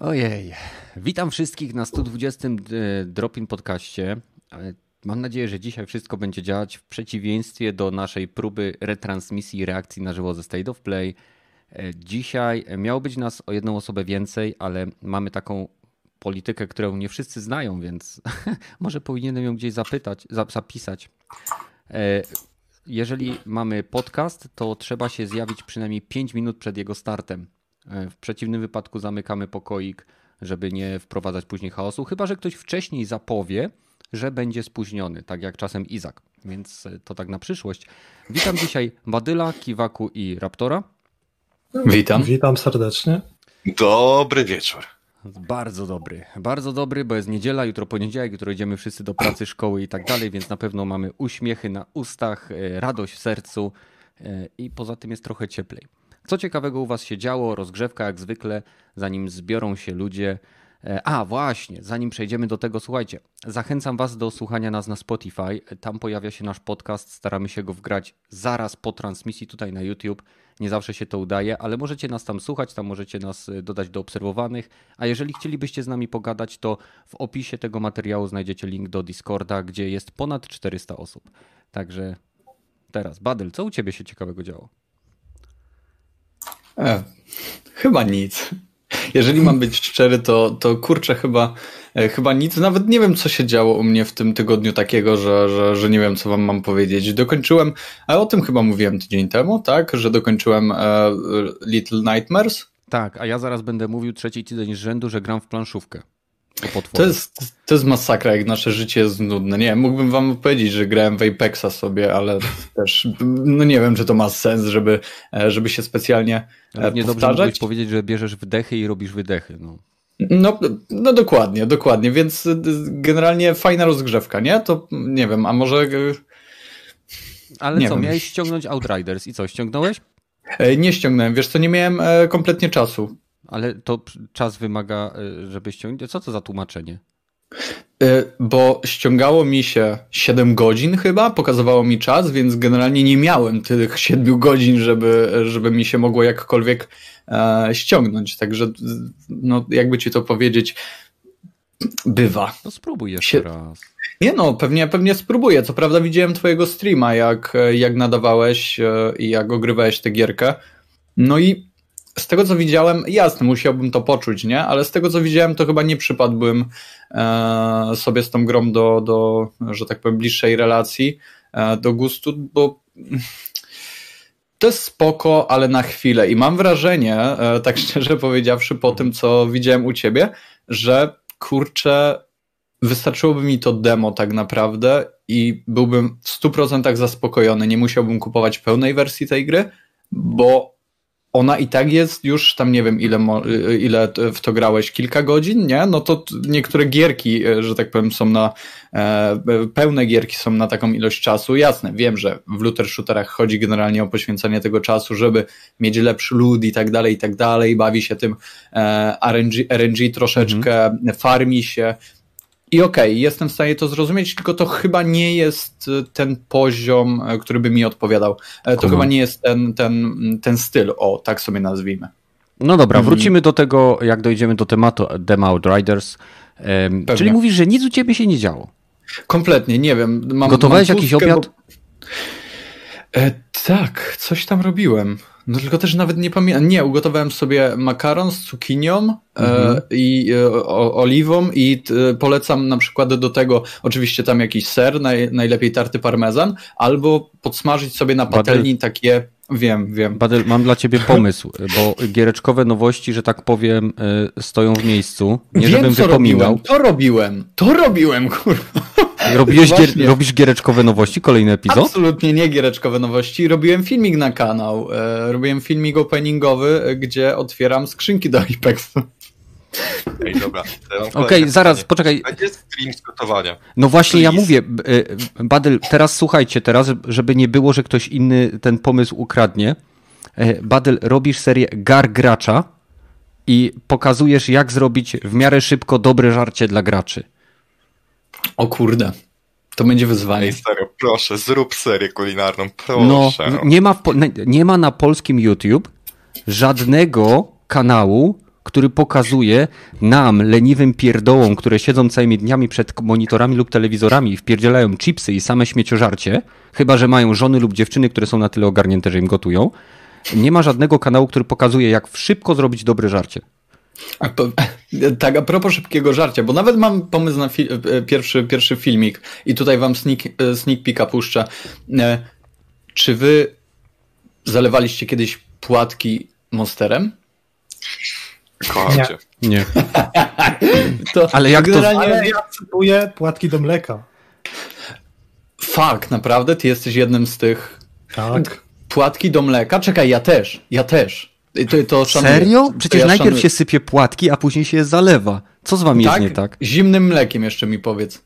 Ojej. Witam wszystkich na 120 e, Dropin podcaście. E, mam nadzieję, że dzisiaj wszystko będzie działać w przeciwieństwie do naszej próby retransmisji reakcji na żywo ze State of Play. E, dzisiaj miało być nas o jedną osobę więcej, ale mamy taką politykę, którą nie wszyscy znają, więc może powinienem ją gdzieś zapytać, zapisać. Jeżeli mamy podcast, to trzeba się zjawić przynajmniej 5 minut przed jego startem. W przeciwnym wypadku zamykamy pokoik, żeby nie wprowadzać później chaosu, chyba że ktoś wcześniej zapowie, że będzie spóźniony, tak jak czasem Izak. Więc to tak na przyszłość. Witam dzisiaj Badyla, Kiwaku i Raptora. Witam. Witam serdecznie. Dobry wieczór. Bardzo dobry, bardzo dobry, bo jest niedziela, jutro poniedziałek, jutro idziemy wszyscy do pracy, szkoły i tak dalej, więc na pewno mamy uśmiechy na ustach, e, radość w sercu e, i poza tym jest trochę cieplej. Co ciekawego u Was się działo? Rozgrzewka jak zwykle, zanim zbiorą się ludzie. E, a, właśnie, zanim przejdziemy do tego, słuchajcie, zachęcam Was do słuchania nas na Spotify. Tam pojawia się nasz podcast, staramy się go wgrać zaraz po transmisji tutaj na YouTube. Nie zawsze się to udaje, ale możecie nas tam słuchać, tam możecie nas e, dodać do obserwowanych. A jeżeli chcielibyście z nami pogadać, to w opisie tego materiału znajdziecie link do Discorda, gdzie jest ponad 400 osób. Także teraz, Badyl, co u Ciebie się ciekawego działo? E, chyba nic. Jeżeli mam być szczery, to, to kurczę, chyba, e, chyba nic. Nawet nie wiem, co się działo u mnie w tym tygodniu takiego, że, że, że nie wiem, co wam mam powiedzieć. Dokończyłem, a o tym chyba mówiłem tydzień temu, tak? Że dokończyłem e, Little Nightmares. Tak, a ja zaraz będę mówił trzeci tydzień z rzędu, że gram w planszówkę. To jest, to jest masakra, jak nasze życie jest nudne. Nie, mógłbym wam powiedzieć, że grałem w Apexa sobie, ale też no nie wiem, czy to ma sens, żeby, e, żeby się specjalnie ale nie powtarzać. dobrze powiedzieć, że bierzesz wdechy i robisz wydechy. No. No, no dokładnie, dokładnie, więc e, generalnie fajna rozgrzewka, nie? To nie wiem, a może... E, ale nie co, wiem. miałeś ściągnąć Outriders i co, ściągnąłeś? Nie ściągnąłem, wiesz co, nie miałem kompletnie czasu. Ale to czas wymaga, y, żeby ściągnąć. Co to za tłumaczenie? Y, bo ściągało mi się 7 godzin chyba, pokazywało mi czas, więc generalnie nie miałem tych 7 godzin, żeby, żeby mi się mogło jakkolwiek e, ściągnąć. Także, no, jakby ci to powiedzieć, bywa. No spróbuj jeszcze Sie... raz. Nie no, pewnie, pewnie spróbuję. Co prawda widziałem twojego streama, jak, jak nadawałeś e, i jak ogrywałeś tę gierkę. No i z tego co widziałem, jasne, musiałbym to poczuć, nie? Ale z tego co widziałem, to chyba nie przypadłbym e, sobie z tą grą do, do, że tak powiem, bliższej relacji, e, do gustu, bo to jest spoko, ale na chwilę. I mam wrażenie, e, tak szczerze powiedziawszy, po tym co widziałem u ciebie, że kurczę, wystarczyłoby mi to demo tak naprawdę i byłbym w 100% zaspokojony. Nie musiałbym kupować pełnej wersji tej gry, bo ona i tak jest już tam nie wiem ile, ile w to grałeś, kilka godzin, nie? No to niektóre gierki, e, że tak powiem, są na e, pełne gierki są na taką ilość czasu. Jasne, wiem, że w looter shooterach chodzi generalnie o poświęcenie tego czasu, żeby mieć lepszy lud i tak dalej, i tak dalej, bawi się tym e, RNG, RNG troszeczkę, mhm. farmi się, i okej, okay, jestem w stanie to zrozumieć, tylko to chyba nie jest y, ten poziom, y, który by mi odpowiadał. E, to chyba nie jest ten, ten, ten styl, o, tak sobie nazwijmy. No dobra, mhm. wrócimy do tego, jak dojdziemy do tematu Demo Outriders. Um, czyli mówisz, że nic u ciebie się nie działo? Kompletnie, nie wiem. Mam, Gotowałeś mam jakiś obiad? Bo... E, tak, coś tam robiłem. No tylko też nawet nie pamiętam. Nie, ugotowałem sobie makaron z cukinią e, mhm. e, i e, o, oliwą i t, polecam na przykład do tego oczywiście tam jakiś ser, naj, najlepiej tarty parmezan, albo podsmażyć sobie na patelni takie Wiem, wiem. Badel, mam dla ciebie pomysł, bo giereczkowe nowości, że tak powiem, e, stoją w miejscu. Nie wiem, żebym co wypominał. Robiłem. To robiłem, to robiłem, kurwa. Robiłeś gier, robisz giereczkowe nowości, kolejny epizod? Absolutnie nie giereczkowe nowości. Robiłem filmik na kanał. E, robiłem filmik openingowy, gdzie otwieram skrzynki do Apexu. Ej, dobra. Okej, okay, zaraz, poczekaj. Będzie stream z gotowania. No właśnie, Please. ja mówię, Badyl, teraz słuchajcie, teraz, żeby nie było, że ktoś inny ten pomysł ukradnie. Badyl, robisz serię Gar Gracza i pokazujesz, jak zrobić w miarę szybko dobre żarcie dla graczy. O kurde. To będzie wyzwanie. Ej, serio, proszę, zrób serię kulinarną, proszę. No, nie ma, nie ma na polskim YouTube żadnego kanału który pokazuje nam, leniwym pierdołom, które siedzą całymi dniami przed monitorami lub telewizorami i wpierdzielają chipsy i same śmieciożarcie, chyba że mają żony lub dziewczyny, które są na tyle ogarnięte, że im gotują. Nie ma żadnego kanału, który pokazuje, jak szybko zrobić dobre żarcie. A po, tak, a propos szybkiego żarcia, bo nawet mam pomysł na fi e, pierwszy, pierwszy filmik i tutaj wam sneak, e, sneak peeka puszczę. E, czy wy zalewaliście kiedyś płatki monsterem? Kocham Nie. cię. Nie. To Ale jak to- generalnie... Ale ja kupuję płatki do mleka. Fuck, naprawdę? Ty jesteś jednym z tych... Tak. Płatki do mleka? Czekaj, ja też, ja też. I To, to szanuję. Serio? To Przecież ja najpierw szanuję. się sypie płatki, a później się je zalewa. Co z wami tak? jest nie tak? Zimnym mlekiem jeszcze mi powiedz.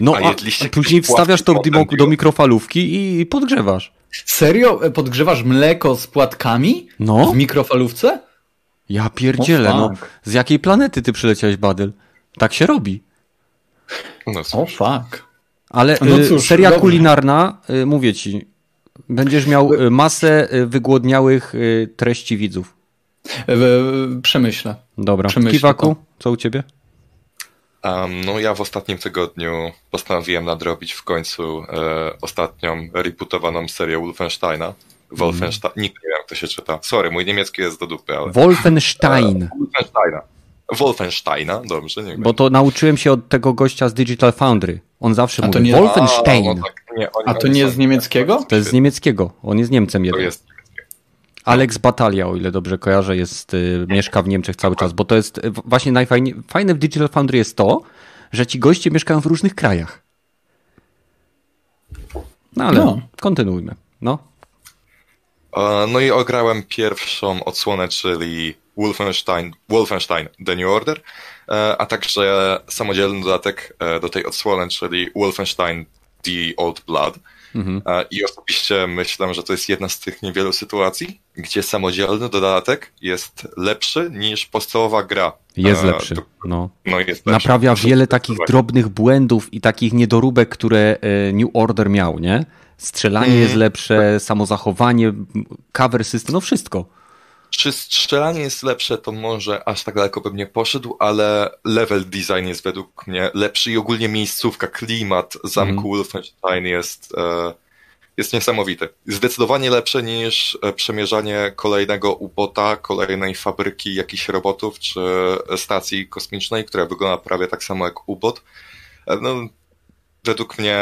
No, A a, później wstawiasz to do, do mikrofalówki i podgrzewasz. Serio? E, Podgrzewasz mleko z płatkami? No. W mikrofalówce? Ja pierdzielę, no. Z jakiej planety ty przyleciałeś, Badyl? Tak się robi. No O cóż. fuck. Ale No y, cóż, seria dobrze. kulinarna, y, mówię ci, będziesz miał y, masę wygłodniałych treści widzów. Przemyślę. Dobra. Przemyślę Kiwaku, co u ciebie? Um, no ja w ostatnim tygodniu postanowiłem nadrobić w końcu e, ostatnią reputowaną serię Wolfensteina. Wolfenstein, nikt nie wiem jak to się czyta. Sorry, mój niemiecki jest do dupy, ale... Wolfenstein. Wolfensteina. Wolfensteina, dobrze, niech Bo to nauczyłem się od tego gościa z Digital Foundry. On zawsze A mówi nie- Wolfenstein. A, no tak, nie, A to nie są- z niemieckiego? To jest z niemieckiego. On jest Niemcem To jeden. jest Alex Batalia, o ile dobrze kojarzę, jest, y, mieszka w Niemczech cały czas, bo to jest y, właśnie najfajniej, fajne w Digital Foundry jest to, że ci goście mieszkają w różnych krajach. No ale No. kontynuujmy. No. No i ograłem pierwszą odsłonę, czyli Wolfenstein, Wolfenstein The New Order, e, a także samodzielny dodatek e, do tej odsłony, czyli Wolfenstein The Old Blood. Mhm. E, I osobiście myślę, że to jest jedna z tych niewielu sytuacji, gdzie samodzielny dodatek jest lepszy niż podstawowa gra. Jest lepszy. No. No jest lepszy. Naprawia wiele takich drobnych błędów i takich niedoróbek, które New Order miał, nie? Strzelanie Mhm. jest lepsze, samozachowanie, cover system, no wszystko. Czy strzelanie jest lepsze, to może aż tak daleko bym nie poszedł, ale level design jest według mnie lepszy i ogólnie miejscówka, klimat zamku Mhm. Wolfenstein jest, e, jest niesamowity. Zdecydowanie lepsze niż e, przemierzanie kolejnego ubota, kolejnej fabryki jakichś robotów czy stacji kosmicznej, która wygląda prawie tak samo jak ubot. E, No, według mnie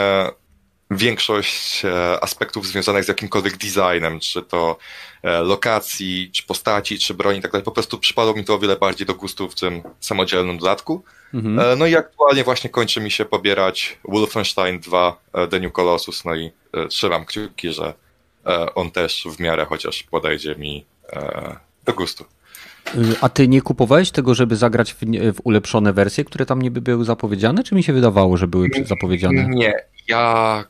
większość e, aspektów związanych z jakimkolwiek designem, czy to e, lokacji, czy postaci, czy broni i tak dalej, po prostu przypadło mi to o wiele bardziej do gustu w tym samodzielnym dodatku. Mhm. E, No i aktualnie właśnie kończy mi się pobierać Wolfenstein 2 e, The New Colossus, no i trzymam kciuki, że on też w miarę chociaż podejdzie mi do gustu. A ty nie kupowałeś tego, żeby zagrać w, w ulepszone wersje, które tam niby były zapowiedziane, czy mi się wydawało, że były zapowiedziane? Nie, ja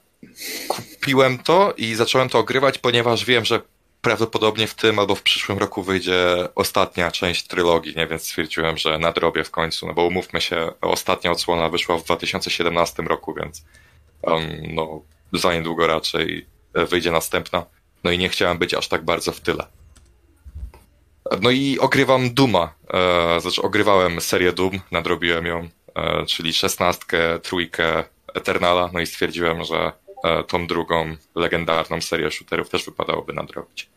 kupiłem to i zacząłem to ogrywać, ponieważ wiem, że prawdopodobnie w tym albo w przyszłym roku wyjdzie ostatnia część trylogii, nie? więc stwierdziłem, że nadrobię w końcu, no bo umówmy się, ostatnia odsłona wyszła w 2017 roku, więc um, no, za niedługo raczej wyjdzie następna. No i nie chciałem być aż tak bardzo w tyle. No i ogrywam Duma, e, znaczy ogrywałem serię Doom, nadrobiłem ją, e, czyli szesnastkę, trójkę, Eternala, no i stwierdziłem, że tą drugą legendarną serię shooterów też wypadałoby nadrobić.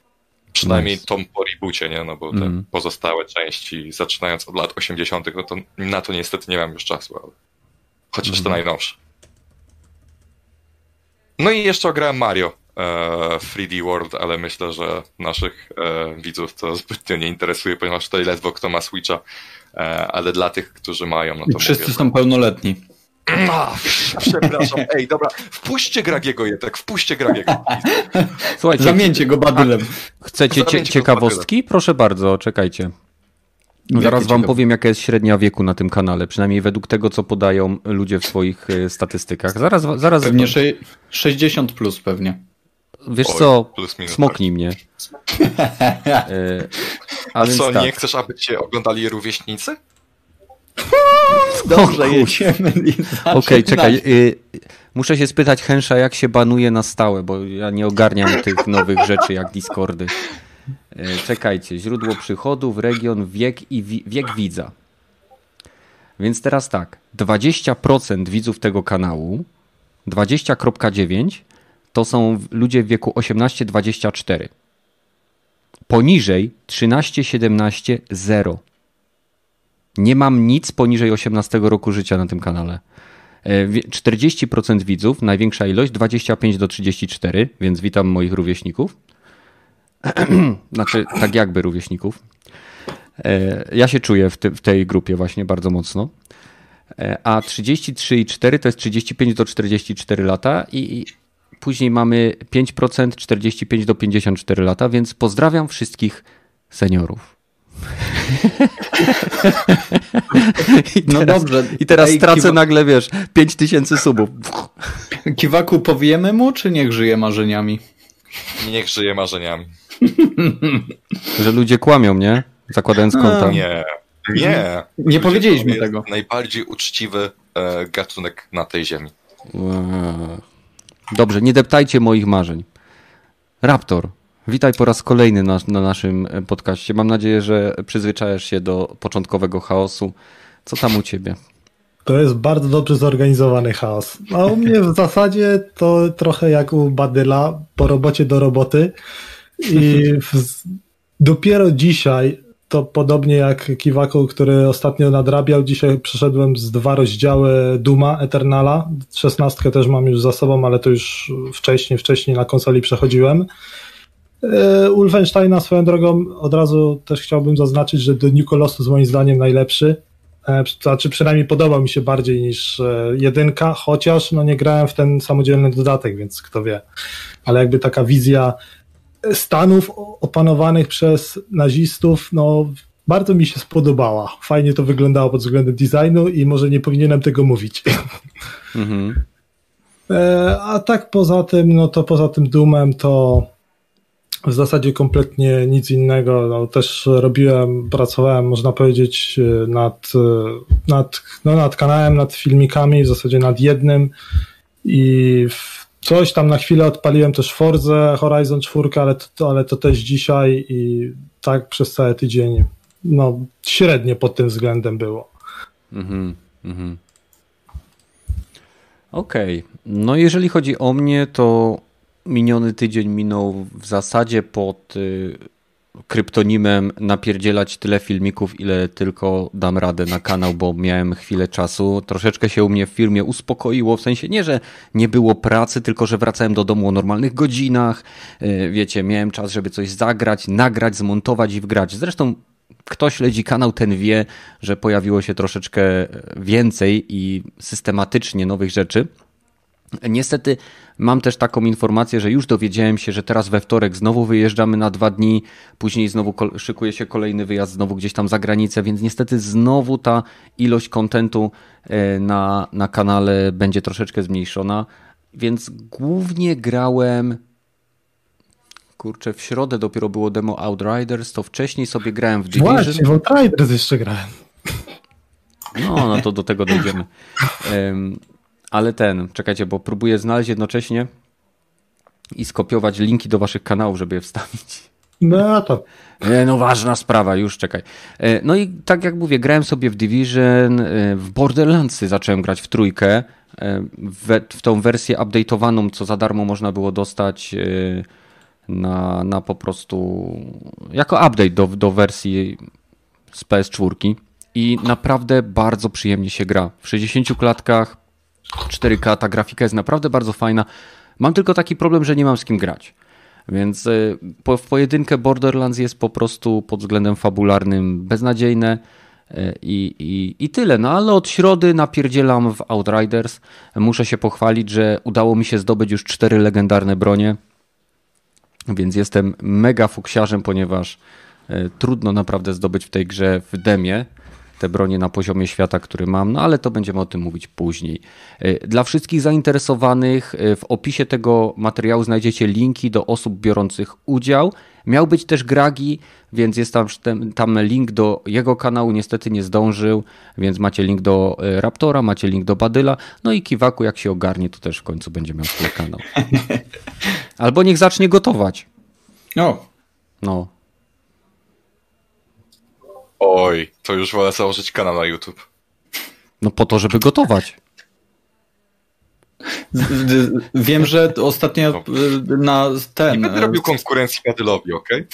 Przynajmniej Nice. tą po reboocie, nie? No bo te Mhm. pozostałe części, zaczynając od lat 80., no to na to niestety nie mam już czasu, ale chociaż to najnowsze. No i jeszcze ograłem Mario e, 3D World, ale myślę, że naszych e, widzów to zbytnio nie interesuje, ponieważ tutaj ledwo kto ma Switcha, e, ale dla tych, którzy mają, no I to wszyscy mówię, są pełnoletni. A, przepraszam, ej, dobra, wpuśćcie Gragiego Jetek, wpuśćcie Gragiego. Słuchajcie, Zamieńcie go badylem. chcecie cie Zamieńcie ciekawostki? Proszę bardzo, czekajcie. Zaraz wam powiem, jaka jest średnia wieku na tym kanale, przynajmniej według tego, co podają ludzie w swoich e, statystykach. Zaraz, zaraz Pewnie sze- 60 plus pewnie. wiesz Oj, co, smoknij mnie. E, A A więc co, tak. nie chcesz, aby cię oglądali rówieśnicy? Dobrze, jedziemy. Okej, zaczynamy. czekaj. Y, muszę się spytać Hensza, jak się banuje na stałe, bo ja nie ogarniam tych nowych rzeczy jak Discordy. E, czekajcie, źródło przychodów, region, wiek i wi wiek widza. Więc teraz tak, 20% widzów tego kanału, 20.9 to są ludzie w wieku 18-24. Poniżej 13-17 0. Nie mam nic poniżej 18 roku życia na tym kanale. 40% e, widzów, największa ilość, 25 do 34, więc witam moich rówieśników. znaczy, tak jakby rówieśników. E, ja się czuję w, te, w tej grupie właśnie bardzo mocno. E, a 33,4 to jest 35 do 44 lata i później mamy 5% 45 do 54 lata, więc pozdrawiam wszystkich seniorów. I no teraz, dobrze. I teraz Ej, stracę kiwa... nagle, wiesz, 5000 subów. Kiwaku, powiemy mu, czy niech żyje marzeniami? Niech żyje marzeniami. Że ludzie kłamią, nie? Zakładając konta. Nie. Nie. Nie powiedzieliśmy tego. Najbardziej uczciwy e, gatunek na tej ziemi. Dobrze, nie deptajcie moich marzeń. Raptor, witaj po raz kolejny na, na naszym e, podcaście. Mam nadzieję, że przyzwyczajasz się do początkowego chaosu. Co tam u ciebie? To jest bardzo dobrze zorganizowany chaos. A u mnie w zasadzie to trochę jak u Badyla, po robocie do roboty. I w, dopiero dzisiaj to podobnie jak Kiwaku, który ostatnio nadrabiał, dzisiaj przeszedłem z dwa rozdziały Duma Eternala. Szesnastkę też mam już za sobą, ale to już wcześniej, wcześniej na konsoli przechodziłem. E, Ulfensteina swoją drogą od razu też chciałbym zaznaczyć, że do New Colossus moim zdaniem najlepszy. E, znaczy przynajmniej podobał mi się bardziej niż e, jedynka, chociaż no nie grałem w ten samodzielny dodatek, więc kto wie. Ale jakby taka wizja Stanów opanowanych przez nazistów, no bardzo mi się spodobała. Fajnie to wyglądało pod względem designu i może nie powinienem tego mówić. Mhm. A tak poza tym, no to poza tym Doomem to w zasadzie kompletnie nic innego. No, też robiłem, pracowałem, można powiedzieć, nad, nad, no, nad kanałem, nad filmikami, w zasadzie nad jednym i Coś tam na chwilę odpaliłem też Forza Horizon 4, ale to, ale to też dzisiaj i tak przez cały tydzień. No, średnio pod tym względem było. Mhm, mhm. Okej. Okay. No, jeżeli chodzi o mnie, to miniony tydzień minął w zasadzie pod y, kryptonimem napierdzielać tyle filmików, ile tylko dam radę na kanał, bo miałem chwilę czasu. Troszeczkę się u mnie w firmie uspokoiło, w sensie nie, że nie było pracy, tylko że wracałem do domu o normalnych godzinach. E, wiecie, miałem czas, żeby coś zagrać, nagrać, zmontować i wgrać. Zresztą kto śledzi kanał, ten wie, że pojawiło się troszeczkę więcej i systematycznie nowych rzeczy. Niestety mam też taką informację, że już dowiedziałem się, że teraz we wtorek znowu wyjeżdżamy na dwa dni, później znowu szykuje się kolejny wyjazd znowu gdzieś tam za granicę, więc niestety znowu ta ilość kontentu e, na, na kanale będzie troszeczkę zmniejszona, więc głównie grałem kurczę, w środę dopiero było demo Outriders, to wcześniej sobie grałem w Division. Właśnie, w Outriders jeszcze grałem. No, no to do tego dojdziemy. Um, ale ten, czekajcie, bo próbuję znaleźć jednocześnie i skopiować linki do waszych kanałów, żeby je wstawić. No to. No ważna sprawa, już czekaj. E, no i tak jak mówię, grałem sobie w Division, e, w Borderlandsy zacząłem grać w trójkę, e, w, w tą wersję update'owaną, co za darmo można było dostać na, na po prostu jako update do, do wersji z PS4 i naprawdę bardzo przyjemnie się gra. W 60 klatkach 4K, ta grafika jest naprawdę bardzo fajna. Mam tylko taki problem, że nie mam z kim grać. Więc y, w pojedynkę Borderlands jest po prostu pod względem fabularnym beznadziejne y, i, i, i tyle. No ale od środy napierdzielam w Outriders. Muszę się pochwalić, że udało mi się zdobyć już cztery legendarne bronie. Więc jestem mega fuksiarzem, ponieważ y, trudno naprawdę zdobyć w tej grze w demie te bronie na poziomie świata, który mam, no ale to będziemy o tym mówić później. E, dla wszystkich zainteresowanych e, w opisie tego materiału znajdziecie linki do osób biorących udział. Miał być też Gragi, więc jest tam, tam link do jego kanału, niestety nie zdążył, więc macie link do e, Raptora, macie link do Badyla, no i Kiwaku jak się ogarnie, to też w końcu będzie miał swój kanał. Albo niech zacznie gotować. No. No, Oj, to już wolę założyć kanał na YouTube. No po to, żeby gotować. Wiem, że ostatnio No. na ten. Nie będę robił konkurencji Badylowi, okej?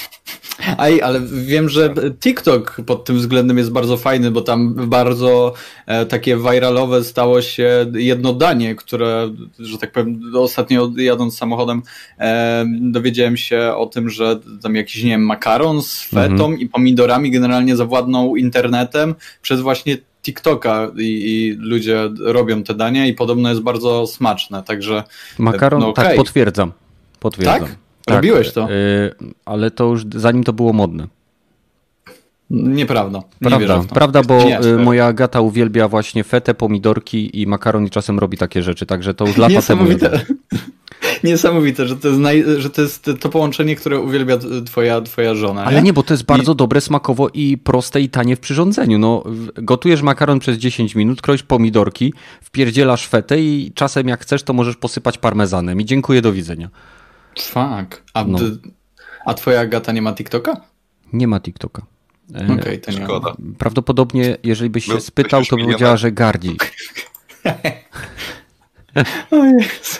Aj, ale wiem, że TikTok pod tym względem jest bardzo fajny, bo tam bardzo e, takie viralowe stało się jedno danie, które, że tak powiem, ostatnio jadąc samochodem e, dowiedziałem się o tym, że tam jakiś, nie wiem, makaron z fetą Mhm. i pomidorami generalnie zawładnął internetem przez właśnie TikToka i, i ludzie robią te dania i podobno jest bardzo smaczne, także Makaron, No tak, okej. potwierdzam. Potwierdzam. Tak? Robiłeś to? y, ale to już zanim to było modne. nieprawda. Nie Prawda, prawda bo Nie, y, moja Agata uwielbia właśnie fetę, pomidorki i makaron i czasem robi takie rzeczy, także to już lata temu. Niesamowite. Że to, jest naj, że to jest to połączenie, które uwielbia twoja, twoja żona. Ale nie, bo to jest bardzo dobre smakowo i proste i tanie w przyrządzeniu. No, gotujesz makaron przez 10 minut, kroisz pomidorki, wpierdzielasz fetę i czasem jak chcesz, to możesz posypać parmezanem. I dziękuję, do widzenia. Fuck. A, No. a twoja gata nie ma TikToka? Nie ma TikToka. E, Okej, to nie Szkoda. Prawdopodobnie, jeżeli byś się No, spytał, to by powiedziała, że gardzi. O Jezu.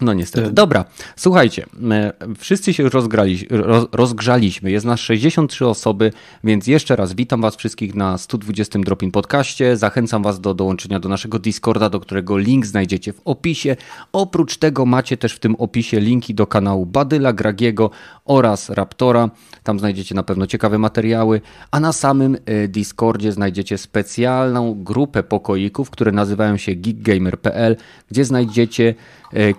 No niestety. Dobra, słuchajcie, wszyscy się rozgrali, roz, rozgrzaliśmy, jest nas 63 osoby, więc jeszcze raz witam was wszystkich na 120 Dropin Podcaście, zachęcam was do dołączenia do naszego Discorda, do którego link znajdziecie w opisie. Oprócz tego macie też w tym opisie linki do kanału Badyla, Gragiego oraz Raptora, tam znajdziecie na pewno ciekawe materiały, a na samym e, Discordzie znajdziecie specjalną grupę pokoików, które nazywają się geekgamer.pl, gdzie znajdziecie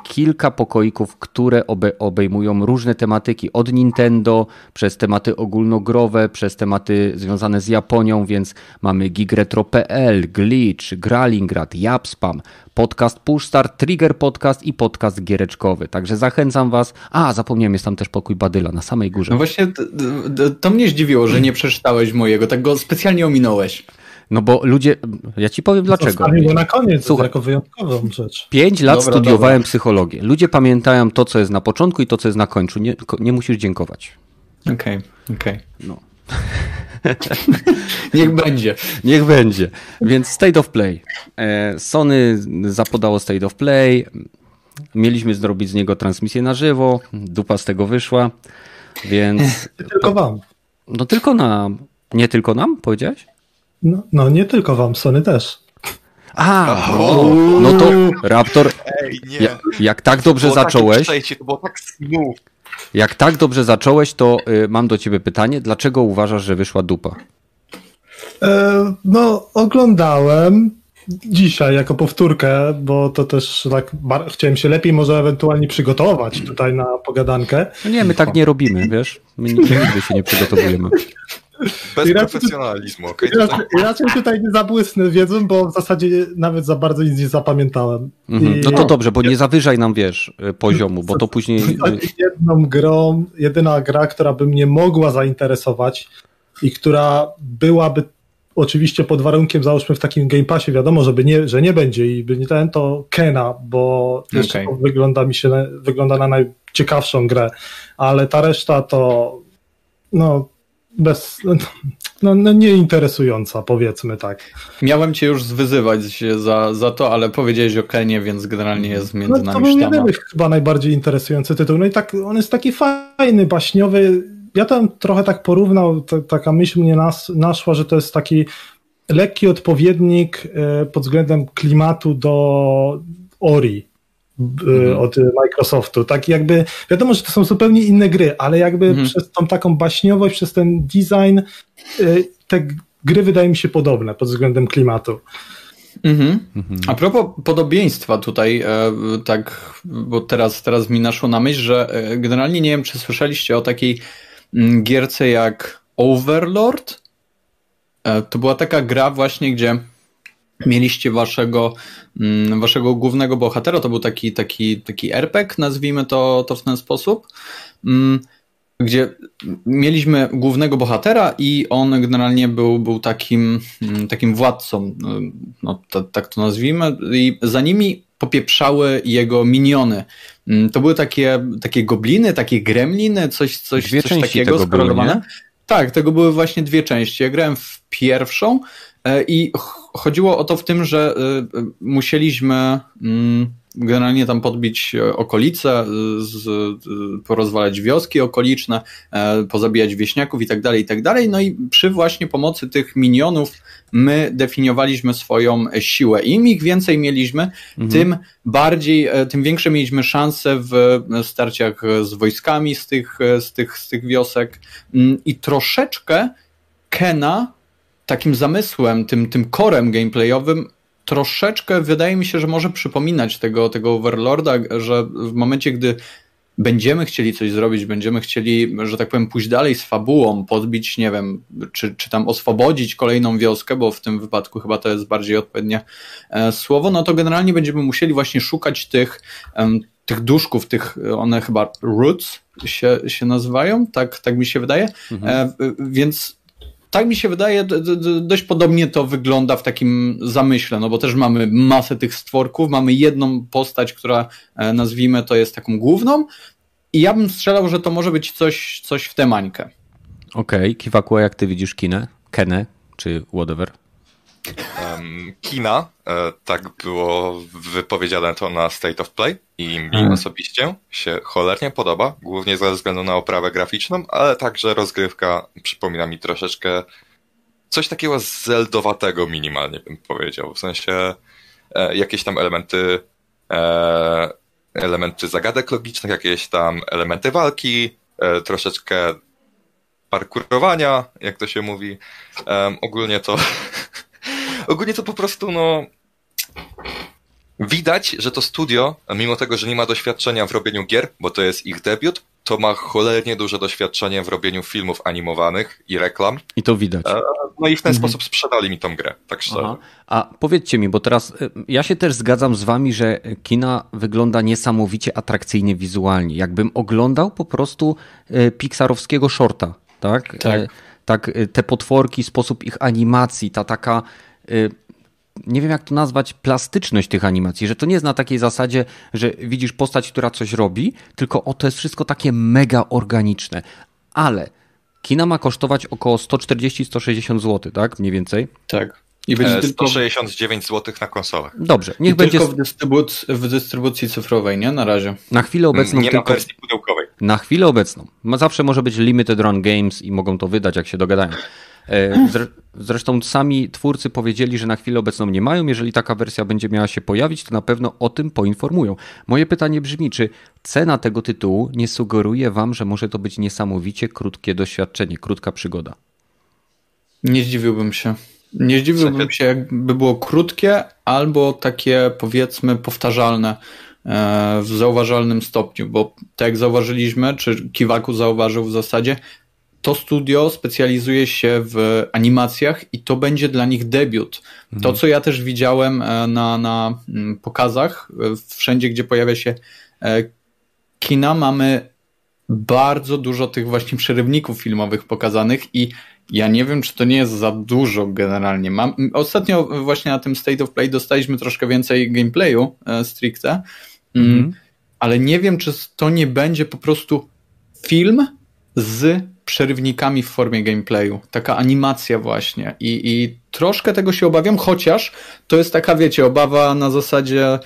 kilka pokoików, które obe, obejmują różne tematyki, od Nintendo, przez tematy ogólnogrowe, przez tematy związane z Japonią, więc mamy gigretro.pl, Glitch, Gralingrad, Japspam, podcast Pushstart, Trigger Podcast i podcast giereczkowy. Także zachęcam was. A, zapomniałem, jest tam też pokój Badyla na samej górze. No właśnie, to mnie zdziwiło, że nie przeczytałeś mojego, tak go specjalnie ominąłeś. No bo ludzie, ja ci powiem dlaczego. Zostawię go na koniec Słuchaj. jako wyjątkową rzecz. Pięć lat Dobra, studiowałem psychologię. Ludzie pamiętają to, co jest na początku i to, co jest na końcu. Nie, nie musisz dziękować. Okej, okej. No. Niech będzie. Niech będzie. Więc State of Play. E, Sony zapodało State of Play. Mieliśmy zrobić z niego transmisję na żywo. Dupa z tego wyszła. Więc tylko wam. no tylko nam. Nie tylko nam, powiedziałeś? No, no nie tylko wam, Sony też. A, O! no, no to Raptor, Ej, nie. jak, jak tak dobrze zacząłeś, przejście, to było tak smooth. jak tak dobrze zacząłeś, to y, mam do ciebie pytanie. Dlaczego uważasz, że wyszła dupa? E, no, oglądałem dzisiaj jako powtórkę, bo to też tak chciałem się lepiej może ewentualnie przygotować tutaj na pogadankę. No nie, my tak nie robimy, wiesz? My nigdy się nie przygotowujemy. Bez I profesjonalizmu, okej? I raczej, raczej tutaj nie zabłysnę wiedzą, bo w zasadzie nawet za bardzo nic nie zapamiętałem. Mhm. I- No to dobrze, bo nie zawyżaj nam, wiesz, y, poziomu, bo to później... y, jedną grą, jedyna gra, która by mnie mogła zainteresować i która byłaby oczywiście pod warunkiem, załóżmy w takim Game Passie, wiadomo, żeby nie, że nie będzie i by nie ten, to Kena, bo jeszcze Okej. to wygląda mi się, na- wygląda na najciekawszą grę, ale ta reszta to no bez, no, no nieinteresująca, powiedzmy tak. Miałem cię już zwyzywać za, za to, ale powiedziałeś o Kenie, więc generalnie jest między No, to nami był sztama. jedyny chyba najbardziej interesujący tytuł. No i tak, on jest taki fajny, baśniowy. Ja tam trochę tak porównał, ta, taka myśl mnie nas, naszła, że to jest taki lekki odpowiednik e, pod względem klimatu do Ori e, od Microsoftu. Tak jakby, wiadomo, że to są zupełnie inne gry, ale jakby Mhm. przez tą taką baśniowość, przez ten design, e, te gry wydają mi się podobne pod względem klimatu. Mhm. Mhm. A propos podobieństwa tutaj, e, tak, bo teraz, teraz mi naszło na myśl, że e, generalnie nie wiem, czy słyszeliście o takiej mm, gierce jak Overlord. E, To była taka gra właśnie, gdzie mieliście waszego, mm, waszego głównego bohatera, to był taki, taki, taki RPG, nazwijmy to, to w ten sposób, mm, gdzie mieliśmy głównego bohatera i on generalnie był, był takim, mm, takim władcą, no, ta, tak to nazwijmy, i za nimi popieprzały jego miniony. To były takie, takie gobliny, takie gremliny, coś, coś, Dwie coś takiego skorelowane. Tak, tego były właśnie dwie części. Ja grałem w pierwszą e, i chodziło o to w tym, że e, musieliśmy mm, generalnie tam podbić okolice, z, porozwalać wioski okoliczne, pozabijać wieśniaków i tak dalej, i tak dalej. No i przy właśnie pomocy tych minionów my definiowaliśmy swoją siłę. Im ich więcej mieliśmy, mhm. tym bardziej, tym większe mieliśmy szanse w starciach z wojskami z tych, z tych, z tych wiosek mm, i troszeczkę Kena takim zamysłem, tym, tym korem gameplayowym troszeczkę wydaje mi się, że może przypominać tego, tego Overlorda, że w momencie, gdy będziemy chcieli coś zrobić, będziemy chcieli, że tak powiem, pójść dalej z fabułą, podbić, nie wiem, czy, czy tam oswobodzić kolejną wioskę, bo w tym wypadku chyba to jest bardziej odpowiednie e, słowo, no to generalnie będziemy musieli właśnie szukać tych, tych duszków, tych, one chyba roots się, się nazywają, tak, tak mi się wydaje, mhm. E, więc tak mi się wydaje, dość podobnie to wygląda w takim zamyśle, no bo też mamy masę tych stworków, mamy jedną postać, która e, nazwijmy to jest taką główną i ja bym strzelał, że to może być coś, coś w temańkę. Okej, okay. Jak ty widzisz kinę? Kenę, czy whatever? Um, kina, e, tak było wypowiedziane to na State of Play i mi hmm. osobiście się cholernie podoba, głównie ze względu na oprawę graficzną, ale także rozgrywka przypomina mi troszeczkę coś takiego zeldowatego minimalnie bym powiedział, w sensie e, jakieś tam elementy e, elementy zagadek logicznych, jakieś tam elementy walki, troszeczkę parkurowania, jak to się mówi. ogólnie to ogólnie to po prostu, no. Widać, że to studio, mimo tego, że nie ma doświadczenia w robieniu gier, bo to jest ich debiut, to ma cholernie duże doświadczenie w robieniu filmów animowanych i reklam. I to widać. E, no i w ten mhm. sposób sprzedali mi tą grę, tak szczerze. Aha. A powiedzcie mi, bo teraz e, ja się też zgadzam z wami, że kina wygląda niesamowicie atrakcyjnie wizualnie. Jakbym oglądał po prostu e, Pixarowskiego shorta, tak? Tak. Tak, te potworki, sposób ich animacji, ta taka nie wiem jak to nazwać, plastyczność tych animacji, że to nie jest na takiej zasadzie, że widzisz postać, która coś robi, tylko o to jest wszystko takie mega organiczne. Ale kina ma kosztować około 140-160 zł, tak? Mniej więcej. Tak. I będzie e, 169 zł na konsolach. Dobrze, niech I będzie. Tylko w, dystrybuc w dystrybucji cyfrowej, nie? Na razie. Na chwilę obecną. Nie tylko... ma wersji pudełkowej. Na chwilę obecną. Zawsze może być limited run games i mogą to wydać, jak się dogadają. E, zresztą sami twórcy powiedzieli, że na chwilę obecną nie mają. Jeżeli taka wersja będzie miała się pojawić, to na pewno o tym poinformują. Moje pytanie brzmi, czy cena tego tytułu nie sugeruje wam, że może to być niesamowicie krótkie doświadczenie, krótka przygoda? Nie zdziwiłbym się. Nie zdziwiłbym się, jakby było krótkie albo takie powiedzmy powtarzalne e, w zauważalnym stopniu, bo tak jak zauważyliśmy, czy Kiwaku zauważył w zasadzie, to studio specjalizuje się w animacjach i to będzie dla nich debiut. Mhm. To, co ja też widziałem e, na, na mm, pokazach, e, wszędzie, gdzie pojawia się e, kina, mamy bardzo dużo tych właśnie przerywników filmowych pokazanych i ja nie wiem, czy to nie jest za dużo generalnie. Mam, ostatnio właśnie na tym State of Play dostaliśmy troszkę więcej gameplayu stricte, mm, mhm. ale nie wiem, czy to nie będzie po prostu film z przerywnikami w formie gameplayu. Taka animacja właśnie. I, I troszkę tego się obawiam, chociaż to jest taka, wiecie, obawa na zasadzie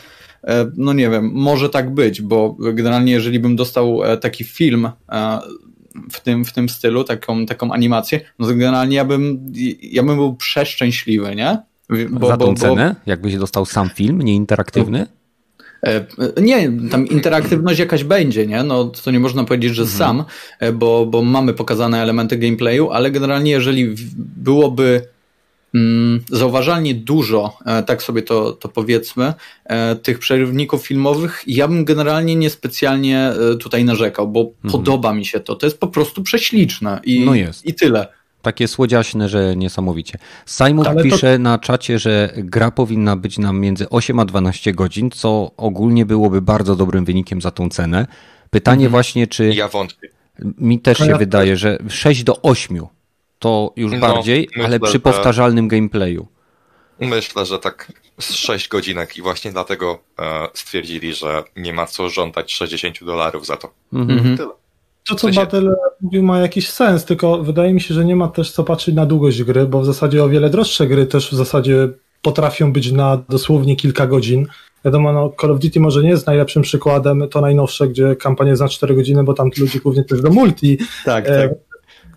e, no nie wiem, może tak być, bo generalnie jeżeli bym dostał e, taki film e, w tym, w tym stylu, taką, taką animację, no to generalnie ja bym, ja bym był przeszczęśliwy, nie? Bo, Za tą bo, cenę? Bo... Jakbyś dostał sam film, nie interaktywny? E, nie, tam interaktywność jakaś będzie, nie? No to nie można powiedzieć, że mhm. sam, e, bo, bo mamy pokazane elementy gameplayu, ale generalnie jeżeli byłoby mm, zauważalnie dużo, e, tak sobie to, to powiedzmy, tych przerywników filmowych, ja bym generalnie niespecjalnie tutaj narzekał, bo mhm. podoba mi się to. To jest po prostu prześliczne i, no i tyle. Takie słodziaśne, że niesamowicie. Simon Ale pisze to... na czacie, że gra powinna być nam między 8 a 12 godzin, co ogólnie byłoby bardzo dobrym wynikiem za tą cenę. Pytanie mhm. właśnie, czy. Ja wątpię. Mi też się ja... wydaje, że 6 do 8 to już no, bardziej, myślę, ale przy powtarzalnym gameplayu. Myślę, że tak z 6 godzinek i właśnie dlatego e, stwierdzili, że nie ma co żądać 60 dolarów za to. Mhm. Tyle. To, co Battle mówił, ma jakiś sens, tylko wydaje mi się, że nie ma też co patrzeć na długość gry, bo w zasadzie o wiele droższe gry też w zasadzie potrafią być na dosłownie kilka godzin. Wiadomo, no Call of Duty może nie jest najlepszym przykładem, to najnowsze, gdzie kampania jest na 4 godziny, bo tam ludzie głównie też do multi tak, e, tak.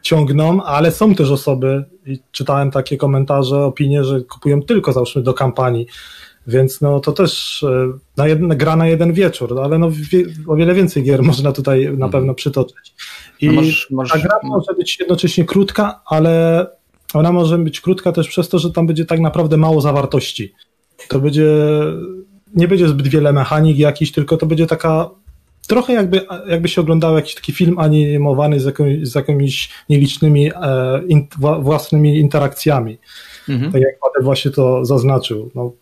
ciągną, ale są też osoby, i czytałem takie komentarze, opinie, że kupują tylko załóżmy do kampanii. Więc no to też e, na jeden, gra na jeden wieczór, no, ale no wie, o wiele więcej gier można tutaj na mhm. pewno przytoczyć. I no masz, masz... ta gra może być jednocześnie krótka, ale ona może być krótka też przez to, że tam będzie tak naprawdę mało zawartości. To będzie, nie będzie zbyt wiele mechanik jakichś, tylko to będzie taka trochę jakby, jakby się oglądał jakiś taki film animowany z, jakimiś, z jakimiś nielicznymi e, in, własnymi interakcjami. Mhm. Tak jak Paweł właśnie to zaznaczył. No,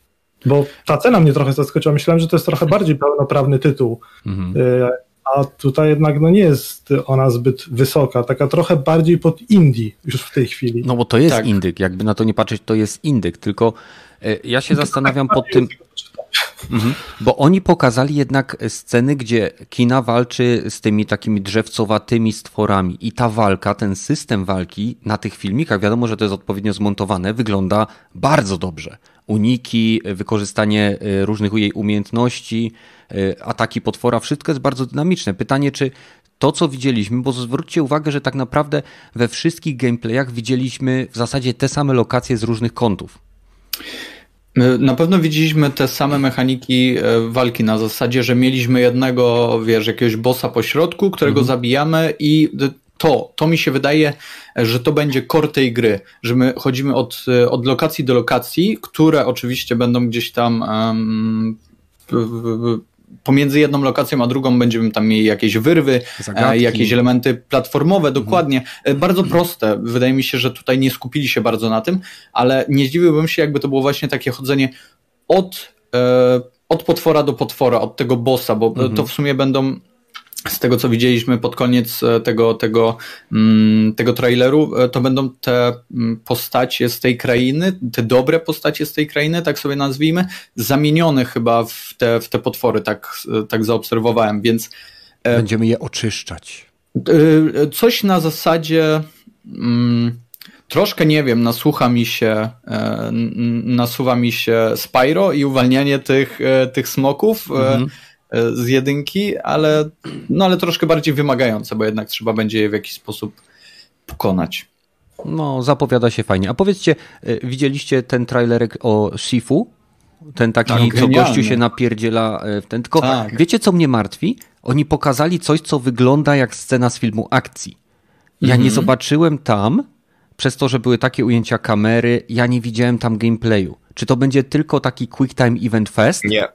bo ta cena mnie trochę zaskoczyła. Myślałem, że to jest trochę bardziej pełnoprawny tytuł. Mhm. E, a tutaj jednak no nie jest ona zbyt wysoka, taka trochę bardziej pod indie już w tej chwili. No bo to jest tak. indyk, jakby na to nie patrzeć, to jest indyk, tylko e, ja się zastanawiam pod tym, mhm. bo oni pokazali jednak sceny, gdzie kina walczy z tymi takimi drzewcowatymi stworami i ta walka, ten system walki na tych filmikach, wiadomo, że to jest odpowiednio zmontowane, wygląda bardzo dobrze. Uniki, wykorzystanie e, różnych jej umiejętności, Y, ataki potwora, wszystko jest bardzo dynamiczne. Pytanie, czy to, co widzieliśmy, bo zwróćcie uwagę, że tak naprawdę we wszystkich gameplayach widzieliśmy w zasadzie te same lokacje z różnych kątów. Na pewno widzieliśmy te same mechaniki e, walki na zasadzie, że mieliśmy jednego, wiesz, jakiegoś bossa po środku, którego mhm. zabijamy i to, to mi się wydaje, że to będzie core tej gry, że my chodzimy od, od lokacji do lokacji, które oczywiście będą gdzieś tam um, pomiędzy jedną lokacją a drugą będziemy tam mieli jakieś wyrwy, e, Zagadki. jakieś elementy platformowe, mhm. dokładnie. Mhm. Bardzo proste. Wydaje mi się, że tutaj nie skupili się bardzo na tym, ale nie zdziwiłbym się, jakby to było właśnie takie chodzenie od, e, od potwora do potwora, od tego bossa, bo mhm. to w sumie będą z tego co widzieliśmy pod koniec e, tego, tego, mm, tego traileru, e, to będą te mm, postacie z tej krainy, te dobre postacie z tej krainy, tak sobie nazwijmy, zamienione chyba w te, w te potwory, tak, e, tak zaobserwowałem, więc. Będziemy je oczyszczać. Coś na zasadzie. Mm, troszkę nie wiem, nasłucha mi się, nasuwa mi się Spyro i uwalnianie tych, tych smoków. Mhm z jedynki, ale, no, ale troszkę bardziej wymagające, bo jednak trzeba będzie je w jakiś sposób pokonać. No, zapowiada się fajnie. A powiedzcie, e, widzieliście ten trailerek o Shifu? Ten taki, tak, co gościu się napierdziela e, w ten. Tylko tak. wiecie, co mnie martwi? Oni pokazali coś, co wygląda jak scena z filmu akcji. Ja nie mhm. zobaczyłem tam, przez to, że były takie ujęcia kamery, ja nie widziałem tam gameplayu. Czy to będzie tylko taki quick time event fest? Nie,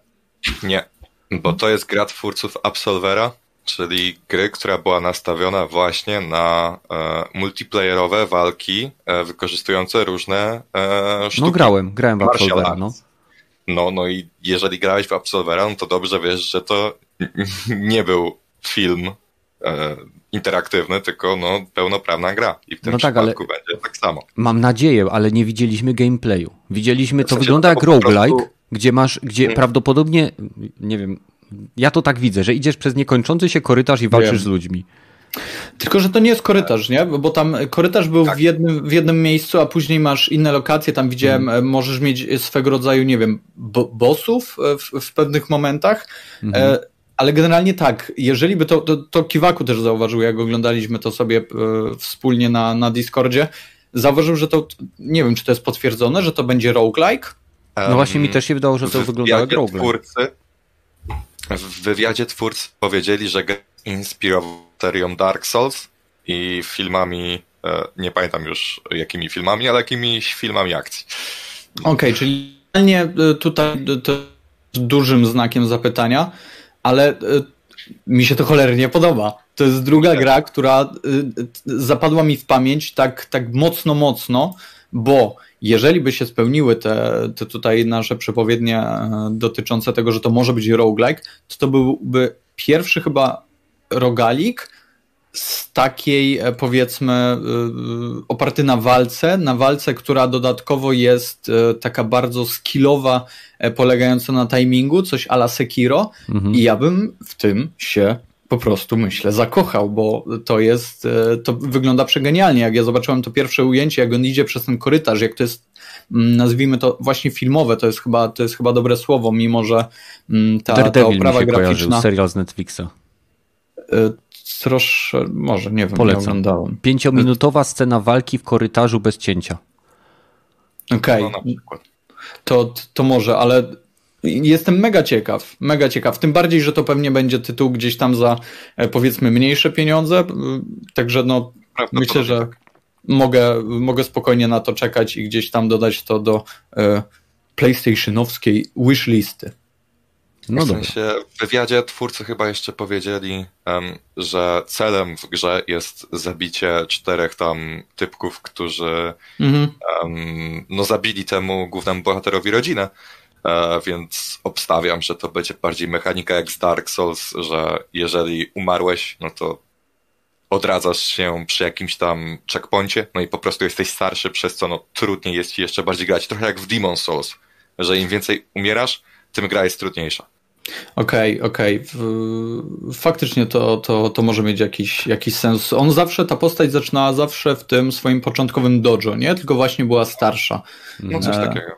nie. Bo to jest gra twórców Absolvera, czyli gry, która była nastawiona właśnie na e, multiplayerowe walki e, wykorzystujące różne e, sztuki. No grałem, grałem w Absolvera, no. No, no i jeżeli grałeś w Absolvera, no to dobrze wiesz, że to nie był film e, interaktywny, tylko no, pełnoprawna gra. I w tym no tak, przypadku ale będzie tak samo. Mam nadzieję, ale nie widzieliśmy gameplayu. Widzieliśmy, to w sensie, wygląda no jak roguelike, prostu gdzie masz, gdzie hmm. prawdopodobnie, nie wiem, ja to tak widzę, że idziesz przez niekończący się korytarz i walczysz wiem. z ludźmi. Tylko, że to nie jest korytarz, nie? Bo tam korytarz był tak. w, jednym, w jednym miejscu, a później masz inne lokacje. Tam widziałem, hmm. możesz mieć swego rodzaju, nie wiem, bo bossów e, w, w pewnych momentach. Hmm. E, ale generalnie tak, jeżeli by to, to, to Kiwaku też zauważył, jak oglądaliśmy to sobie e, wspólnie na, na Discordzie, zauważył, że to, nie wiem, czy to jest potwierdzone, że to będzie roguelike, no właśnie mi też się wydało, że to wyglądało jak roguelike. Twórcy, w wywiadzie twórcy powiedzieli, że inspirował serią Dark Souls i filmami, e, nie pamiętam już jakimi filmami, ale jakimiś filmami akcji. Okej, okay, czyli nie e, tutaj to dużym znakiem zapytania, ale e, mi się to cholernie podoba. To jest druga gra, która zapadła mi w pamięć tak, tak mocno, mocno, bo jeżeli by się spełniły te, te tutaj nasze przepowiednie e, dotyczące tego, że to może być roguelike, to to byłby pierwszy chyba rogalik z takiej e, powiedzmy e, oparty na walce, na walce, która dodatkowo jest taka bardzo skillowa, polegająca na timingu, coś ala Sekiro mhm. i ja bym w tym się po prostu myślę zakochał, bo to jest, e, to wygląda przegenialnie. Jak ja zobaczyłem to pierwsze ujęcie, jak on idzie przez ten korytarz, jak to jest, mm, nazwijmy to właśnie filmowe, to jest chyba, to jest chyba dobre słowo, mimo że mm, ta, ta oprawa graficzna. serial z Netflixa. E, Trosze, może, nie wiem, nie Polecam. oglądałem. Pięciominutowa scena walki w korytarzu bez cięcia. Okej, No na przykład. to, to może, ale jestem mega ciekaw, mega ciekaw. Tym bardziej, że to pewnie będzie tytuł gdzieś tam za e, powiedzmy mniejsze pieniądze. y, Także no, myślę, że tak. mogę, mogę spokojnie na to czekać i gdzieś tam dodać to do e, PlayStationowskiej wishlisty. No w dobra. sensie w wywiadzie twórcy chyba jeszcze powiedzieli, em, że celem w grze jest zabicie czterech tam typków, którzy Mhm. em, no, zabili temu głównemu bohaterowi rodzinę. E, więc obstawiam, że to będzie bardziej mechanika jak z Dark Souls, że jeżeli umarłeś, no to odradzasz się przy jakimś tam checkpoincie, no i po prostu jesteś starszy, przez co no, trudniej jest ci jeszcze bardziej grać. Trochę jak w Demon Souls, że im więcej umierasz, tym gra jest trudniejsza. Okej, okej. W- Faktycznie to, to, to może mieć jakiś, jakiś sens. On zawsze, ta postać zaczynała zawsze w tym swoim początkowym dojo, nie? Tylko właśnie była starsza. No coś E, takiego.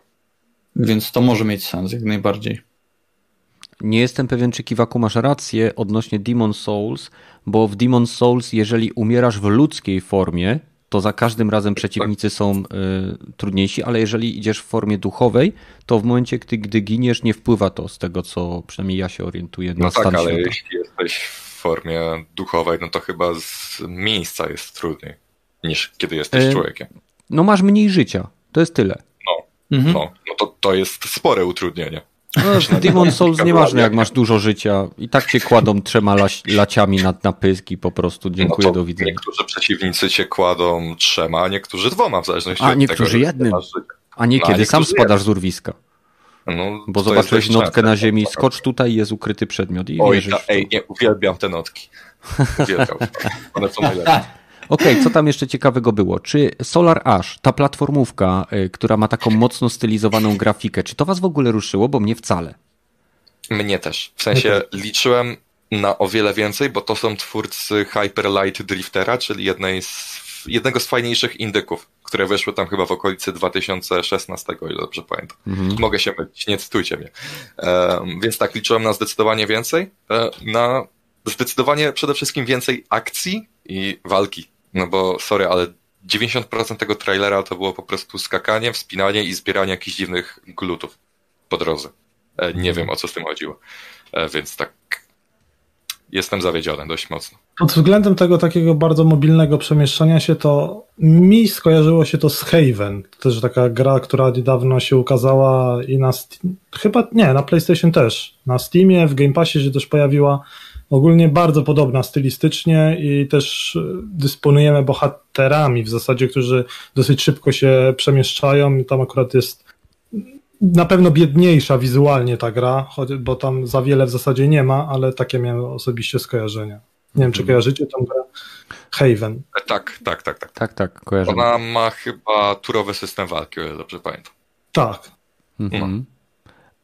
Więc to może mieć sens, jak najbardziej. Nie jestem pewien, czy Kiwaku masz rację odnośnie Demon Souls, bo w Demon Souls, jeżeli umierasz w ludzkiej formie, to za każdym razem przeciwnicy są y, trudniejsi, ale jeżeli idziesz w formie duchowej, to w momencie, gdy, gdy giniesz, nie wpływa to z tego, co przynajmniej ja się orientuję na No tak, stan ale świata. jeśli jesteś w formie duchowej, no to chyba z miejsca jest trudniej niż kiedy jesteś E, człowiekiem. No masz mniej życia, to jest tyle. Mhm. No, no to, to jest spore utrudnienie. No, Demon Souls nieważne jak masz dużo życia, i tak cię kładą trzema laciami na, na pyski po prostu. Dziękuję, no do widzenia. Niektórzy przeciwnicy cię kładą trzema, a niektórzy dwoma, w zależności A od niektórzy tego, jednym. A nie No, a kiedy sam spadasz z urwiska. No, Bo zobaczyłeś notkę na ziemi, skocz tutaj, jest ukryty przedmiot i Oj, ta, ej, nie, uwielbiam te notki. Uwielbiam. One są najlepsze. Okej, co tam jeszcze ciekawego było? Czy Solar Ash, ta platformówka, y, która ma taką mocno stylizowaną grafikę, czy to was w ogóle ruszyło? Bo mnie wcale. Mnie też. W sensie liczyłem na o wiele więcej, bo to są twórcy Hyper Light Driftera, czyli jednej z, jednego z fajniejszych indyków, które wyszły tam chyba w okolicy 2016, o ile dobrze pamiętam. Mogę się mylić, nie cytujcie mnie. Em, więc tak, liczyłem na zdecydowanie więcej. E, na zdecydowanie przede wszystkim więcej akcji i walki. No bo, sorry, ale 90% tego trailera to było po prostu skakanie, wspinanie i zbieranie jakichś dziwnych glutów po drodze. E, Nie wiem, o co z tym chodziło. E, Więc tak, jestem zawiedziony dość mocno. Pod względem tego takiego bardzo mobilnego przemieszczania się, to mi skojarzyło się to z Haven. To też taka gra, która niedawno się ukazała i na Steam, chyba nie, na PlayStation też. Na Steamie, w Game Passie się też pojawiła. Ogólnie bardzo podobna stylistycznie i też e, dysponujemy bohaterami w zasadzie, którzy dosyć szybko się przemieszczają i tam akurat jest na pewno biedniejsza wizualnie ta gra, choć- bo tam za wiele w zasadzie nie ma, ale takie miałem osobiście skojarzenia. Nie wiem, czy kojarzycie tą grę? Haven. E, Tak, tak, tak, tak. Tak, tak, kojarzę. Ona ma chyba turowy system walki, o ile dobrze pamiętam. Tak. Mhm.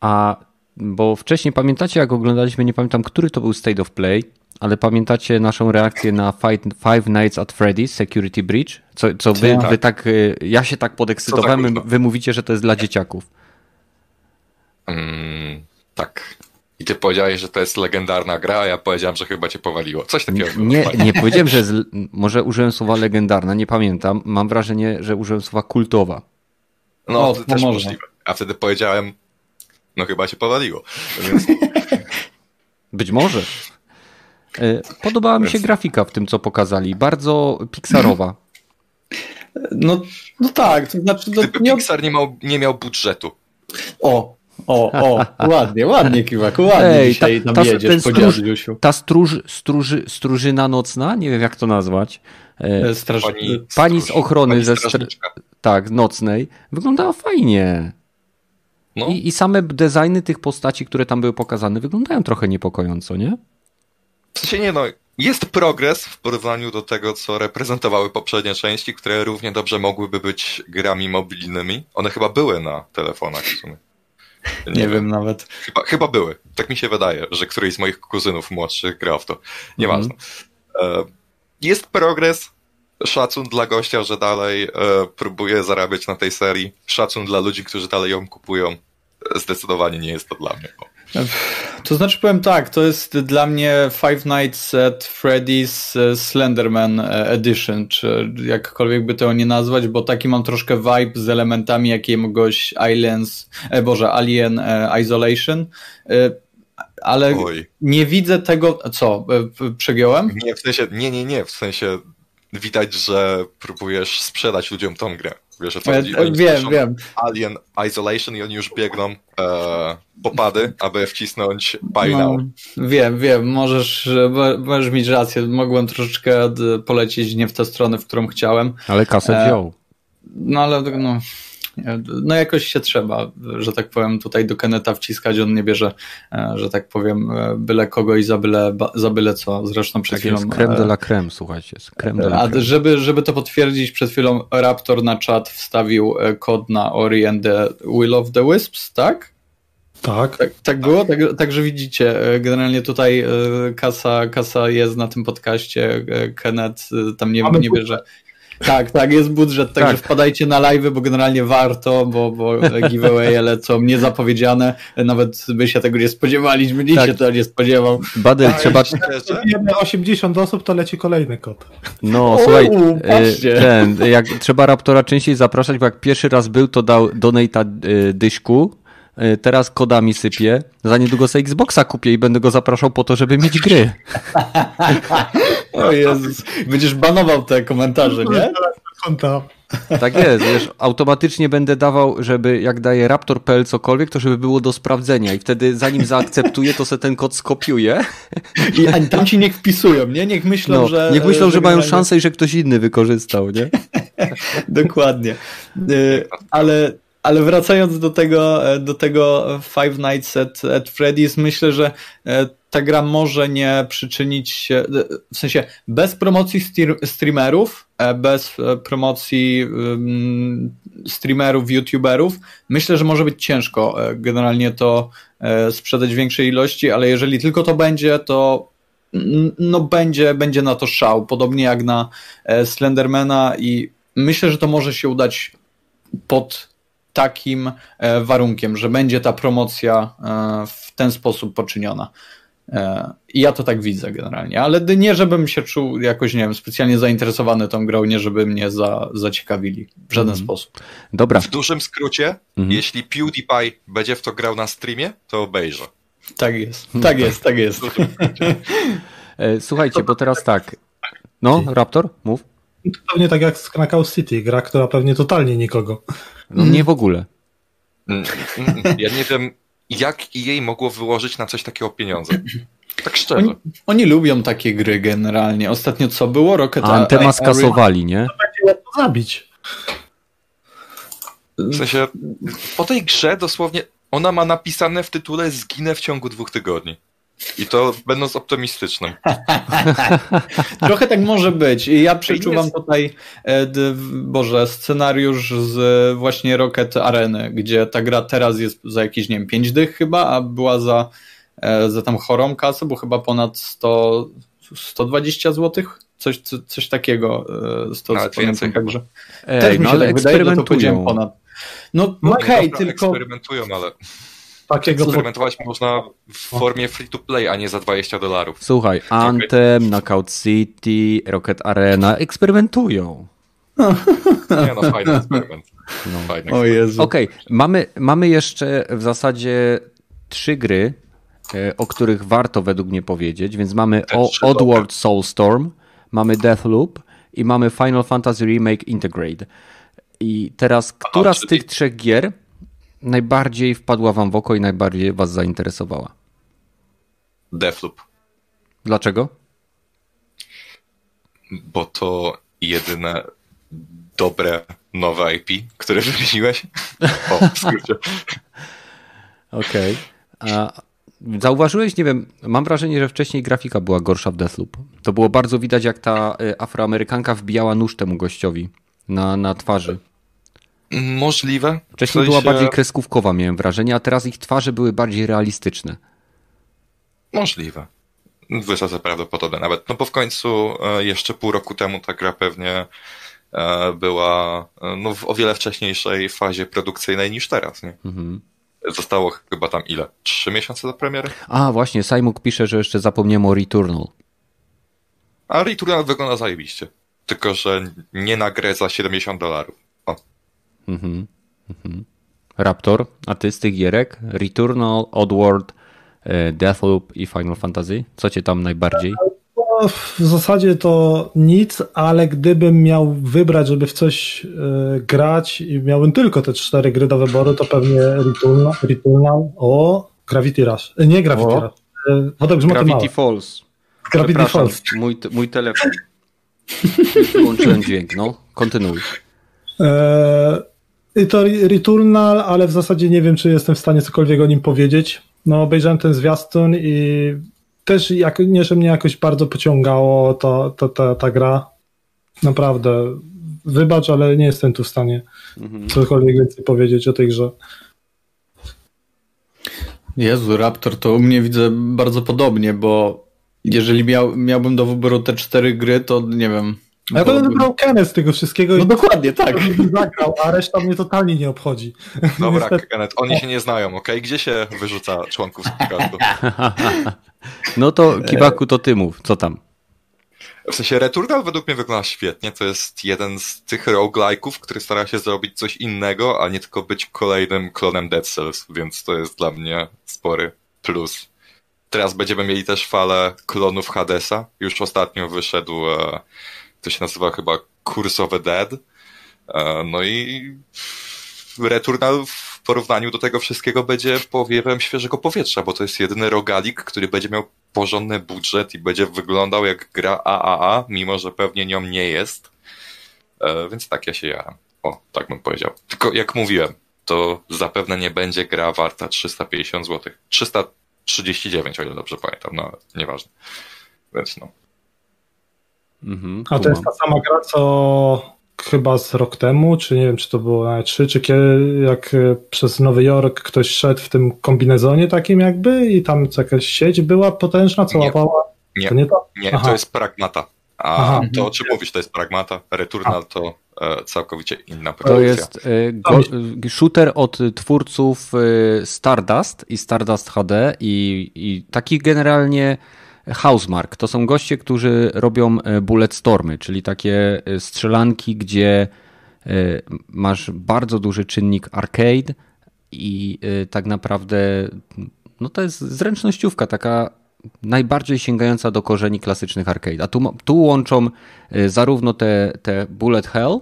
A bo wcześniej pamiętacie, jak oglądaliśmy, nie pamiętam, który to był State of Play, ale pamiętacie naszą reakcję na Five, Five Nights at Freddy's Security Breach? Co, co wy, Tak. wy tak, y, ja się tak podekscytowałem, gówno. wy mówicie, że to jest dla dzieciaków. Mm, tak. I ty powiedziałeś, że to jest legendarna gra, a ja powiedziałem, że chyba cię powaliło. Coś takiego. Nie, nie powiedziałem, że z, może użyłem słowa legendarna, nie pamiętam. Mam wrażenie, że użyłem słowa kultowa. No, O, to to też może. możliwe. A wtedy powiedziałem, no chyba cię powaliło. Więc Być może. Y, Podobała mi się grafika w tym, co pokazali. Bardzo pixarowa. No, no tak, to znaczy, to gdyby nie, Pixar nie miał, nie miał budżetu, o, o, o, ładnie, ładnie, Kiwak, ładnie Ej, dzisiaj ta- tam ta- jedziesz stróż-. Ta stróż, stróży, stróżyna nocna, nie wiem jak to nazwać. E, E, Straż... pani, Pani z ochrony pani ze str- tak, nocnej, wyglądała fajnie. No, I, I same designy tych postaci, które tam były pokazane, wyglądają trochę niepokojąco, nie? w sensie nie no, jest progres w porównaniu do tego, co reprezentowały poprzednie części, które równie dobrze mogłyby być grami mobilnymi. One chyba były na telefonach w sumie. Nie, nie wiem nawet. Chyba, chyba były. Tak mi się wydaje, że któryś z moich kuzynów młodszych grał w to. Nieważne. Mm. Jest progres. Szacun dla gościa, że dalej e, próbuje zarabiać na tej serii. Szacun dla ludzi, którzy dalej ją kupują. Zdecydowanie nie jest to dla mnie. To znaczy powiem tak, to jest dla mnie Five Nights at Freddy's e, Slenderman e, Edition, czy jakkolwiek by to nie nazwać, bo taki mam troszkę vibe z elementami jakiegoś Aliens, e, Boże, Alien e, Isolation, ale Oj. nie widzę tego, co, przegiąłem? Nie, w sensie, nie, nie, nie, w sensie widać, że próbujesz sprzedać ludziom tą grę. Wiesz, o co chodzi? Oni wiem, wiem. Alien Isolation i oni już biegną e, popady, aby wcisnąć buy no, now. Wiem, wiem, możesz, możesz mieć rację. Mogłem troszeczkę polecieć nie w tę stronę, w którą chciałem. Ale kasę e, wziął. No ale no, no jakoś się trzeba, że tak powiem, tutaj do Keneta wciskać, on nie bierze, e, że tak powiem, e, byle kogo i za byle, za byle co. Zresztą przed tak chwilą... Jest creme de la creme, słuchajcie. Creme de la creme. A żeby, żeby to potwierdzić, przed chwilą Raptor na czat wstawił e, kod na Ori and the Will of the Wisps, tak? Tak. Tak, tak było? Tak, także widzicie, generalnie tutaj kasa, kasa jest na tym podcaście, Kenneth tam nie, nie bierze, tak, tak, jest budżet, także tak. wpadajcie na live, bo generalnie warto, bo, bo giveaway lecą niezapowiedziane, nawet by się tego nie spodziewali, nikt tak. się to nie spodziewał. Badel, tak, trzeba... Jak 80 osób, to leci kolejny kod. No, o, słuchaj, e, ten, jak trzeba Raptora częściej zapraszać, bo jak pierwszy raz był, to dał donata e, dyśku, e, teraz kodami sypie. Za niedługo sobie Xboxa kupię i będę go zapraszał po to, żeby mieć gry. O Jezus. Będziesz banował te komentarze, nie? Konta. Tak jest, wiesz, automatycznie będę dawał, żeby jak daje raptor.pl cokolwiek, to żeby było do sprawdzenia i wtedy zanim zaakceptuję, to se ten kod skopiuję. I tam ci niech wpisują, nie? Niech myślą, no, że... Niech myślą, że, że mają szansę i że ktoś inny wykorzystał, nie? Dokładnie. Y, ale ale wracając do tego, e, do tego Five Nights at, at Freddy's, myślę, że e, ta gra może nie przyczynić się, e, w sensie bez promocji streamerów, bez promocji streamerów, youtuberów, myślę, że może być ciężko generalnie to sprzedać w większej ilości, ale jeżeli tylko to będzie, to no będzie, będzie na to szał, podobnie jak na Slendermana i myślę, że to może się udać pod takim e, warunkiem, że będzie ta promocja e, w ten sposób poczyniona. E, I ja to tak widzę generalnie, ale nie żebym się czuł jakoś, nie wiem, specjalnie zainteresowany tą grą, nie żeby mnie za, zaciekawili w żaden mm. sposób. Dobra. W dużym skrócie, mm. jeśli PewDiePie będzie w to grał na streamie, to obejrzę. Tak jest, tak jest, tak jest. Słuchajcie, bo teraz tak. No, Raptor, mów. To pewnie tak jak z Knockout City, gra, która pewnie totalnie nikogo. No nie w ogóle. Mm, mm, mm. Ja nie wiem, jak jej mogło wyłożyć na coś takiego pieniądze. Tak szczerze. Oni, oni lubią takie gry generalnie. Ostatnio co było? Rocket A Antema skasowali, nie? Będzie zabić. W sensie, po tej grze dosłownie ona ma napisane w tytule zginę w ciągu dwóch tygodni. I to będąc optymistycznym. Trochę tak może być. Ja przeczuwam tutaj, e, Boże, scenariusz z właśnie Rocket Areny, gdzie ta gra teraz jest za jakieś, nie wiem, 5 dych chyba, a była za, e, za tam chorą kasę, bo chyba ponad 100, 120 zł. Coś, coś takiego. Z to pamiętam także. Ej, Też mi no się no, tak wydaje, że to powiedziałem ponad. No, no okej, okay, tylko. Eksperymentują, ale takiego... Eksperymentować można w formie free to play, a nie za 20 dolarów. Słuchaj, Anthem, okay. Knockout City, Rocket Arena eksperymentują. Nie no, fajny eksperyment. No. Fajny o Jezu. Okej, okay. mamy, mamy jeszcze w zasadzie trzy gry, e, o których warto według mnie powiedzieć, więc mamy Oddworld Soulstorm, mamy Deathloop i mamy Final Fantasy Remake Integrate. I teraz, która z tych trzech gier najbardziej wpadła wam w oko i najbardziej was zainteresowała? Deathloop. Dlaczego? Bo to jedyne dobre nowe IP, które wymyśliłeś. O, w skrócie. Okej. Okay. Zauważyłeś, nie wiem, mam wrażenie, że wcześniej grafika była gorsza w Deathloop. To było bardzo widać, jak ta y, afroamerykanka wbijała nóż temu gościowi na, na twarzy. Możliwe. Wcześniej W była sensie- bardziej kreskówkowa, miałem wrażenie, a teraz ich twarze były bardziej realistyczne. Możliwe. Wysoce prawdopodobne nawet. No bo w końcu e, jeszcze pół roku temu ta gra pewnie e, była e, no, w o wiele wcześniejszej fazie produkcyjnej niż teraz. Nie? Mhm. Zostało chyba tam ile? Trzy miesiące do premiery? A, właśnie, Simuk pisze, że jeszcze zapomniałem o Returnal. A Returnal wygląda zajebiście. Tylko, że nie na grę za 70 dolarów. Mhm. Mhm. Raptor, a ty z tych gierek? Returnal, Oddworld, e, Deathloop i Final Fantasy? Co cię tam najbardziej? No, w zasadzie to nic, ale gdybym miał wybrać, żeby w coś e, grać i miałbym tylko te cztery gry do wyboru, to pewnie Returnal, Returnal o Gravity Rush. E, Nie Gravity O. Rush. E, Wodek Grzmoty Gravity Małe. Falls. Gravity Falls. Mój, mój telefon. Wyłączyłem dźwięk, no. Kontynuuj. E, to Re- Returnal, ale w zasadzie nie wiem, czy jestem w stanie cokolwiek o nim powiedzieć. No, obejrzałem ten zwiastun i też jak, nie, że mnie jakoś bardzo pociągało to, to, ta, ta gra. Naprawdę. Wybacz, ale nie jestem tu w stanie Mhm. cokolwiek więcej powiedzieć o tej grze. Jezu, Raptor, to u mnie widzę bardzo podobnie, bo jeżeli miał, miałbym do wyboru te cztery gry, to nie wiem. Ja będę wybrał Kenę z tego wszystkiego No i dokładnie, tak. bym zagrał, a reszta mnie totalnie nie obchodzi. dobra, Niestety. Kenneth, oni się nie znają, okej? Gdzie się wyrzuca członków z podcastu? No to Kibaku, to ty mów, co tam? W sensie Returnal według mnie wygląda świetnie. To jest jeden z tych roguelike'ów, który stara się zrobić coś innego, a nie tylko być kolejnym klonem Dead Cells, więc to jest dla mnie spory plus. Teraz będziemy mieli też falę klonów Hadesa. Już ostatnio wyszedł, e, to się nazywa chyba Curse of the Dead. E, no i Returnal w porównaniu do tego wszystkiego będzie powiewem świeżego powietrza, bo to jest jedyny rogalik, który będzie miał porządny budżet i będzie wyglądał jak gra AAA, mimo że pewnie nią nie jest. E, więc tak ja się jaram. O, tak bym powiedział. Tylko jak mówiłem, to zapewne nie będzie gra warta 350 zł. 339, o ile dobrze pamiętam, no nieważne. Więc no. Mhm, A to jest ta sama gra, co chyba z rok temu, czy nie wiem, czy to było na 3 czy kiedy, jak e, przez Nowy Jork ktoś szedł w tym kombinezonie takim jakby i tam jakaś sieć była potężna, co Nie. łapała. Nie, To nie to? nie Aha. to jest Pragmata. A Aha. to o czym mówisz, to jest Pragmata. Returnal to e, całkowicie inna To produkcja. jest e, go, e, shooter od twórców e, Stardust i Stardust HD i, i taki generalnie Housemark. To są goście, którzy robią e, Bulletstormy, czyli takie e, strzelanki, gdzie e, masz bardzo duży czynnik arcade i tak naprawdę no to jest zręcznościówka, taka najbardziej sięgająca do korzeni klasycznych arcade. A tu, tu łączą zarówno te, te Bullet Hell,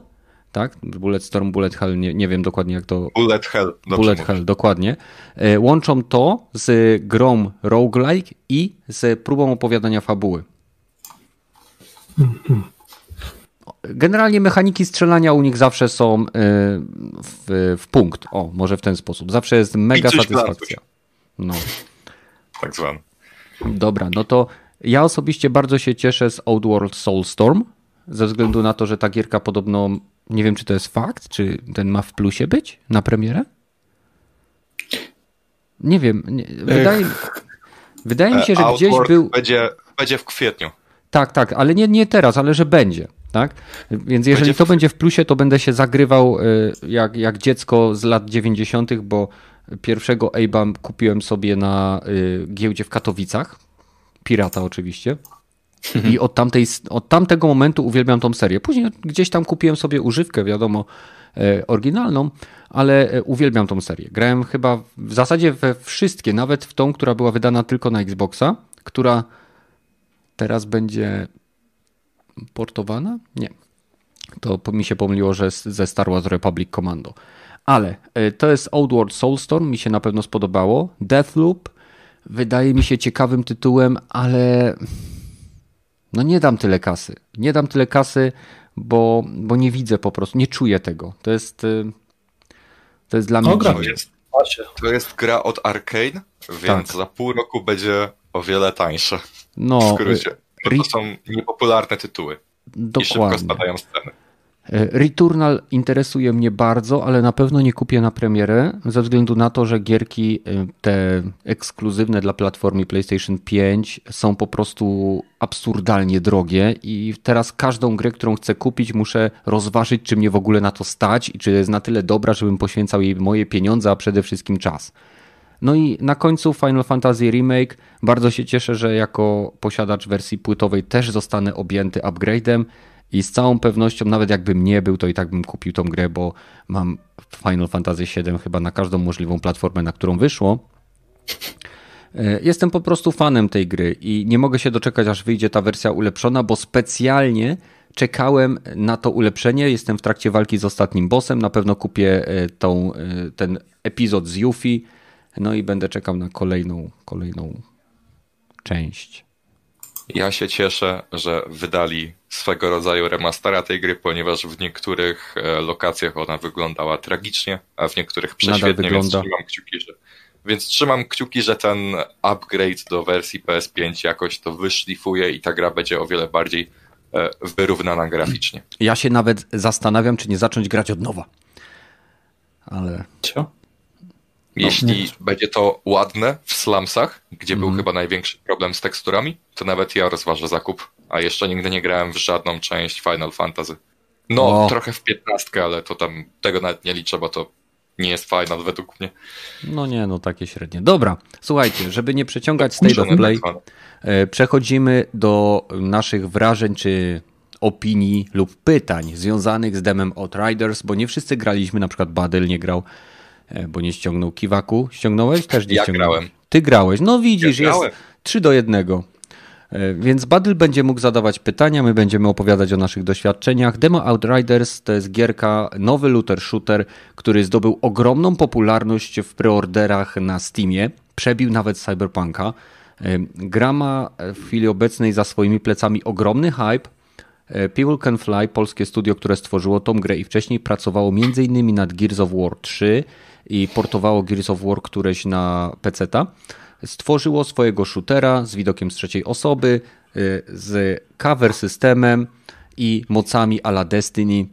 tak? Bullet Storm, Bullet Hell, nie, nie wiem dokładnie jak to. Bullet Hell. Bullet mówisz. Hell, dokładnie. E, Łączą to z grą roguelike i z próbą opowiadania fabuły. Generalnie mechaniki strzelania u nich zawsze są e, w, w punkt. O, może w ten sposób. Zawsze jest mega satysfakcja. No. Tak zwany. Dobra, no to ja osobiście bardzo się cieszę z Outworld Soulstorm, ze względu na to, że ta gierka podobno, nie wiem czy to jest fakt, czy ten ma w plusie być na premierę? Nie wiem, nie, wydaje, wydaje mi się, że E, gdzieś był... Będzie, będzie w kwietniu. Tak, tak, ale nie, nie teraz, ale że będzie. Tak? Więc jeżeli Będzie w- to będzie w plusie, to będę się zagrywał y, jak, jak dziecko z lat 90., bo pierwszego Abe'a kupiłem sobie na y, giełdzie w Katowicach. Pirata oczywiście. I od, tamtej, od tamtego momentu uwielbiam tą serię. Później gdzieś tam kupiłem sobie używkę, wiadomo, e, oryginalną, ale e, uwielbiam tą serię. Grałem chyba w zasadzie we wszystkie, nawet w tą, która była wydana tylko na Xboxa, która teraz będzie portowana? Nie. To mi się pomyliło, że ze Star Wars Republic Commando. Ale e, to jest Outward Soulstorm, mi się na pewno spodobało. Deathloop wydaje mi się ciekawym tytułem, ale no nie dam tyle kasy. Nie dam tyle kasy, bo, bo nie widzę po prostu, nie czuję tego. To jest y, to jest dla mnie Ogra. To dziwne. jest, to jest gra od Arkane, więc Tak. za pół roku będzie o wiele tańsza. W No, skrócie. Bo Ri- to są niepopularne tytuły i szybko dokładnie. spadają z ceny. E, Returnal interesuje mnie bardzo, ale na pewno nie kupię na premierę, ze względu na to, że gierki e, te ekskluzywne dla platformy PlayStation 5 są po prostu absurdalnie drogie i teraz każdą grę, którą chcę kupić, muszę rozważyć, czy mnie w ogóle na to stać i czy jest na tyle dobra, żebym poświęcał jej moje pieniądze, a przede wszystkim czas. No i na końcu Final Fantasy Remake. Bardzo się cieszę, że jako posiadacz wersji płytowej też zostanę objęty upgrade'em i z całą pewnością, nawet jakbym nie był, to i tak bym kupił tą grę, bo mam Final Fantasy VII chyba na każdą możliwą platformę, na którą wyszło. E, jestem po prostu fanem tej gry i nie mogę się doczekać, aż wyjdzie ta wersja ulepszona, bo specjalnie czekałem na to ulepszenie. Jestem w trakcie walki z ostatnim bossem. Na pewno kupię e, tą, e, ten epizod z Yuffie. No i będę czekał na kolejną, kolejną część. Ja się cieszę, że wydali swego rodzaju remastera tej gry, ponieważ w niektórych e, lokacjach ona wyglądała tragicznie, a w niektórych prześwietnie, więc trzymam kciuki, że więc trzymam kciuki, że ten upgrade do wersji PS5 jakoś to wyszlifuje i ta gra będzie o wiele bardziej e, wyrównana graficznie. Ja się nawet zastanawiam, czy nie zacząć grać od nowa. Ale. Co? No, Jeśli no. będzie to ładne w slumsach, gdzie mm. był mhm. chyba największy problem z teksturami, to nawet ja rozważę zakup. A jeszcze nigdy nie grałem w żadną część Final Fantasy. No, o. trochę w piętnastkę, ale to tam tego nawet nie liczę, bo to nie jest Final według mnie. No nie, no takie średnie. Dobra, słuchajcie, żeby nie przeciągać State of Play, e, przechodzimy do naszych wrażeń czy opinii lub pytań związanych z demem Outriders, bo nie wszyscy graliśmy, na przykład Badel nie grał bo nie ściągnął Kiwaku. Ściągnąłeś? Też nie ja ściągnąłeś. grałem. Ty grałeś. No widzisz, ja jest 3 do 1. E, więc Badl będzie mógł zadawać pytania, my będziemy opowiadać o naszych doświadczeniach. Demo Outriders to jest gierka, nowy looter shooter, który zdobył ogromną popularność w preorderach na Steamie. Przebił nawet Cyberpunka. E, gra ma w chwili obecnej za swoimi plecami ogromny hype. People Can Fly, polskie studio, które stworzyło tą grę i wcześniej pracowało m.in. nad Gears of War 3 i portowało Gears of War któreś na PC-ta, stworzyło swojego shootera z widokiem z trzeciej osoby, y, z cover systemem i mocami a la Destiny.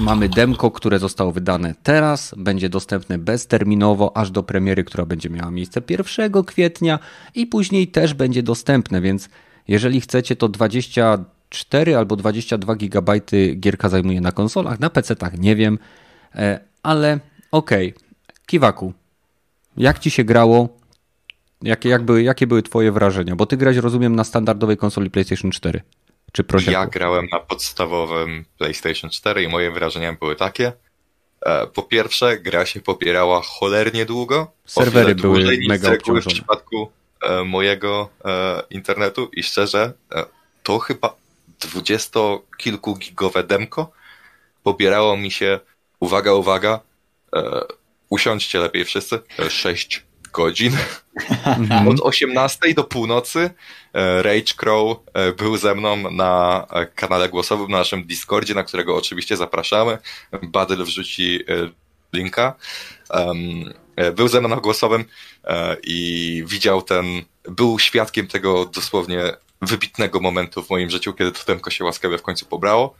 Mamy demko, które zostało wydane teraz, będzie dostępne bezterminowo aż do premiery, która będzie miała miejsce 1 kwietnia i później też będzie dostępne, więc jeżeli chcecie to 24 albo 22 GB gierka zajmuje na konsolach, na PC-tach nie wiem, e, ale Okej. Okay. Kiwaku, jak ci się grało? Jakie, jak były, jakie były twoje wrażenia? Bo ty grałeś, rozumiem, na standardowej konsoli PlayStation 4. Czy prosiaku? Ja grałem na podstawowym PlayStation 4 i moje wrażenia były takie. E, po pierwsze, gra się popierała cholernie długo. Serwery były mega obciążone. W przypadku e, mojego internetu i szczerze, to chyba dwudziestokilkugigowe demko pobierało mi się, uwaga, uwaga, E, usiądźcie lepiej wszyscy, 6 e, godzin. Mhm. Od 18 do północy e, Rage Crow był ze mną na kanale głosowym na naszym Discordzie, na którego oczywiście zapraszamy. Badyl wrzuci linka. Był ze mną na głosowym i widział ten, był świadkiem tego dosłownie wybitnego momentu w moim życiu, kiedy to temko się łaskawie w końcu pobrało.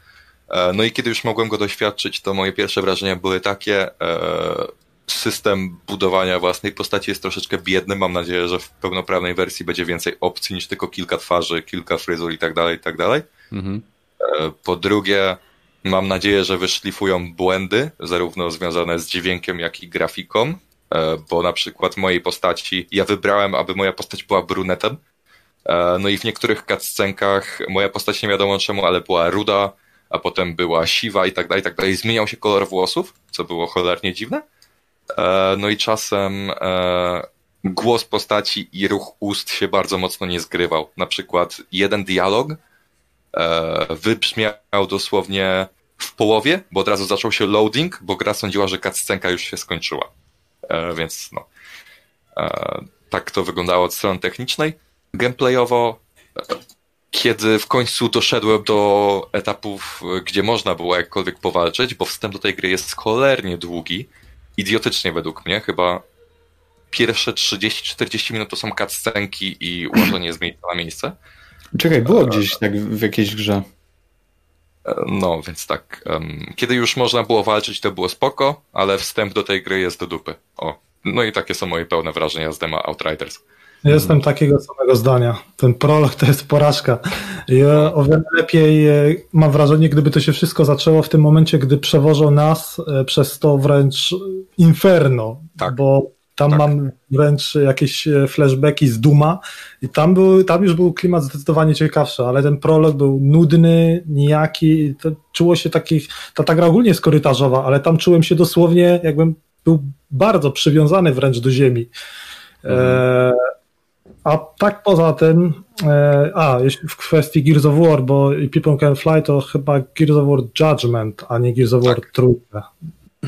E, no i kiedy już mogłem go doświadczyć, to moje pierwsze wrażenia były takie. E, system budowania własnej postaci jest troszeczkę biedny. Mam nadzieję, że w pełnoprawnej wersji będzie więcej opcji niż tylko kilka twarzy, kilka fryzur i tak dalej, i tak dalej. Mhm. E, po drugie, mam nadzieję, że wyszlifują błędy, zarówno związane z dźwiękiem, jak i grafiką, bo na przykład mojej postaci, ja wybrałem, aby moja postać była brunetem, no i w niektórych cutscenkach moja postać nie wiadomo czemu, ale była ruda, a potem była siwa i tak dalej, i tak dalej. Zmieniał się kolor włosów, co było cholernie dziwne. E, no i czasem e, głos postaci i ruch ust się bardzo mocno nie zgrywał. Na przykład jeden dialog e, wybrzmiał dosłownie w połowie, bo od razu zaczął się loading, bo gra sądziła, że cutscenka już się skończyła. Więc no, tak to wyglądało od strony technicznej. Gameplayowo kiedy w końcu doszedłem do etapów, gdzie można było jakkolwiek powalczyć, bo wstęp do tej gry jest cholernie długi, idiotycznie według mnie, chyba pierwsze 30-40 minut to są cutscenki i ułożenie z miejsca na miejsce. Czekaj, było gdzieś tak w jakiejś grze. No, więc tak. Kiedy już można było walczyć, to było spoko, ale wstęp do tej gry jest do dupy. O. No i takie są moje pełne wrażenia z demo Outriders. Jestem takiego samego zdania. Ten prolog to jest porażka. Ja o wiele lepiej e, mam wrażenie, gdyby to się wszystko zaczęło w tym momencie, gdy przewożą nas e, przez to wręcz inferno, tak. bo tam tak. mam wręcz jakieś e, flashbacki z Duma i tam, był, tam już był klimat zdecydowanie ciekawszy, ale ten prolog był nudny, nijaki, to czuło się taki, ta, ta gra ogólnie jest korytarzowa, ale tam czułem się dosłownie, jakbym był bardzo przywiązany wręcz do ziemi. Mhm. E, a tak poza tym, e, a jeśli w kwestii Gears of War, bo People Can Fly to chyba Gears of War Judgment, a nie Gears of War tak. trójka.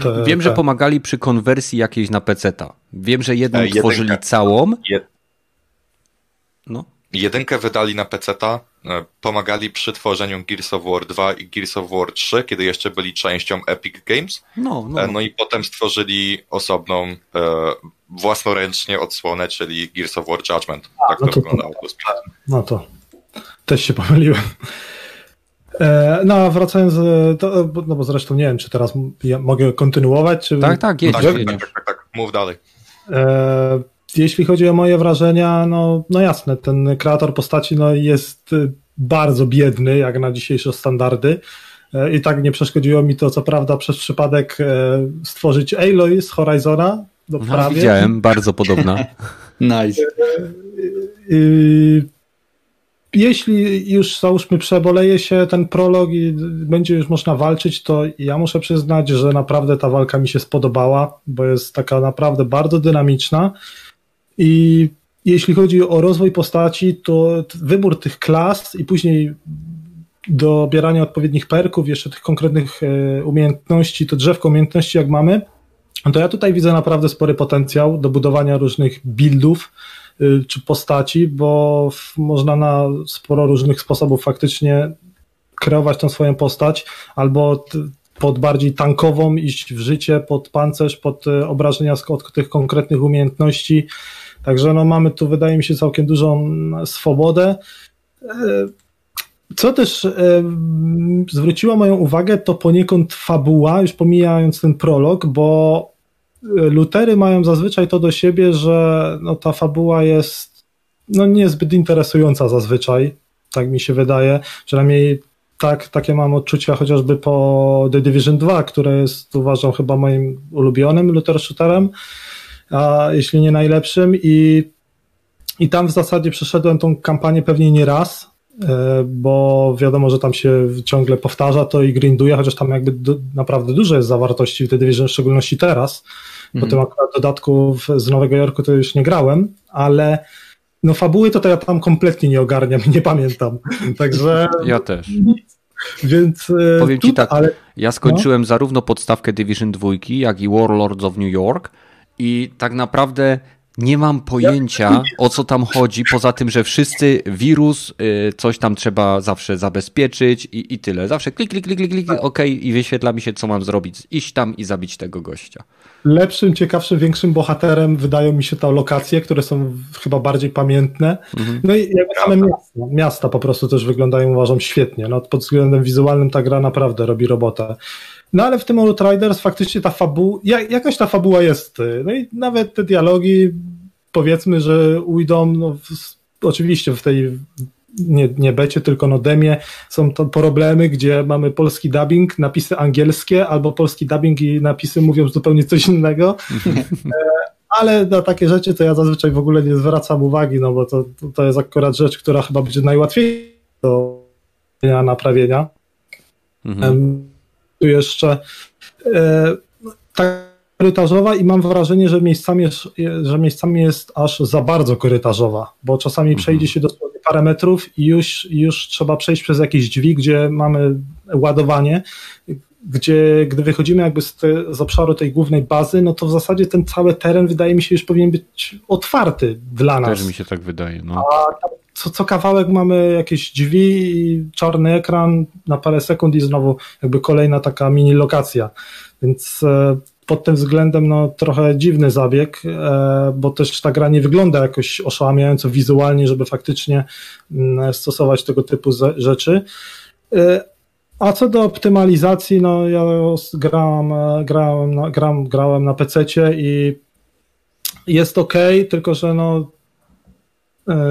Te, Wiem, te. że pomagali przy konwersji jakiejś na PC-ta. Wiem, że jedną e, tworzyli całą. Je... No. Jedynkę wydali na PC-ta, pomagali przy tworzeniu Gears of War 2 i Gears of War 3, kiedy jeszcze byli częścią Epic Games. No, no. E, no i potem stworzyli osobną, e, własnoręcznie odsłonę, czyli Gears of War Judgment. A, tak no to, to wyglądało. No to też się pomyliłem. No, a wracając, do, no bo zresztą nie wiem, czy teraz ja mogę kontynuować. Czy... Tak, tak, jedź, tak, tak, tak, tak, tak, mów dalej. E, jeśli chodzi o moje wrażenia, no, no jasne, ten kreator postaci no, jest bardzo biedny, jak na dzisiejsze standardy. E, I tak nie przeszkodziło mi to, co prawda, przez przypadek e, stworzyć Aloy z Horizona. No, prawie. Widziałem, bardzo podobna. nice. Jeśli już załóżmy przeboleje się ten prolog i będzie już można walczyć, to ja muszę przyznać, że naprawdę ta walka mi się spodobała, bo jest taka naprawdę bardzo dynamiczna. I jeśli chodzi o rozwój postaci, to wybór tych klas i później dobieranie odpowiednich perków, jeszcze tych konkretnych e, umiejętności, to drzewko umiejętności jak mamy, to ja tutaj widzę naprawdę spory potencjał do budowania różnych buildów y, czy postaci, bo można na sporo różnych sposobów faktycznie kreować tą swoją postać, albo pod bardziej tankową iść w życie, pod pancerz, pod e, obrażenia od tych konkretnych umiejętności, Także no, mamy tu, wydaje mi się, całkiem dużą swobodę. E, co też e, zwróciło moją uwagę, to poniekąd fabuła, już pomijając ten prolog, bo lutery mają zazwyczaj to do siebie, że no, ta fabuła jest no, niezbyt interesująca zazwyczaj, tak mi się wydaje. Przynajmniej tak, takie mam odczucia chociażby po The Division 2, które jest uważam chyba moim ulubionym luther shooterem a jeśli nie najlepszym i, i tam w zasadzie przeszedłem tą kampanię pewnie nie raz, e, bo wiadomo, że tam się ciągle powtarza to i grinduje, chociaż tam jakby du naprawdę dużo jest zawartości w The Division, w szczególności teraz. Po mhm. tym akurat dodatku z Nowego Jorku to już nie grałem, ale no fabuły to, to ja tam kompletnie nie ogarniam, nie pamiętam. Także... Ja też. Więc e, powiem ci tak, ale... ja skończyłem no. zarówno podstawkę Division 2, jak i Warlords of New York i tak naprawdę nie mam pojęcia o co tam chodzi, poza tym, że wszyscy wirus, y, coś tam trzeba zawsze zabezpieczyć i, i tyle. Zawsze klik, klik, klik, klik, klik, ok i wyświetla mi się, co mam zrobić. Iść tam i zabić tego gościa. Lepszym, ciekawszym, większym bohaterem wydają mi się te lokacje, które są chyba bardziej pamiętne. Mhm. No i jakby same miasta, miasta po prostu też wyglądają, uważam, świetnie. No, pod względem wizualnym ta gra naprawdę robi robotę. No ale w tym Outriders faktycznie ta fabuła, jakaś ta fabuła jest. Y, no i nawet te dialogi, powiedzmy, że ujdą, no, w, oczywiście w tej nie, nie becie, tylko no demie są to problemy, gdzie mamy polski dubbing, napisy angielskie, albo polski dubbing i napisy mówią zupełnie coś innego. E, ale na takie rzeczy to ja zazwyczaj w ogóle nie zwracam uwagi, no bo to, to jest akurat rzecz, która chyba będzie najłatwiejsza do naprawienia. Mhm tu jeszcze e, tak korytarzowa i mam wrażenie, że miejscami, jest, że miejscami jest aż za bardzo korytarzowa, bo czasami mhm. przejdzie się dosłownie parę metrów i już, już trzeba przejść przez jakieś drzwi, gdzie mamy ładowanie, gdzie gdy wychodzimy jakby z, te, z obszaru tej głównej bazy, no to w zasadzie ten cały teren wydaje mi się już powinien być otwarty dla nas. Też mi się tak wydaje. No. A co, co kawałek mamy jakieś drzwi, czarny ekran na parę sekund i znowu jakby kolejna taka mini lokacja. Więc e, pod tym względem no, trochę dziwny zabieg, e, bo też ta gra nie wygląda jakoś oszałamiająco wizualnie, żeby faktycznie mm, stosować tego typu rzeczy. E, A co do optymalizacji, no ja grałem, grałem, gram, grałem na PC i jest ok, tylko że no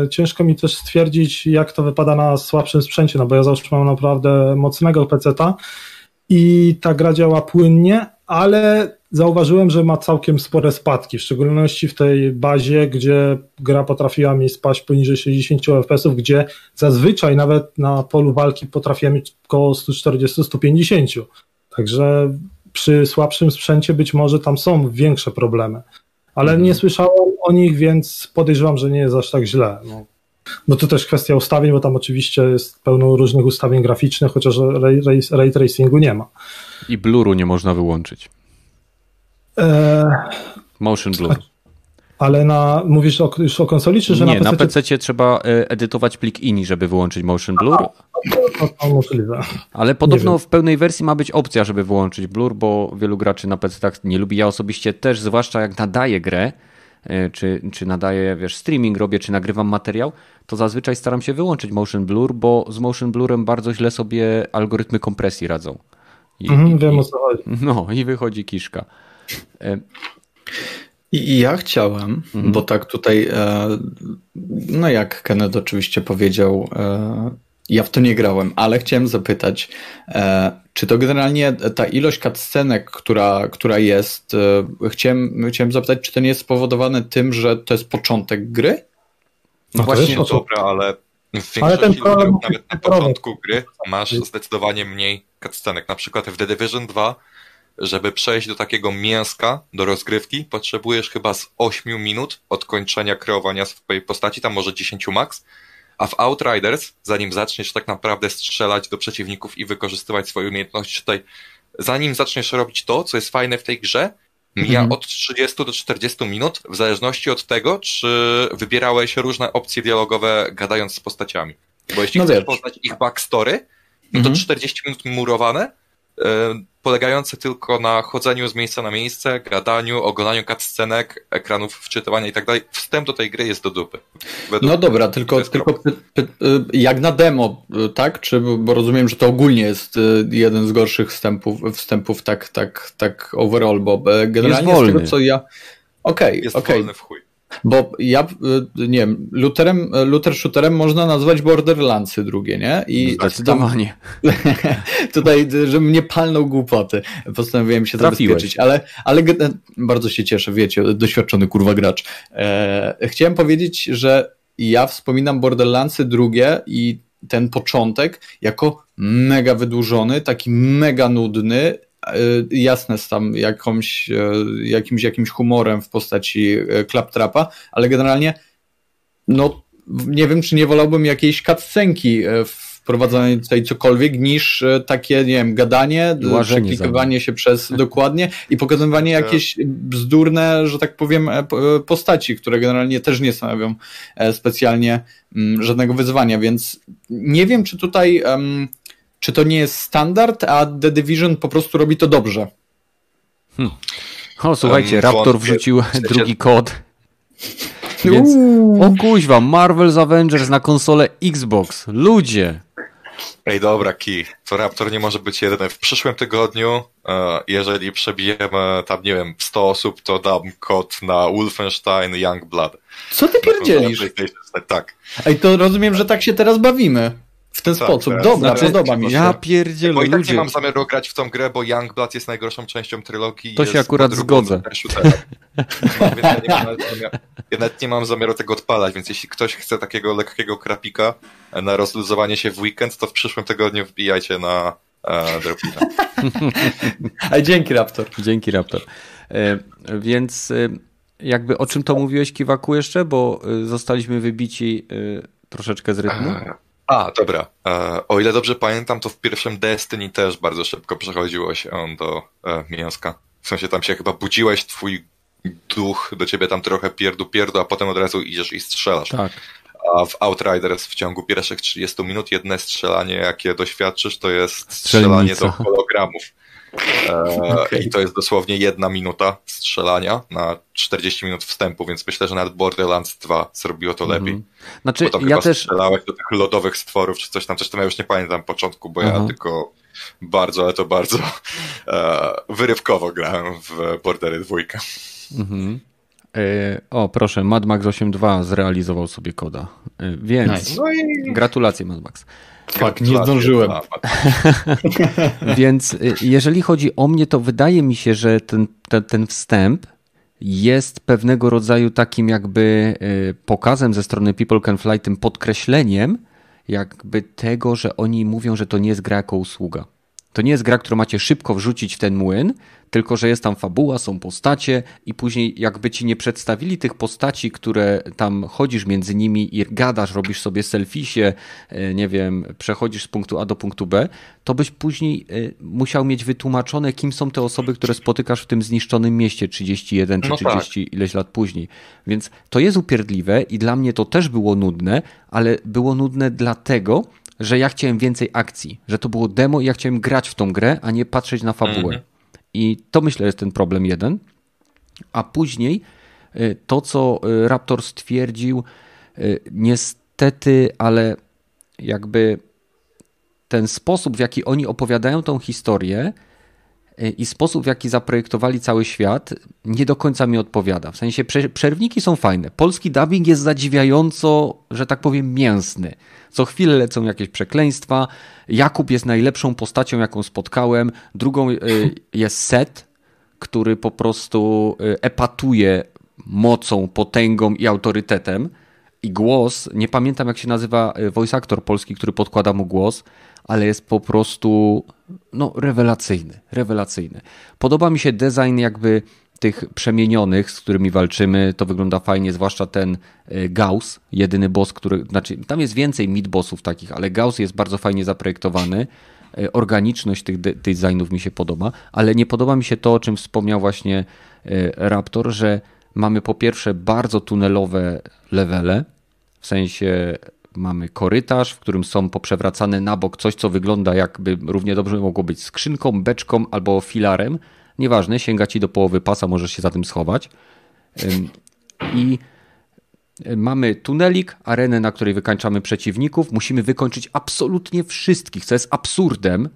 ciężko mi też stwierdzić, jak to wypada na słabszym sprzęcie, no bo ja zawsze mam naprawdę mocnego PC-ta i ta gra działa płynnie, ale zauważyłem, że ma całkiem spore spadki, w szczególności w tej bazie, gdzie gra potrafiła mi spaść poniżej 60 fps, gdzie zazwyczaj nawet na polu walki potrafiła mieć około 140-150. Także przy słabszym sprzęcie być może tam są większe problemy. Ale mhm. nie słyszałem o nich, więc podejrzewam, że nie jest aż tak źle. No. No to też kwestia ustawień, bo tam oczywiście jest pełno różnych ustawień graficznych, chociaż ray, ray, ray tracingu nie ma. I bluru nie można wyłączyć. E... Motion blur. Ale na, mówisz o, już o konsoli, czy że nie, na PC? na PC trzeba e, edytować plik INI, żeby wyłączyć motion blur. No, możliwe. Ale podobno w pełnej wersji ma być opcja, żeby wyłączyć blur, bo wielu graczy na PC tak nie lubi. Ja osobiście też, zwłaszcza jak nadaję grę, e, czy, czy nadaję, wiesz, streaming robię, czy nagrywam materiał, to zazwyczaj staram się wyłączyć motion blur, bo z motion blurem bardzo źle sobie algorytmy kompresji radzą. I, mhm, wiem o co chodzi. No i wychodzi kiszka. E, I ja chciałem, mhm. bo tak tutaj, e, no jak Kenneth oczywiście powiedział, e, ja w to nie grałem, ale chciałem zapytać, czy to generalnie ta ilość cutscenek, która, która jest, chciałem, chciałem zapytać, czy to nie jest spowodowane tym, że to jest początek gry? No, właśnie, to dobra, ale w większości ale ten problem, nawet na początku gry masz zdecydowanie mniej cutscenek. Na przykład w The Division 2 żeby przejść do takiego mięska, do rozgrywki, potrzebujesz chyba z 8 minut od kończenia kreowania swojej postaci, tam może 10 max, a w Outriders, zanim zaczniesz tak naprawdę strzelać do przeciwników i wykorzystywać swoje umiejętności tutaj, zanim zaczniesz robić to, co jest fajne w tej grze, mija mhm. od 30 do 40 minut, w zależności od tego, czy wybierałeś różne opcje dialogowe gadając z postaciami. Bo jeśli no chcesz wiesz. poznać ich backstory, no to 40 mhm. minut murowane, polegające tylko na chodzeniu z miejsca na miejsce, gadaniu, oglądaniu cutscenek, ekranów wczytywania i tak dalej. Wstęp do tej gry jest do dupy. no dobra, tylko, tylko py, py, y, jak na demo, y, tak? Czy, bo rozumiem, że to ogólnie jest y, jeden z gorszych wstępów, wstępów tak, tak, tak overall, bo e, generalnie z tego co ja... Okej, okay, jest okay. Bo ja, y, nie wiem, looterem, looter shooterem można nazwać Borderlandsy drugie, nie? I Zdecydowanie. Tam, tutaj, żebym nie palnął głupoty, postanowiłem się Trafiłeś. zabezpieczyć, ale, ale bardzo się cieszę, wiecie, doświadczony kurwa gracz. E, chciałem powiedzieć, że ja wspominam Borderlandsy drugie i ten początek jako mega wydłużony, taki mega nudny, Y, jasne z tam jakąś, y, jakimś, jakimś humorem w postaci y, Claptrapa, ale generalnie no nie wiem, czy nie wolałbym jakiejś cutscenki wprowadzonej tutaj cokolwiek niż takie, nie wiem, gadanie, przeklikowanie się przez dokładnie i pokazywanie jakieś bzdurne, że tak powiem, e, e, postaci, które generalnie też nie stanowią e, specjalnie mm, żadnego wyzwania, więc nie wiem, czy tutaj czy to nie jest standard, a The Division po prostu robi to dobrze? Hmm. O, słuchajcie, um, Raptor wrzucił drugi kod. Więc, o kuźwa, Marvel's Avengers na konsolę Xbox. Ludzie! Ej, dobra, Ki, to Raptor nie może być jeden. W przyszłym tygodniu, e, jeżeli przebijemy tam, nie wiem, 100 osób, to dam kod na Wolfenstein Youngblood. Co ty pierdzielisz? Tak. Ej, to rozumiem, że tak się teraz bawimy. W ten tak, sposób. Tak. Dobra, znaczy, podoba mi się. Ja pierdzielę, Bo i tak nie mam zamiaru grać w tą grę, bo Youngblood jest najgorszą częścią trylogii. To się akurat zgodzę. No, ja, nie mam, ja nawet nie mam zamiaru tego odpalać, więc jeśli ktoś chce takiego lekkiego krapika na rozluzowanie się w weekend, to w przyszłym tygodniu wbijajcie na e, Dropita. A dzięki Raptor. Dzięki Raptor. E, więc e, jakby o czym to mówiłeś Kiwaku jeszcze, bo e, zostaliśmy wybici e, troszeczkę z rytmu. A, dobra. E, o ile dobrze pamiętam, to w pierwszym Destiny też bardzo szybko przechodziło się do e, mięska. W sensie tam się chyba budziłeś, twój duch do ciebie tam trochę pierdu pierdu, a potem od razu idziesz i strzelasz. Tak. A w Outriders w ciągu pierwszych 30 minut jedne strzelanie, jakie doświadczysz, to jest strzelanie do hologramów. E, okay. I to jest dosłownie jedna minuta strzelania na 40 minut wstępu, więc myślę, że nawet Borderlands 2 zrobiło to lepiej. Mm Znaczy, bo ja też. strzelałeś do tych lodowych stworów, czy coś tam, coś tam ja już nie pamiętam początku, bo ja tylko bardzo, ale to bardzo e, wyrywkowo grałem w Bordery 2. Mhm. E, o, proszę, Mad Max 8.2 zrealizował sobie koda. E, więc nice. no i... gratulacje, Mad Max. Fak, nie zdążyłem. Więc e, jeżeli chodzi o mnie, to wydaje mi się, że ten, ten, ten wstęp jest pewnego rodzaju takim jakby pokazem ze strony People Can Fly, tym podkreśleniem jakby tego, że oni mówią, że to nie jest gra jako usługa. To nie jest gra, którą macie szybko wrzucić w ten młyn, tylko że jest tam fabuła, są postacie i później jakby ci nie przedstawili tych postaci, które tam chodzisz między nimi i gadasz, robisz sobie selfisie, e, nie wiem, przechodzisz z punktu A do punktu B, to byś później e, musiał mieć wytłumaczone, kim są te osoby, które spotykasz w tym zniszczonym mieście 31 czy no 30 tak. ileś lat później. Więc to jest upierdliwe i dla mnie to też było nudne, ale było nudne dlatego, że ja chciałem więcej akcji, że to było demo i ja chciałem grać w tą grę, a nie patrzeć na fabułę. Mhm. I to myślę jest ten problem jeden. A później y, to, co y, Raptor stwierdził, y, niestety, ale jakby ten sposób, w jaki oni opowiadają tą historię i sposób, w jaki zaprojektowali cały świat, nie do końca mi odpowiada. W sensie przerwniki są fajne. Polski dubbing jest zadziwiająco, że tak powiem, mięsny. Co chwilę lecą jakieś przekleństwa. Jakub jest najlepszą postacią, jaką spotkałem. Drugą y, jest Set, który po prostu y, epatuje mocą, potęgą i autorytetem. I głos, nie pamiętam jak się nazywa y, voice actor polski, który podkłada mu głos, ale jest po prostu no, rewelacyjny, rewelacyjny. Podoba mi się design jakby tych przemienionych, z którymi walczymy, to wygląda fajnie, zwłaszcza ten e, Gauss, jedyny boss, który, znaczy tam jest więcej mid bossów takich, ale Gauss jest bardzo fajnie zaprojektowany. E, organiczność tych designów mi się podoba, ale nie podoba mi się to, o czym wspomniał właśnie e, Raptor, że mamy po pierwsze bardzo tunelowe levele, w sensie mamy korytarz, w którym są poprzewracane na bok coś, co wygląda jakby równie dobrze mogło być skrzynką, beczką albo filarem, Nieważne, sięga ci do połowy pasa, możesz się za tym schować. I mamy tunelik, arenę, na której wykańczamy przeciwników. Musimy wykończyć absolutnie wszystkich, co jest absurdem,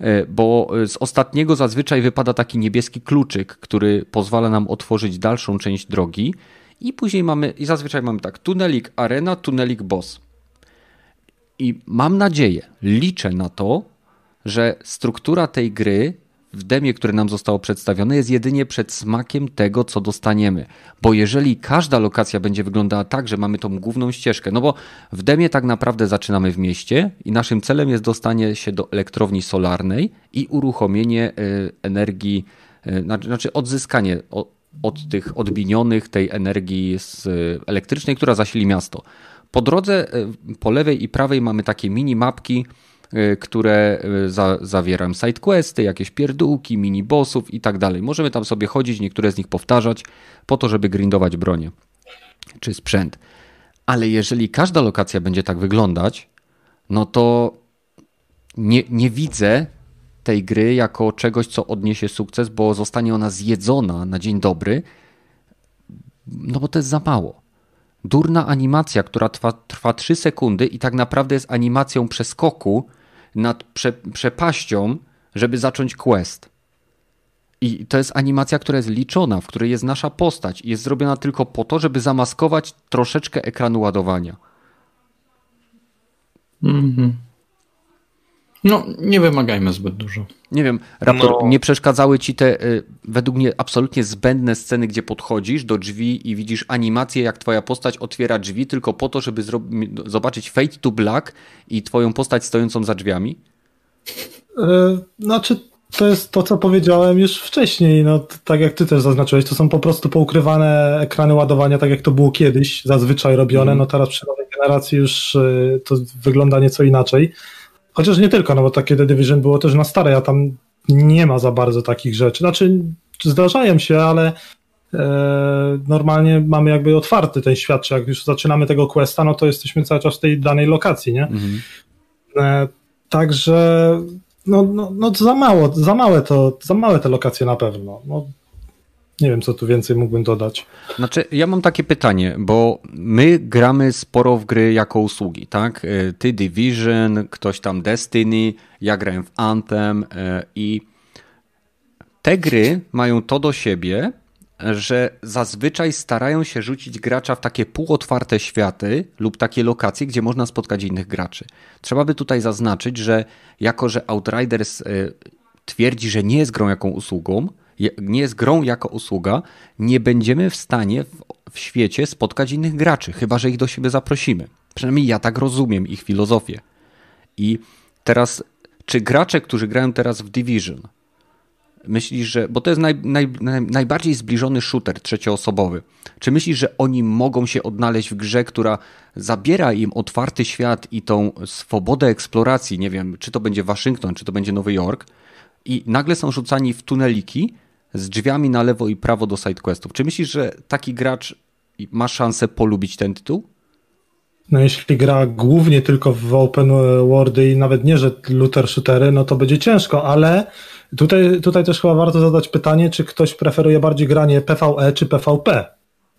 e, bo z ostatniego zazwyczaj wypada taki niebieski kluczyk, który pozwala nam otworzyć dalszą część drogi. I później mamy, i zazwyczaj mamy tak, tunelik, arena, tunelik, boss. I mam nadzieję, liczę na to, że struktura tej gry w demie, które nam zostało przedstawione, jest jedynie przed smakiem tego, co dostaniemy. Bo jeżeli każda lokacja będzie wyglądała tak, że mamy tą główną ścieżkę, no bo w demie tak naprawdę zaczynamy w mieście i naszym celem jest dostanie się do elektrowni solarnej i uruchomienie y, energii, y, znaczy odzyskanie od tych odbinionych tej energii elektrycznej, która zasili miasto. Po drodze y, po lewej i prawej mamy takie mini mapki, Y, które y, za, zawieram sidequesty, jakieś pierdółki, mini-bossów i tak dalej. Możemy tam sobie chodzić, niektóre z nich powtarzać po to, żeby grindować bronię czy sprzęt. Ale jeżeli każda lokacja będzie tak wyglądać, no to nie, nie widzę tej gry jako czegoś, co odniesie sukces, bo zostanie ona zjedzona na dzień dobry, no bo to jest za mało. Durna animacja, która trwa, trwa 3 sekundy i tak naprawdę jest animacją przeskoku nad prze, przepaścią, żeby zacząć quest. I to jest animacja, która jest liczona, w której jest nasza postać i jest zrobiona tylko po to, żeby zamaskować troszeczkę ekranu ładowania. Mhm. No, nie wymagajmy zbyt dużo. Nie wiem, Raptor, no. nie przeszkadzały ci te y, według mnie absolutnie zbędne sceny, gdzie podchodzisz do drzwi i widzisz animację, jak twoja postać otwiera drzwi tylko po to, żeby zobaczyć Fade to Black i twoją postać stojącą za drzwiami? Yy, znaczy, to jest to, co powiedziałem już wcześniej. No, tak jak ty też zaznaczyłeś, to są po prostu poukrywane ekrany ładowania, tak jak to było kiedyś, zazwyczaj robione. Mm. No teraz przy nowej generacji już yy, to wygląda nieco inaczej. Chociaż nie tylko, no bo takie The Division było też na stare, a tam nie ma za bardzo takich rzeczy. Znaczy, zdarzają się, ale e, normalnie mamy jakby otwarty ten świat, czy jak już zaczynamy tego questa, no to jesteśmy cały czas w tej danej lokacji, nie? Mhm. E, także no, no, no za mało, za małe to, za małe te lokacje na pewno. No, Nie wiem, co tu więcej mógłbym dodać. Znaczy, ja mam takie pytanie, bo my gramy sporo w gry jako usługi, tak? E, ty Division, ktoś tam Destiny, ja grałem w Anthem e, i te gry mają to do siebie, że zazwyczaj starają się rzucić gracza w takie półotwarte światy lub takie lokacje, gdzie można spotkać innych graczy. Trzeba by tutaj zaznaczyć, że jako, że Outriders e, twierdzi, że nie jest grą jaką usługą, nie jest grą jako usługa, nie będziemy w stanie w, w świecie spotkać innych graczy, chyba że ich do siebie zaprosimy. Przynajmniej ja tak rozumiem ich filozofię. I teraz, czy gracze, którzy grają teraz w Division, myślisz, że. Bo to jest naj, naj, naj, najbardziej zbliżony shooter trzecioosobowy. Czy myślisz, że oni mogą się odnaleźć w grze, która zabiera im otwarty świat i tą swobodę eksploracji? Nie wiem, czy to będzie Waszyngton, czy to będzie Nowy Jork, i nagle są rzucani w tuneliki z drzwiami na lewo i prawo do sidequestów. Czy myślisz, że taki gracz ma szansę polubić ten tytuł? No jeśli gra głównie tylko w open worldy i nawet nie, że looter shootery, no to będzie ciężko, ale tutaj, tutaj też chyba warto zadać pytanie, czy ktoś preferuje bardziej granie PvE czy PvP,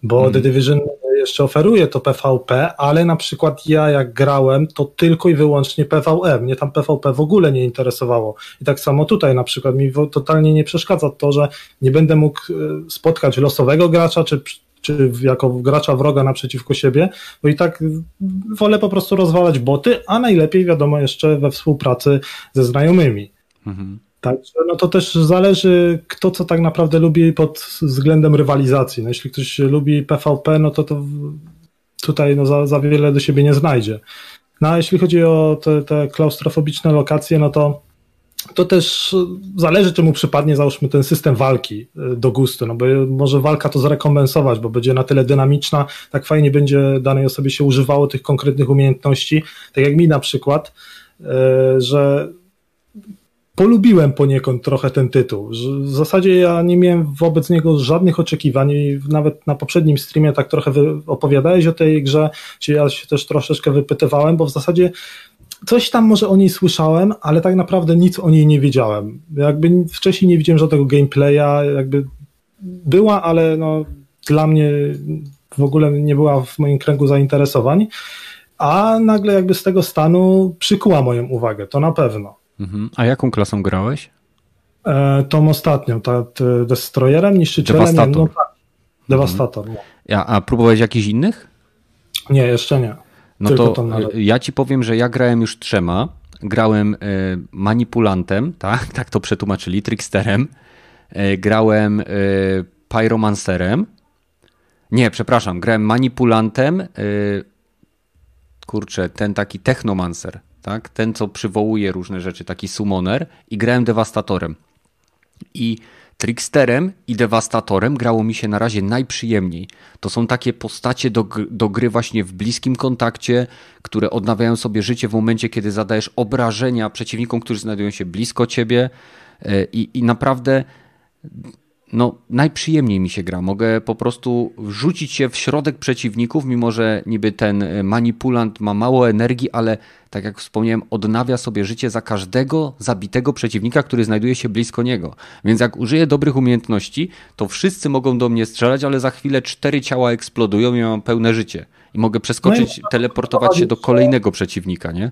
bo hmm. The Division jeszcze oferuje to PvP, ale na przykład ja jak grałem, to tylko i wyłącznie PvE. Mnie tam PvP w ogóle nie interesowało. I tak samo tutaj na przykład mi totalnie nie przeszkadza to, że nie będę mógł e, spotkać losowego gracza, czy czy jako gracza wroga naprzeciwko siebie, bo i tak wolę po prostu rozwalać boty, a najlepiej wiadomo jeszcze we współpracy ze znajomymi. Mhm. Także no to też zależy, kto co tak naprawdę lubi pod względem rywalizacji. No jeśli ktoś lubi PvP, no to, to tutaj no za, za wiele do siebie nie znajdzie. No a jeśli chodzi o te, te klaustrofobiczne lokacje, no to to też zależy, czemu przypadnie, załóżmy, ten system walki y, do gustu, no bo może walka to zrekompensować, bo będzie na tyle dynamiczna, tak fajnie będzie danej osobie się używało tych konkretnych umiejętności, tak jak mi na przykład, y, że polubiłem poniekąd trochę ten tytuł. W zasadzie ja nie miałem wobec niego żadnych oczekiwań i nawet na poprzednim streamie tak trochę opowiadałeś o tej grze, czy ja się też troszeczkę wypytywałem, bo w zasadzie coś tam może o niej słyszałem, ale tak naprawdę nic o niej nie wiedziałem. Jakby wcześniej nie widziałem żadnego gameplaya, jakby była, ale no dla mnie w ogóle nie była w moim kręgu zainteresowań, a nagle jakby z tego stanu przykuła moją uwagę, to na pewno. Mhm. A jaką klasą grałeś? E, tą ostatnią, ta, ta Destroyerem, niszczycielem. Devastator. No, tak. Devastator. Mhm. Ja, a próbowałeś jakichś innych? Nie, jeszcze nie. No Tylko to ja ci powiem, że ja grałem już trzema. Grałem e, manipulantem, tak, tak to przetłumaczyli, tricksterem. E, grałem e, pyromancerem. Nie, przepraszam, grałem manipulantem. E, kurczę, ten taki technomancer tak? Ten, co przywołuje różne rzeczy, taki summoner i grałem dewastatorem. I Tricksterem i Devastatorem grało mi się na razie najprzyjemniej. To są takie postacie do, do gry właśnie w bliskim kontakcie, które odnawiają sobie życie w momencie, kiedy zadajesz obrażenia przeciwnikom, którzy znajdują się blisko ciebie. E, I, i naprawdę no, najprzyjemniej mi się gra. Mogę po prostu wrzucić się w środek przeciwników, mimo że niby ten e, manipulant ma mało energii, ale tak jak wspomniałem, odnawia sobie życie za każdego zabitego przeciwnika, który znajduje się blisko niego. Więc jak użyję dobrych umiejętności, to wszyscy mogą do mnie strzelać, ale za chwilę cztery ciała eksplodują i mam pełne życie. I mogę przeskoczyć, no i teleportować się do kolejnego przeciwnika, nie?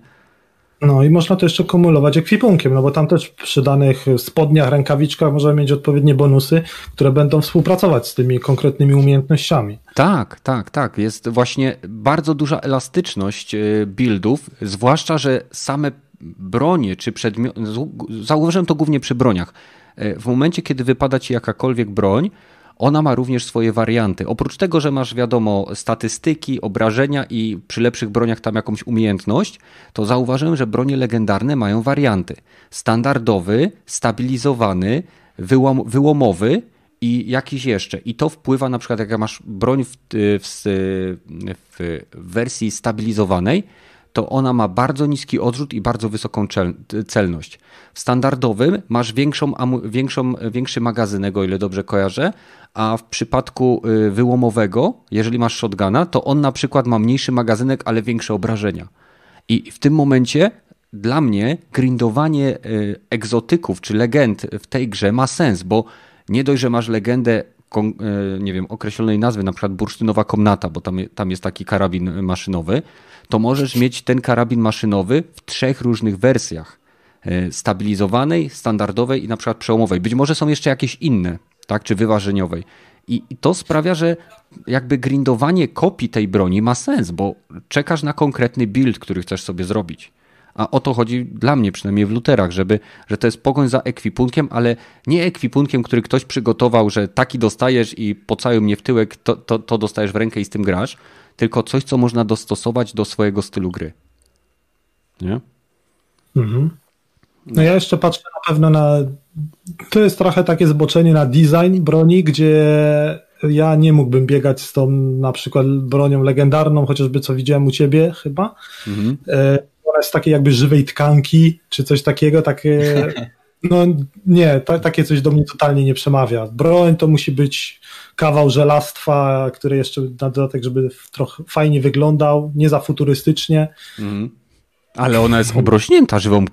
No i można to jeszcze kumulować ekwipunkiem, no bo tam też przy danych spodniach, rękawiczkach możemy mieć odpowiednie bonusy, które będą współpracować z tymi konkretnymi umiejętnościami. Tak, tak, tak. Jest właśnie bardzo duża elastyczność e, buildów, zwłaszcza, że same bronie czy przedmioty, zauważyłem to głównie przy broniach. E, w momencie, kiedy wypada ci jakakolwiek broń, ona ma również swoje warianty. Oprócz tego, że masz, wiadomo, statystyki, obrażenia i przy lepszych broniach tam jakąś umiejętność, to zauważyłem, że bronie legendarne mają warianty. Standardowy, stabilizowany, wyłom, wyłomowy i jakiś jeszcze. I to wpływa na przykład, jak masz broń w, w, w wersji stabilizowanej, to ona ma bardzo niski odrzut i bardzo wysoką celność. W standardowym masz większą, większą, większy magazynek, o ile dobrze kojarzę, a w przypadku y, wyłomowego, jeżeli masz shotguna, to on na przykład ma mniejszy magazynek, ale większe obrażenia. I w tym momencie dla mnie grindowanie y, egzotyków czy legend w tej grze ma sens, bo nie dość, że masz legendę nie wiem, określonej nazwy, na przykład bursztynowa komnata, bo tam, tam jest taki karabin maszynowy, to możesz mieć ten karabin maszynowy w trzech różnych wersjach. Stabilizowanej, standardowej i na przykład przełomowej. Być może są jeszcze jakieś inne, tak, czy wyważeniowej. I to sprawia, że jakby grindowanie kopii tej broni ma sens, bo czekasz na konkretny build, który chcesz sobie zrobić. A o to chodzi dla mnie, przynajmniej w luterach, żeby, że to jest pogoń za ekwipunkiem, ale nie ekwipunkiem, który ktoś przygotował, że taki dostajesz i po całym mnie w tyłek to, to, to dostajesz w rękę i z tym grasz, tylko coś, co można dostosować do swojego stylu gry. Nie? Mhm. No ja jeszcze patrzę na pewno na. To jest trochę takie zboczenie na design broni, gdzie ja nie mógłbym biegać z tą na przykład bronią legendarną, chociażby co widziałem u ciebie chyba. Mhm. E, ona jest takiej jakby żywej tkanki, czy coś takiego, takie. No nie, ta, takie coś do mnie totalnie nie przemawia. Broń to musi być kawał żelastwa, który jeszcze na dodatek, żeby trochę fajnie wyglądał, nie za futurystycznie. Mhm. Ale ona jest obrośnięta żywą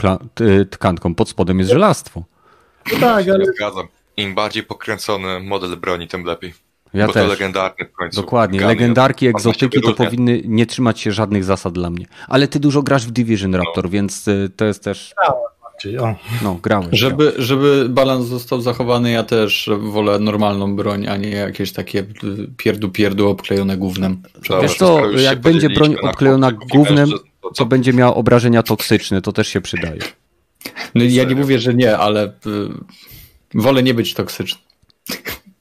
tkanką, pod spodem jest żelastwo. No tak, ale... Zgadzam. Im bardziej pokręcony model broni, tym lepiej. Ja Bo też. to legendarny w końcu. Dokładnie. Legendarki, egzotyki to powinny nie trzymać się żadnych zasad dla mnie. Ale ty dużo grasz w Division Raptor, no. więc y, to jest też... No, grałem. Żeby, żeby balans został zachowany, ja też wolę normalną broń, a nie jakieś takie pierdu-pierdu obklejone gównem. Wiesz co, jak będzie broń obklejona gównem, to będzie miała obrażenia toksyczne, to też się przydaje. No ja nie mówię, że nie, ale y, wolę nie być toksyczny.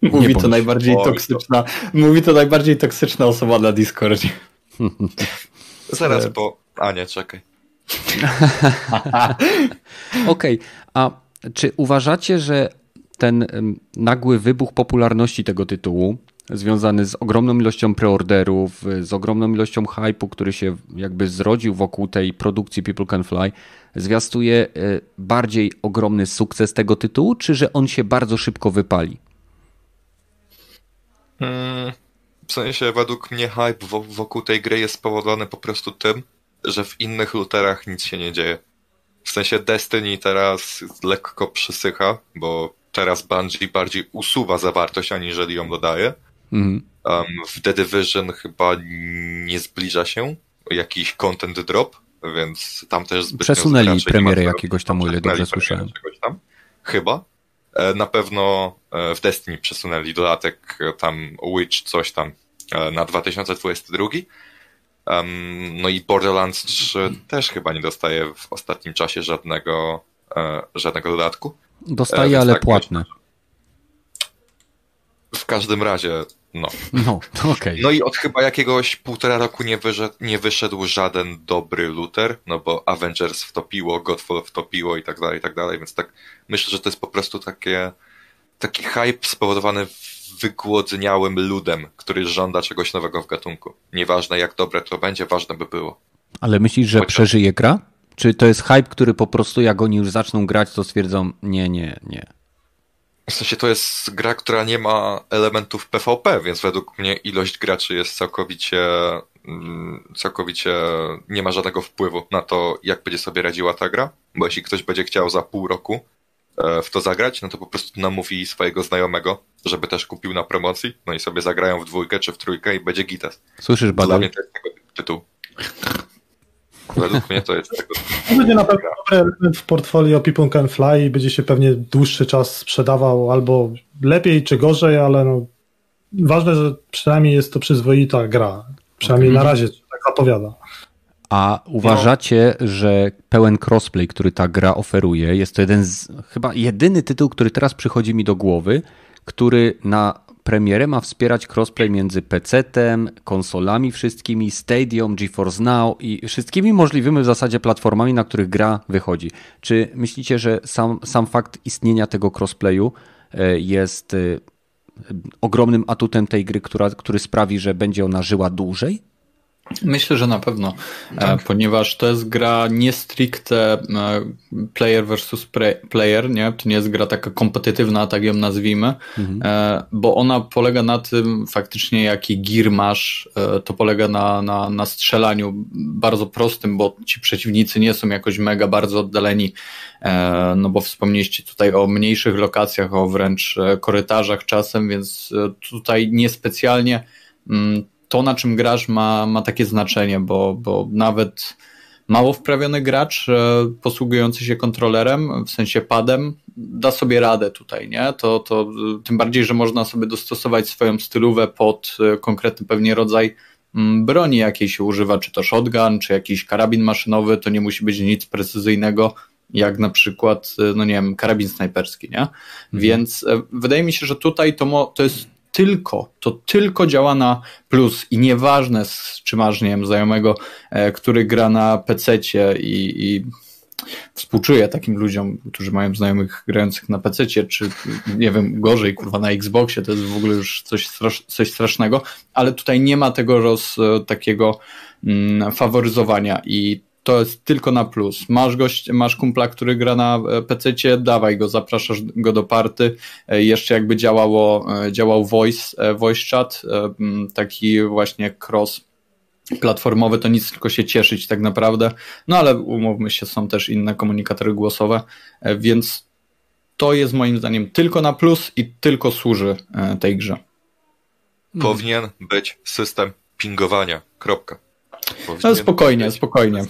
Mówi to najbardziej toksyczna, mówi to najbardziej toksyczna osoba na Discordzie. Zaraz, bo... A nie, czekaj. Okej, okay. a czy uważacie, że ten nagły wybuch popularności tego tytułu związany z ogromną ilością preorderów, z ogromną ilością hypu, który się jakby zrodził wokół tej produkcji People Can Fly, zwiastuje e, bardziej ogromny sukces tego tytułu, czy że on się bardzo szybko wypali? Hmm, w sensie według mnie hype wokół tej gry jest spowodowany po prostu tym, że w innych looterach nic się nie dzieje. W sensie Destiny teraz lekko przysycha, bo teraz Bungie bardziej usuwa zawartość, aniżeli ją dodaje. Mhm. Um, w The Division chyba nie zbliża się jakiś content drop, więc tam też zbyt Przesunęli premierę jakiegoś tam, o ile dobrze słyszałem. Chyba. E, na pewno e, w Destiny przesunęli dodatek e, tam Witch coś tam na 2022. Um, no i Borderlands 3 też chyba nie dostaje w ostatnim czasie żadnego, żadnego dodatku. Dostaje, ale tak płatne. W każdym razie, no. No, okay. no i od chyba jakiegoś półtora roku nie, wyszedł, nie wyszedł żaden dobry looter, no bo Avengers wtopiło, Godfall wtopiło i tak dalej, i tak dalej, więc tak myślę, że to jest po prostu takie, taki hype spowodowany wygłodniałym ludem, który żąda czegoś nowego w gatunku. Nieważne jak dobre to będzie, ważne by było. Ale myślisz, że przeżyje gra? Czy to jest hype, który po prostu jak oni już zaczną grać, to stwierdzą nie, nie, nie. W sensie to jest gra, która nie ma elementów PvP, więc według mnie ilość graczy jest całkowicie, mm, całkowicie nie ma żadnego wpływu na to, jak będzie sobie radziła ta gra, bo jeśli ktoś będzie chciał za pół roku w to zagrać, no to po prostu namówi swojego znajomego, żeby też kupił na promocji, no i sobie zagrają w dwójkę czy w trójkę i będzie gites. Słyszysz, Badal? Dla mnie to jest tego tytuł. Według mnie to jest tego. To będzie na pewno dobry element w portfolio People Can Fly i będzie się pewnie dłuższy czas sprzedawał albo lepiej czy gorzej, ale no, ważne, że przynajmniej jest to przyzwoita gra. Przynajmniej okay. na razie tak zapowiada. A uważacie, no. że pełen crossplay, który ta gra oferuje, jest to jeden z chyba jedyny tytuł, który teraz przychodzi mi do głowy, który na premierę ma wspierać crossplay między PC-tem, konsolami wszystkimi, Stadium, GeForce Now i wszystkimi możliwymi w zasadzie platformami, na których gra wychodzi. Czy myślicie, że sam, sam fakt istnienia tego crossplayu e, jest e, ogromnym atutem tej gry, która, który sprawi, że będzie ona żyła dłużej? Myślę, że na pewno, tak. ponieważ to jest gra nie stricte e, player versus player, nie? To nie jest gra taka kompetytywna, tak ją nazwijmy, mhm. E, bo ona polega na tym faktycznie, jaki gear masz, to polega na, na, na strzelaniu bardzo prostym, bo ci przeciwnicy nie są jakoś mega bardzo oddaleni, no bo wspomnieliście tutaj o mniejszych lokacjach, o wręcz korytarzach czasem, więc tutaj niespecjalnie mm, to, na czym grasz, ma, ma takie znaczenie, bo, bo nawet mało wprawiony gracz e, posługujący się kontrolerem, w sensie padem, da sobie radę tutaj, nie? To, to tym bardziej, że można sobie dostosować swoją stylówę pod e, konkretny pewnie rodzaj mm, broni, jakiej się używa, czy to shotgun, czy jakiś karabin maszynowy, to nie musi być nic precyzyjnego, jak na przykład, e, no nie wiem, karabin snajperski, nie? Mhm. Więc wydaje mi się, że tutaj to, mo, to jest tylko, to tylko działa na plus i nieważne, czy masz, nie wiem, znajomego, e, który gra na PC i, i współczuję takim ludziom, którzy mają znajomych grających na PC, czy nie wiem, gorzej, kurwa, na Xboxie, to jest w ogóle już coś, coś strasznego, ale tutaj nie ma tego roz, takiego mm, faworyzowania i to jest tylko na plus. Masz gość, masz kumpla, który gra na e, PC, dawaj go, zapraszasz go do party. E, jeszcze jakby działało, e, działał voice, voice chat, taki właśnie cross platformowy, to nic tylko się cieszyć tak naprawdę. No ale umówmy się, są też inne komunikatory głosowe, więc to jest moim zdaniem tylko na plus i tylko służy tej grze. Powinien być system pingowania. Kropka. No spokojnie, spokojnie.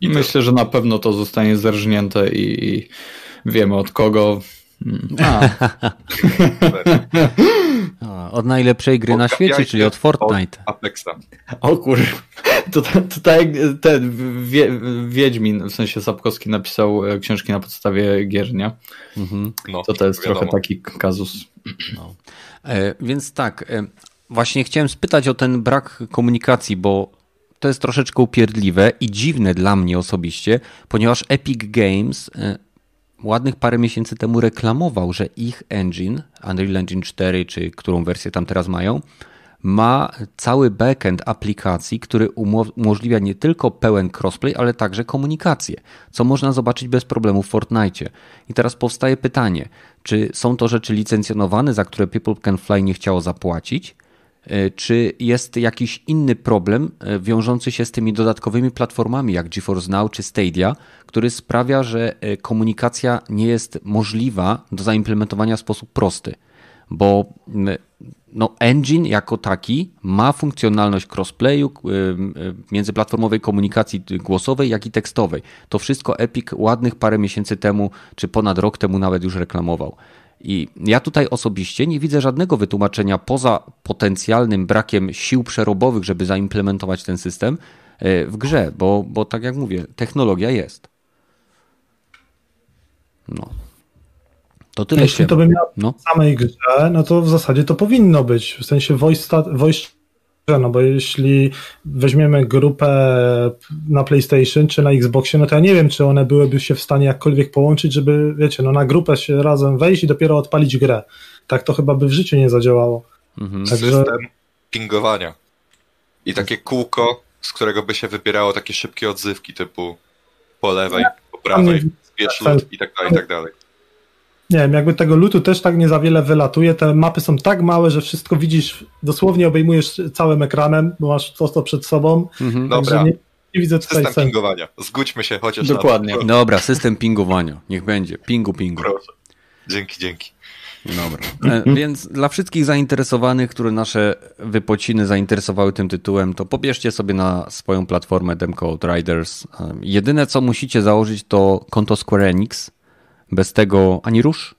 I Myślę, że na pewno to zostanie zerżnięte i, i wiemy od kogo. Mm. A. od najlepszej gry na świecie, czyli od Fortnite. Od Apexa. O kur... To, to, to tak jak ten wie, Wiedźmin, w sensie Sapkowski napisał e, książki na podstawie gier, nie? Mhm. No, to to jest wiadomo. trochę taki kazus. No. E, więc tak, e, właśnie chciałem spytać o ten brak komunikacji, bo to jest troszeczkę upierdliwe i dziwne dla mnie osobiście, ponieważ Epic Games e, ładnych parę miesięcy temu reklamował, że ich engine, Unreal Engine 4, czy którą wersję tam teraz mają, ma cały backend aplikacji, który umożliwia nie tylko pełen crossplay, ale także komunikację, co można zobaczyć bez problemu w Fortnite. I teraz powstaje pytanie, czy są to rzeczy licencjonowane, za które People Can Fly nie chciało zapłacić, czy jest jakiś inny problem e, wiążący się z tymi dodatkowymi platformami jak GeForce Now czy Stadia, który sprawia, że e, komunikacja nie jest możliwa do zaimplementowania w sposób prosty? Bo no, engine jako taki ma funkcjonalność crossplayu, międzyplatformowej komunikacji głosowej, jak i tekstowej. To wszystko Epic ładnych parę miesięcy temu, czy ponad rok temu nawet już reklamował. I ja tutaj osobiście nie widzę żadnego wytłumaczenia poza potencjalnym brakiem sił przerobowych, żeby zaimplementować ten system e, w grze, bo, bo tak jak mówię, technologia jest. No. To tyle Jeśli się... to by miało no. w samej grze, no to w zasadzie to powinno być. W sensie voice, voice no bo jeśli weźmiemy grupę na PlayStation czy na Xboxie, no to ja nie wiem, czy one byłyby się w stanie jakkolwiek połączyć, żeby, wiecie, no na grupę się razem wejść i dopiero odpalić grę. Tak to chyba by w życiu nie zadziałało. Mhm. Także... System pingowania. I takie kółko, z którego by się wybierało takie szybkie odzywki typu po lewej, po prawej, zbierz lód i tak dalej, i tak dalej nie wiem, jakby tego lutu też tak nie za wiele wylatuje. Te mapy są tak małe, że wszystko widzisz, dosłownie obejmujesz całym ekranem, bo masz to, to przed sobą. Mhm. Dobra. Nie, nie, widzę tutaj System sensu. pingowania. Zgódźmy się chociaż Dokładnie. Na Dobra, system pingowania. Niech będzie. Pingu, pingu. Proszę. Dzięki, dzięki. Dobra. E, więc dla wszystkich zainteresowanych, które nasze wypociny zainteresowały tym tytułem, to pobierzcie sobie na swoją platformę Demcode Riders. E, jedyne co musicie założyć to konto Square Enix bez tego ani rusz.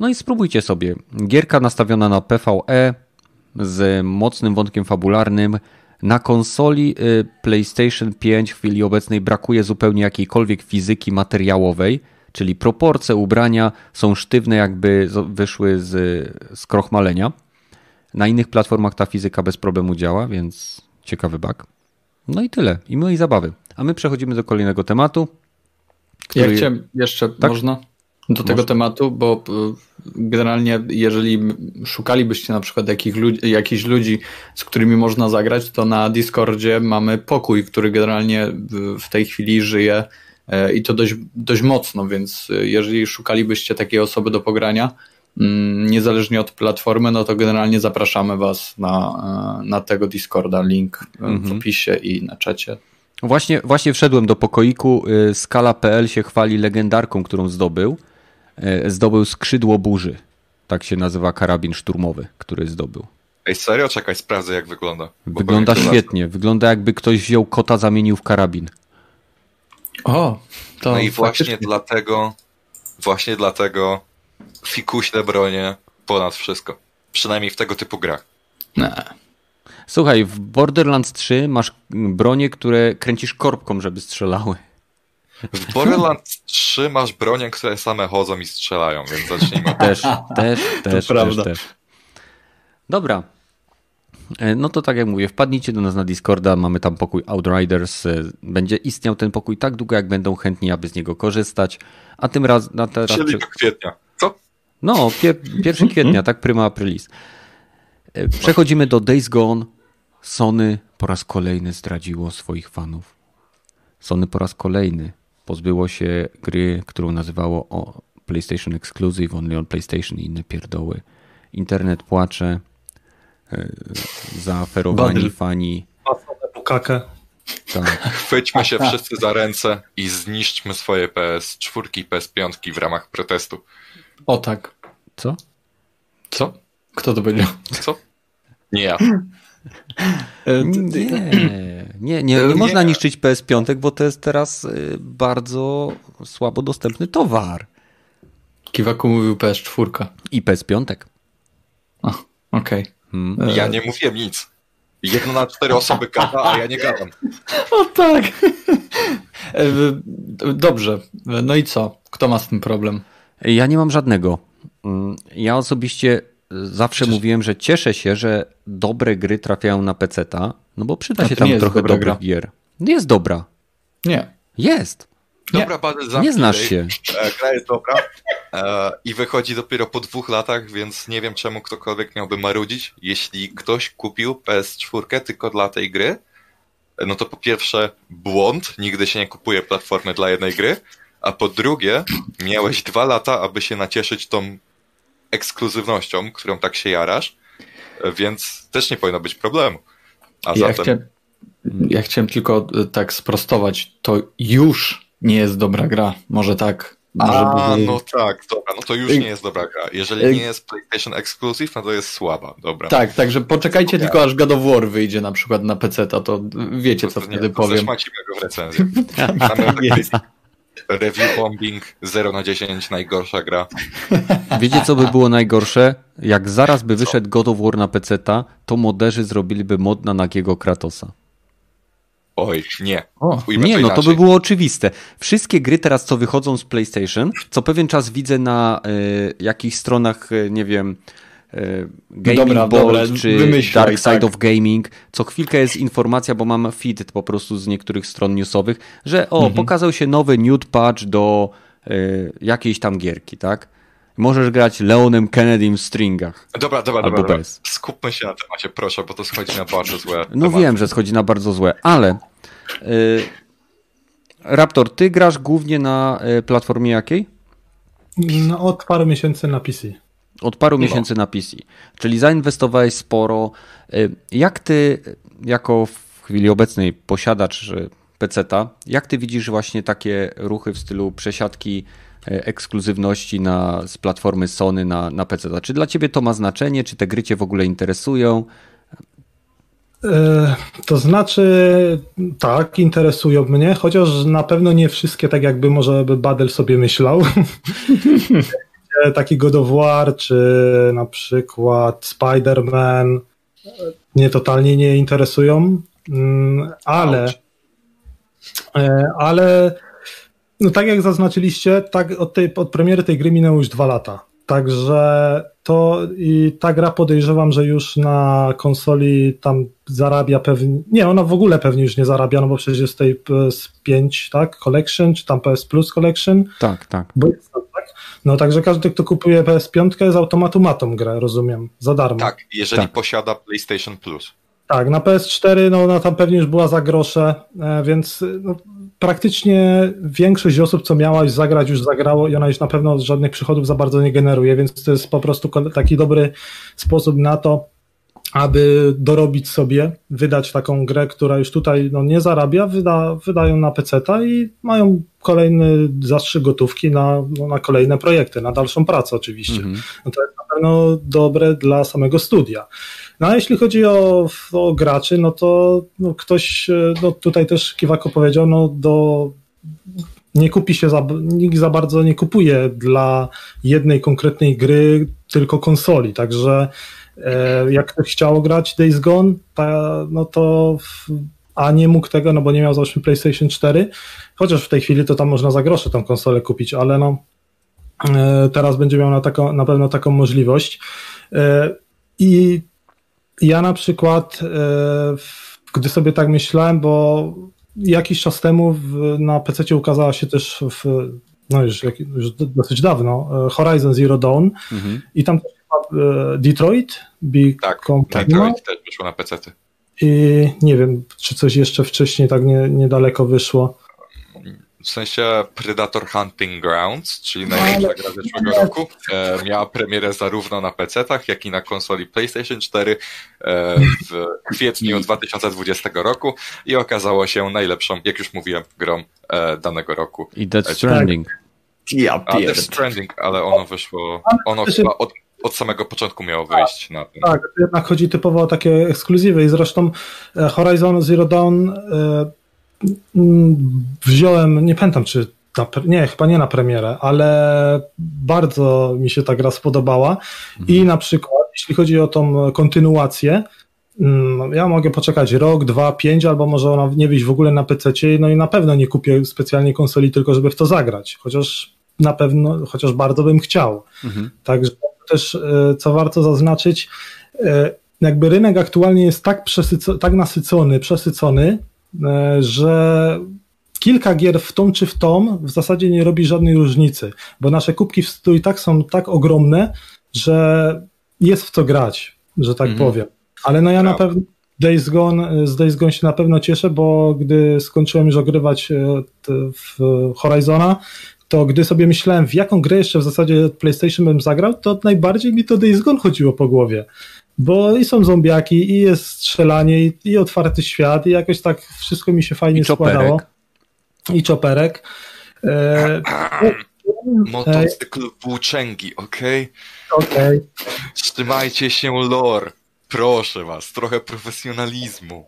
No i spróbujcie sobie. Gierka nastawiona na PvE z mocnym wątkiem fabularnym. Na konsoli y, PlayStation 5 w chwili obecnej brakuje zupełnie jakiejkolwiek fizyki materiałowej, czyli proporcje ubrania są sztywne, jakby wyszły z, z krochmalenia. Na innych platformach ta fizyka bez problemu działa, więc ciekawy bug. No i tyle. I mojej zabawy. A my przechodzimy do kolejnego tematu. Który... Ja chciałem jeszcze, tak? można? Do tego tematu, bo generalnie, jeżeli szukalibyście na przykład jakich ludzi, jakichś ludzi, z którymi można zagrać, to na Discordzie mamy pokój, który generalnie w tej chwili żyje e, i to dość, dość mocno, więc jeżeli szukalibyście takiej osoby do pogrania, mm, niezależnie od platformy, no to generalnie zapraszamy Was na, na tego Discorda, link mhm. w opisie i na czacie. Właśnie, właśnie wszedłem do pokoiku. Y, Skala.pl się chwali legendarką, którą zdobył. Y, zdobył skrzydło burzy. Tak się nazywa karabin szturmowy, który zdobył. Ej, serio? Czekaj, sprawdzę jak wygląda. Wygląda świetnie. Wygląda jakby ktoś wziął kota, zamienił w karabin. O, to No i właśnie dlatego, właśnie dlatego fikuśne bronie ponad wszystko. Przynajmniej w tego typu grach. Nie. Słuchaj, w Borderlands 3 masz bronie, które kręcisz korbką, żeby strzelały. W Borderlands 3 masz bronie, które same chodzą i strzelają, więc zacznijmy. Też, też, też, też, też. Dobra. E, no to tak jak mówię, wpadnijcie do nas na Discorda, mamy tam pokój Outriders. E, będzie istniał ten pokój tak długo, jak będą chętni, aby z niego korzystać. A tym razem... Na teraz... Czyli kwietnia. Co? No, pier 1 kwietnia, tak prima aprilis. E, przechodzimy do Days Gone. Sony po raz kolejny zdradziło swoich fanów. Sony po raz kolejny pozbyło się gry, którą nazywało o PlayStation Exclusive, Only on PlayStation i inne pierdoły. Internet płacze, e, zaaferowani Badl. fani. Pukakę. Tak. Chwyćmy się wszyscy za ręce i zniszczmy swoje PS4 i PS5 w ramach protestu. O tak. Co? Co? Kto to powiedział? Co? Nie ja. E, nie, nie, nie, nie e, można niszczyć PS5, bo to jest teraz e, bardzo słabo dostępny towar. Kiwaku mówił PS4. I PS5. Okej. Okay. Hmm. Ja nie mówiłem nic. Jedno na cztery osoby gada, a ja nie gadam. O tak. Dobrze. No i co? Kto ma z tym problem? Ja nie mam żadnego. Mm, ja osobiście zawsze Przecież... mówiłem, że cieszę się, że dobre gry trafiają na PC-ta, no bo przyda się tam trochę dobrych gra. gier. Jest dobra. Nie. Jest. Dobra, nie, nie znasz się. E, gra jest dobra e, i wychodzi dopiero po dwóch latach, więc nie wiem czemu ktokolwiek miałby marudzić. Jeśli ktoś kupił PS4 tylko dla tej gry, no to po pierwsze błąd, nigdy się nie kupuje platformy dla jednej gry, a po drugie miałeś dwa lata, aby się nacieszyć tą ekskluzywnością, którą tak się jarasz, więc też nie powinno być problemu. A ja, zatem... chciałem, ja chciałem tylko e, tak sprostować, to już nie jest dobra gra, może tak. A, no tak, dobra, no to już nie jest dobra gra. Jeżeli nie jest PlayStation Exclusive, no to jest słaba, dobra. Tak, także poczekajcie tylko aż God of War wyjdzie na przykład na PC, to wiecie co to wtedy nie, powiem. To go w recenzji. Review bombing 0 na 10, najgorsza gra. Wiecie, co by było najgorsze? Jak zaraz by wyszedł God of War na PC, to moderzy zrobiliby mod na nagiego Kratosa. Oj, nie. O, nie, no to by było oczywiste. Wszystkie gry teraz, co wychodzą z PlayStation, co pewien czas widzę na y, jakichś stronach, y, nie wiem, Gaming dobra, dobra, czy Dark Side tak. of Gaming. Co chwilkę jest informacja, bo mam feed po prostu z niektórych stron newsowych, że o, mhm. pokazał się nowy nude patch do y, jakiejś tam gierki, tak? Możesz grać Leonem Kennedym w stringach. Dobra, dobra, dobra, dobra. Skupmy się na temacie, proszę, bo to schodzi na bardzo złe. No tematy. wiem, że schodzi na bardzo złe, ale y, Raptor, ty grasz głównie na platformie jakiej? No, od paru miesięcy na PC. Od paru no. miesięcy na PC. Czyli zainwestowałeś sporo. Y, jak ty, jako w chwili obecnej posiadacz y, PC-ta, jak ty widzisz właśnie takie ruchy w stylu przesiadki y, ekskluzywności na, z platformy Sony na, na PC? Czy dla ciebie to ma znaczenie? Czy te gry cię w ogóle interesują? To znaczy, tak, interesują mnie, chociaż na pewno nie wszystkie tak, jakby może by Badel sobie myślał. taki God of War, czy na przykład Spider-Man mnie totalnie nie interesują, mm, ale e, ale no tak jak zaznaczyliście, tak od, tej, od premiery tej gry minęło już dwa lata. Także to i ta gra podejrzewam, że już na konsoli tam zarabia pewnie. Nie, ona w ogóle pewnie już nie zarabia, no bo przecież jest tej PS5, tak? Collection, czy tam PS Plus Collection. Tak, tak. Bo jest tam, tak? No także każdy, kto kupuje PS5 z automatu ma tą grę, rozumiem, za darmo. Tak, jeżeli Tak. posiada PlayStation Plus. Tak, na PS4 no ona tam pewnie już była za grosze, e, więc no, praktycznie większość osób, co miała już zagrać, już zagrało i ona już na pewno żadnych przychodów za bardzo nie generuje, więc to jest po prostu taki dobry sposób na to, aby dorobić sobie, wydać taką grę, która już tutaj no, nie zarabia, wyda, wydają na PC-ta i mają kolejny zastrzyk gotówki na, no, na kolejne projekty, na dalszą pracę oczywiście Mhm. no to jest na pewno dobre dla samego studia. No a jeśli chodzi o, o graczy, no to no ktoś, e, no tutaj też Kiwako powiedział, no do nie kupi się, za, nikt za bardzo nie kupuje dla jednej konkretnej gry, tylko konsoli, także jak ktoś chciał grać Days Gone, ta, no to a nie mógł tego, no bo nie miał załóżmy PlayStation 4, chociaż w tej chwili to tam można za grosze tą konsolę kupić, ale no e, teraz będzie miał na, taką, na pewno taką możliwość. E, I ja na przykład, e, gdy sobie tak myślałem, bo jakiś czas temu w, na PC ukazała się też w, no już, już do- dosyć dawno, e, Horizon Zero Dawn Mhm. i tam e, Detroit Tak, Become Human Detroit też wyszło na PC. i nie wiem, czy coś jeszcze wcześniej tak nie, niedaleko wyszło. W sensie Predator Hunting Grounds, czyli najlepsza gra zeszłego roku, e, miała premierę zarówno na PC-tach, jak i na konsoli PlayStation 4 e, w kwietniu 2020 roku i okazało się najlepszą, jak już mówiłem, grą e, danego roku. I Death Tak. Stranding. Ja A Death Stranding, ale ono wyszło, ono chyba od, od samego początku miało wyjść na ten. Tak, to jednak chodzi typowo o takie ekskluzywy i zresztą e, Horizon Zero Dawn e, wziąłem, nie pamiętam czy na, nie, chyba nie na premierę, ale bardzo mi się ta gra spodobała i na przykład jeśli chodzi o tą kontynuację, mm, ja mogę poczekać rok, dwa, pięć, albo może ona nie wyjść w ogóle na PC, no i na pewno nie kupię specjalnie konsoli tylko, żeby w to zagrać, chociaż na pewno, chociaż bardzo bym chciał. Mhm. Także też, e, co warto zaznaczyć, e, jakby rynek aktualnie jest tak, przesyco, tak nasycony, przesycony, e, że kilka gier w tą czy w tą w zasadzie nie robi żadnej różnicy, bo nasze kubki w stu i tak są tak ogromne, że jest w co grać, że tak Mhm. powiem. Ale no ja na pewno Days Gone, z Days Gone się na pewno cieszę, bo gdy skończyłem już ogrywać w Horizona, to gdy sobie myślałem, w jaką grę jeszcze w zasadzie PlayStation bym zagrał, to najbardziej mi to Days Gone chodziło po głowie. Bo i są zombiaki, i jest strzelanie, i, i otwarty świat, i jakoś tak wszystko mi się fajnie I składało. I czoperek. E, Motocykl włóczęgi, okej? Okej. Trzymajcie się lore. Proszę was, trochę profesjonalizmu.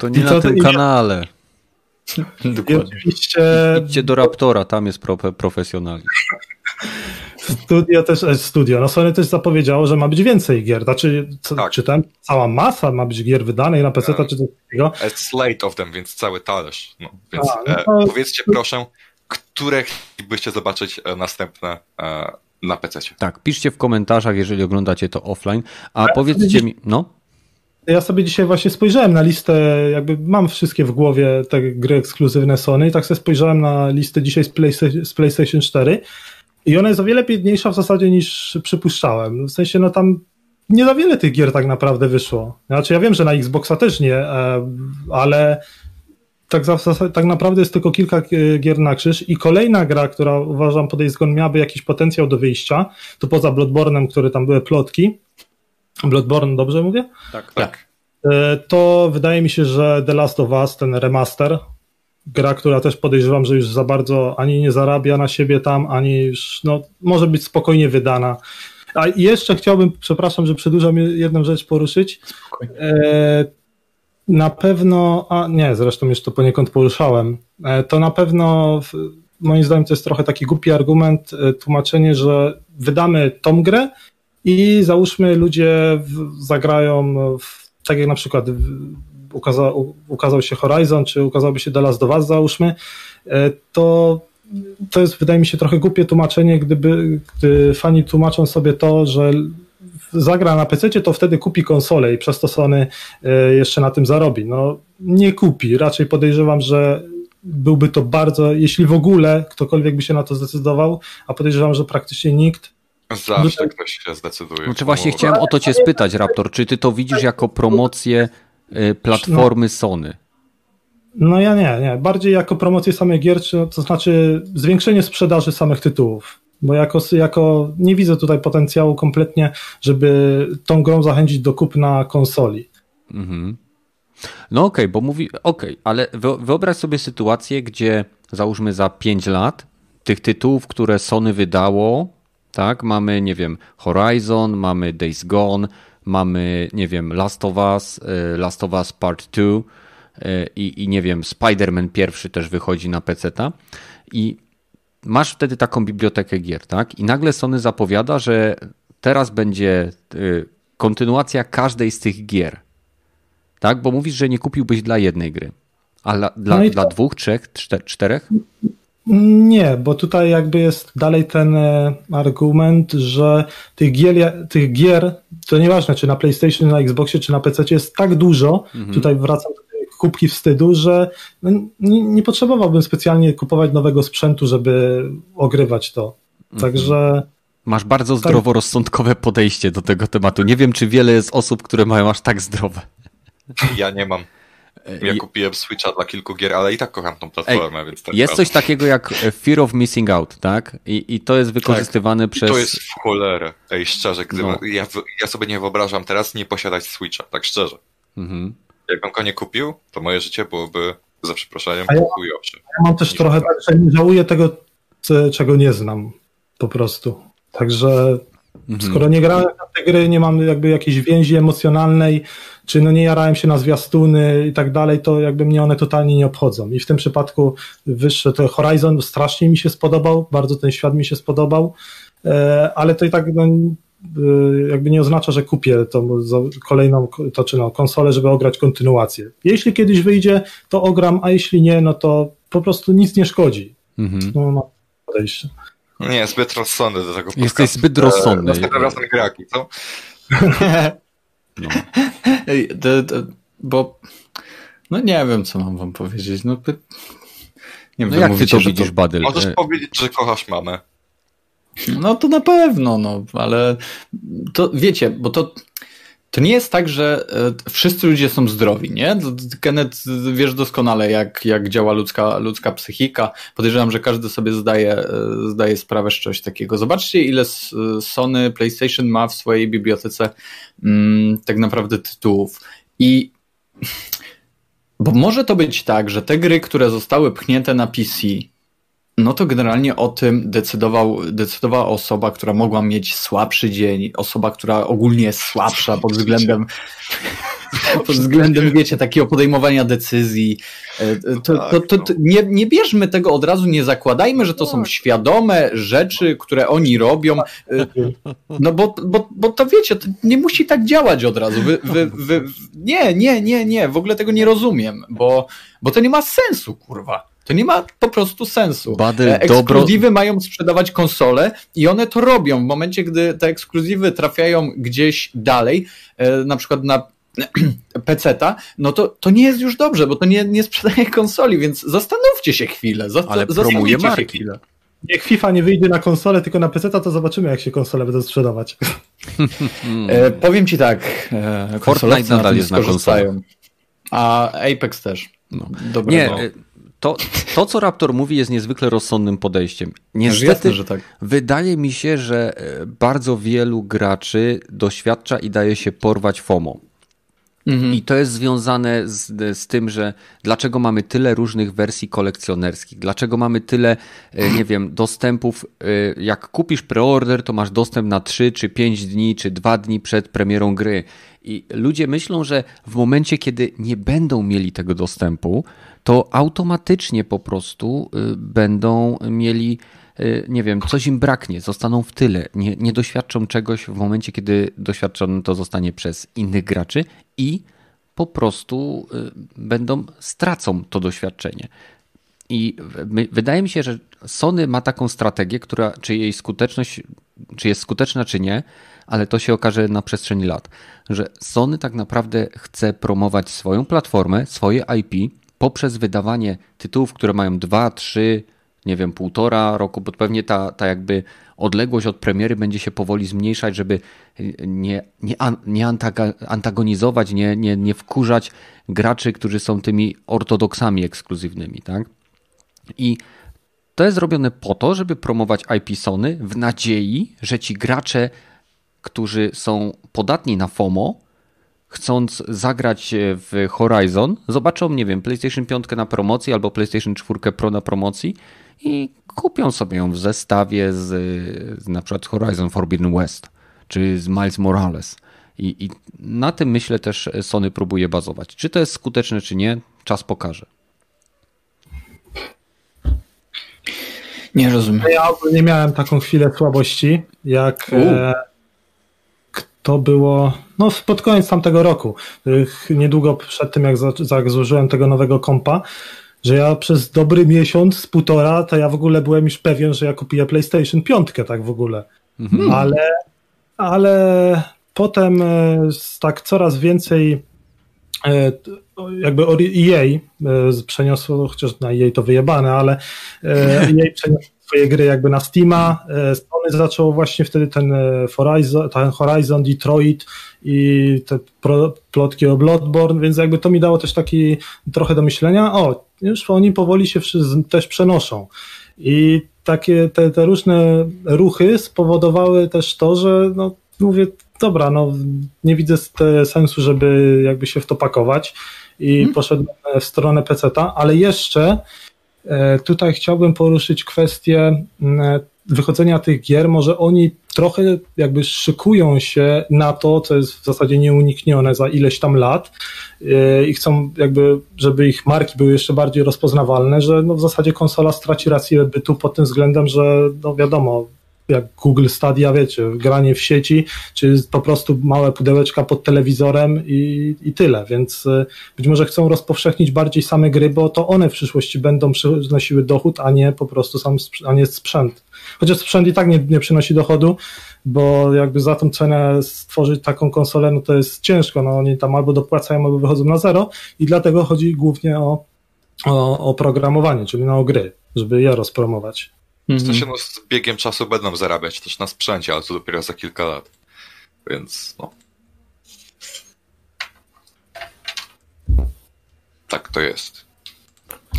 To nie I na tym kanale. I Dokładnie. oczywiście Idźcie do Raptora, tam jest pro profesjonalizm. studio też, e, studio, no Sony też zapowiedziało, że ma być więcej gier. Znaczy, co, Tak. czytałem, cała masa ma być gier wydanej na PC, czy coś takiego. A slate of them, więc cały talerz. No, więc A, no e, to- powiedzcie proszę, które chcielibyście zobaczyć e, następne e, na PC. Tak, piszcie w komentarzach, jeżeli oglądacie to offline. A Ale powiedzcie mi, no, Ja sobie dzisiaj właśnie spojrzałem na listę, jakby mam wszystkie w głowie te gry ekskluzywne Sony i tak sobie spojrzałem na listę dzisiaj z, z PlayStation 4 i ona jest o wiele biedniejsza w zasadzie niż przypuszczałem. W sensie, no tam nie za wiele tych gier tak naprawdę wyszło. Znaczy ja wiem, że na Xboxa też nie, e, ale tak, tak naprawdę jest tylko kilka gier na krzyż i kolejna gra, która uważam po miałaby jakiś potencjał do wyjścia, to poza Bloodborne'em, który tam były plotki. Bloodborne, dobrze mówię? tak, Tak. E, to wydaje mi się, że The Last of Us, ten remaster, gra, która też podejrzewam, że już za bardzo ani nie zarabia na siebie tam, ani już, no, może być spokojnie wydana. A jeszcze chciałbym, przepraszam, że przedłużam jedną rzecz poruszyć. Spokojnie. E, na pewno, a nie, zresztą już to poniekąd poruszałem, e, to na pewno w, moim zdaniem to jest trochę taki głupi argument, e, tłumaczenie, że wydamy tą grę i załóżmy ludzie w, zagrają, w, tak jak na przykład ukaza, ukazał się Horizon, czy ukazałby się The Last of Us, załóżmy, e, to to jest wydaje mi się trochę głupie tłumaczenie, gdyby gdy fani tłumaczą sobie to, że zagra na PC, to wtedy kupi konsolę i przez to Sony e, jeszcze na tym zarobi. No nie kupi. Raczej podejrzewam, że byłby to bardzo, jeśli w ogóle ktokolwiek by się na to zdecydował, a podejrzewam, że praktycznie nikt. Zawsze ktoś się zdecyduje. Znaczy właśnie chciałem o to cię spytać, Raptor, czy ty to widzisz jako promocję y, platformy Sony? No ja nie, nie. Bardziej jako promocję samych gier, czy, to znaczy zwiększenie sprzedaży samych tytułów. Bo jako, jako nie widzę tutaj potencjału kompletnie, żeby tą grą zachęcić do kupna konsoli. Mhm. No okej, okay, bo mówi, okej, okay, ale wyobraź sobie sytuację, gdzie załóżmy za 5 lat tych tytułów, które Sony wydało, tak, mamy, nie wiem, Horizon, mamy Days Gone, mamy, nie wiem, Last of Us, y, Last of Us Part 2 y, i, i nie wiem, Spider-Man pierwszy też wychodzi na PC-ta i masz wtedy taką bibliotekę gier, tak? I nagle Sony zapowiada, że teraz będzie y, kontynuacja każdej z tych gier. Tak? Bo mówisz, że nie kupiłbyś dla jednej gry. A dla, dla, no dla dwóch, trzech, czterech? Nie, bo tutaj jakby jest dalej ten e, argument, że tych gier, tych gier to nieważne, czy na PlayStation, na Xboxie, czy na PC jest tak dużo, mhm. tutaj wracam do tej kubki wstydu, że no, nie, nie, potrzebowałbym specjalnie kupować nowego sprzętu, żeby ogrywać to. Mhm. Także. Masz bardzo tak. zdroworozsądkowe podejście do tego tematu. Nie wiem, czy wiele jest osób, które mają aż tak zdrowe. Ja nie mam. Ja kupiłem Switcha dla kilku gier, ale i tak kocham tą platformę, Ej, więc tak Jest coś takiego jak Fear of Missing Out, tak? I, i to jest wykorzystywane tak. przez... I to jest w cholerę. Ej, szczerze, gdy no. ja, ja sobie nie wyobrażam teraz nie posiadać Switcha, tak szczerze. Mhm. Jakbym go nie kupił, to moje życie byłoby, za przeproszeniem, ja. Ja mam też trochę tak, że nie żałuję tego, czego nie znam, po prostu. Także. Skoro nie grałem w te gry, nie mam jakby jakiejś więzi emocjonalnej, czy no nie jarałem się na zwiastuny i tak dalej, to jakby mnie one totalnie nie obchodzą. I w tym przypadku wyższe to Horizon strasznie mi się spodobał, bardzo ten świat mi się spodobał, e, ale to i tak no, e, jakby nie oznacza, że kupię tą kolejną to, czy no, konsolę, żeby ograć kontynuację. Jeśli kiedyś wyjdzie, to ogram, a jeśli nie, no to po prostu nic nie szkodzi. Mhm. No, no, podejście. Nie, zbyt rozsądny do tego podcastu. Jesteś zbyt rozsądny. Następnym razem graki, co? no. bo no nie wiem, co mam wam powiedzieć. No, nie wiem, no jak ty to widzisz, to... Badyl? Możesz e- powiedzieć, że kochasz mamę. No to na pewno, no, ale to wiecie, bo to to nie jest tak, że e, wszyscy ludzie są zdrowi, nie? Kenneth, wiesz doskonale, jak, jak działa ludzka, ludzka psychika. Podejrzewam, że każdy sobie zdaje, e, zdaje sprawę z czegoś takiego. Zobaczcie, ile Sony PlayStation ma w swojej bibliotece mm, tak naprawdę tytułów. I bo może to być tak, że te gry, które zostały pchnięte na PC, no to generalnie o tym decydował, decydowała osoba, która mogła mieć słabszy dzień, osoba, która ogólnie jest słabsza pod względem pod względem, wiecie, takiego podejmowania decyzji. E, to, to, to, to, nie, nie bierzmy tego od razu, nie zakładajmy, że to są świadome rzeczy, które oni robią. E, no bo, bo, bo to wiecie, to nie musi tak działać od razu. Wy, wy, wy, nie, nie, nie, nie, w ogóle tego nie rozumiem, bo, bo to nie ma sensu, kurwa. To nie ma po prostu sensu. Badyl, e, ekskluzywy dobro... mają sprzedawać konsole i one to robią. W momencie, gdy te ekskluzywy trafiają gdzieś dalej, e, na przykład na PC-ta, no to, to nie jest już dobrze, bo to nie, nie sprzedaje konsoli, więc zastanówcie się chwilę. Ale promuje marki. chwilę. Jak FIFA nie wyjdzie na konsolę, tylko na PC, to zobaczymy, jak się konsole będą sprzedawać. e, powiem ci tak. E, Fortnite nadal jest na konsolę. A Apex też. No. nie, no. To, to, co Raptor mówi, jest niezwykle rozsądnym podejściem. Niestety, jasne, że tak. wydaje mi się, że e, bardzo wielu graczy doświadcza i daje się porwać FOMO. Mhm. I to jest związane z, z tym, że dlaczego mamy tyle różnych wersji kolekcjonerskich, dlaczego mamy tyle, e, nie wiem, dostępów. E, jak kupisz preorder, to masz dostęp na 3 czy 5 dni, czy 2 dni przed premierą gry. I ludzie myślą, że w momencie, kiedy nie będą mieli tego dostępu, to automatycznie po prostu y, będą mieli, y, nie wiem, coś im braknie, zostaną w tyle, nie, nie doświadczą czegoś w momencie, kiedy doświadczone to zostanie przez innych graczy i po prostu y, będą, stracą to doświadczenie. I wydaje mi się, że Sony ma taką strategię, która, czy jej skuteczność, czy jest skuteczna, czy nie, ale to się okaże na przestrzeni lat, że Sony tak naprawdę chce promować swoją platformę, swoje IP, poprzez wydawanie tytułów, które mają 2, 3, nie wiem, półtora roku, bo pewnie ta, ta jakby odległość od premiery będzie się powoli zmniejszać, żeby nie, nie, nie antagonizować, nie, nie, nie wkurzać graczy, którzy są tymi ortodoksami ekskluzywnymi, tak? I to jest zrobione po to, żeby promować IP Sony w nadziei, że ci gracze, którzy są podatni na FOMO, chcąc zagrać w Horizon, zobaczą, nie wiem, PlayStation 5 na promocji albo PlayStation 4 Pro na promocji i kupią sobie ją w zestawie z, z na przykład Horizon Forbidden West czy z Miles Morales. I, I na tym myślę też Sony próbuje bazować. Czy to jest skuteczne, czy nie, czas pokaże. Nie rozumiem. Ja ogólnie miałem taką chwilę słabości, jak e, to było no, pod koniec tamtego roku. Niedługo przed tym, jak, za, jak zużyłem tego nowego kompa, że ja przez dobry miesiąc, półtora, to ja w ogóle byłem już pewien, że ja kupię PlayStation 5, tak w ogóle. Mhm. Ale, ale potem e, tak coraz więcej e, jakby EA e, przeniosło, chociaż na EA to wyjebane, ale EA przeniosło swoje gry jakby na Steama. Sony zaczęło właśnie wtedy ten Horizon, ten Horizon Detroit i te plotki o Bloodborne, więc jakby to mi dało też taki trochę do myślenia, o, już oni powoli się też przenoszą. I takie te, te różne ruchy spowodowały też to, że no, mówię, dobra, no nie widzę sensu, żeby jakby się w to pakować i hmm. poszedłem w stronę PC-ta, ale jeszcze e, tutaj chciałbym poruszyć kwestię wychodzenia tych gier, może oni trochę jakby szykują się na to, co jest w zasadzie nieuniknione za ileś tam lat yy, i chcą jakby, żeby ich marki były jeszcze bardziej rozpoznawalne, że no w zasadzie konsola straci rację bytu pod tym względem, że no wiadomo, jak Google Stadia, wiecie, granie w sieci, czy po prostu małe pudełeczka pod telewizorem i, i tyle, więc y, być może chcą rozpowszechnić bardziej same gry, bo to one w przyszłości będą przynosiły dochód, a nie po prostu sam, a nie sprzęt. Chociaż sprzęt i tak nie, nie przynosi dochodu, bo jakby za tą cenę stworzyć taką konsolę, no to jest ciężko, no oni tam albo dopłacają, albo wychodzą na zero i dlatego chodzi głównie o, o, o programowanie, czyli no o gry, żeby je rozpromować. Mhm. To się no, z biegiem czasu będą zarabiać też na sprzęcie, ale to dopiero za kilka lat. Więc no. Tak to jest.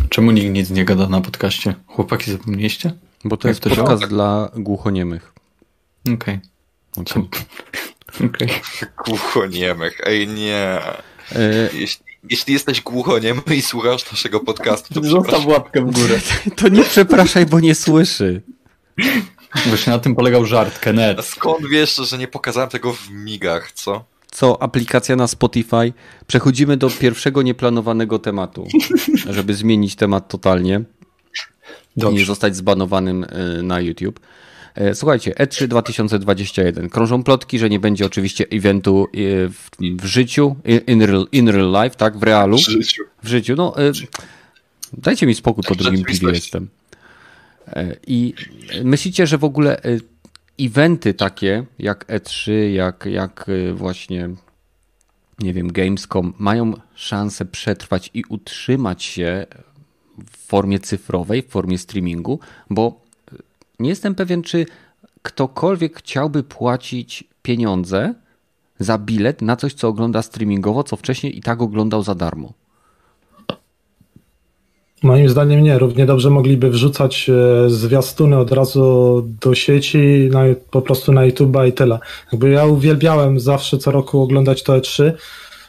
Czemu nikt nic nie gada na podcaście? Chłopaki zapomnieliście? Bo to Jak jest to podcast tak. dla głuchoniemych. Okej. Okay. Okay. okay. Głuchoniemych, ej nie. E... Jeśli jeśli jesteś głuchoniem i słuchasz naszego podcastu, to Zostaw łapkę w górę. To nie przepraszaj, bo nie słyszy. Właśnie na tym polegał żart, Kenneth. A skąd wiesz, że nie pokazałem tego w migach, co? Co, aplikacja na Spotify? Przechodzimy do pierwszego nieplanowanego tematu, żeby zmienić temat totalnie Dobrze. i nie zostać zbanowanym y, na YouTube. E, słuchajcie, E3 2021. Krążą plotki, że nie będzie oczywiście eventu e, w, w życiu, in real, in real life, tak, w realu. W życiu. W życiu. No, e, dajcie mi spokój, po drugim piwie jestem. I myślicie, że w ogóle eventy takie jak E3, jak, jak właśnie nie wiem, Gamescom mają szansę przetrwać i utrzymać się w formie cyfrowej, w formie streamingu, bo nie jestem pewien, czy ktokolwiek chciałby płacić pieniądze za bilet na coś, co ogląda streamingowo, co wcześniej i tak oglądał za darmo. Moim zdaniem nie. Równie dobrze mogliby wrzucać e, zwiastuny od razu do sieci, po prostu na YouTube i tyle. Jakby ja uwielbiałem zawsze co roku oglądać to E3,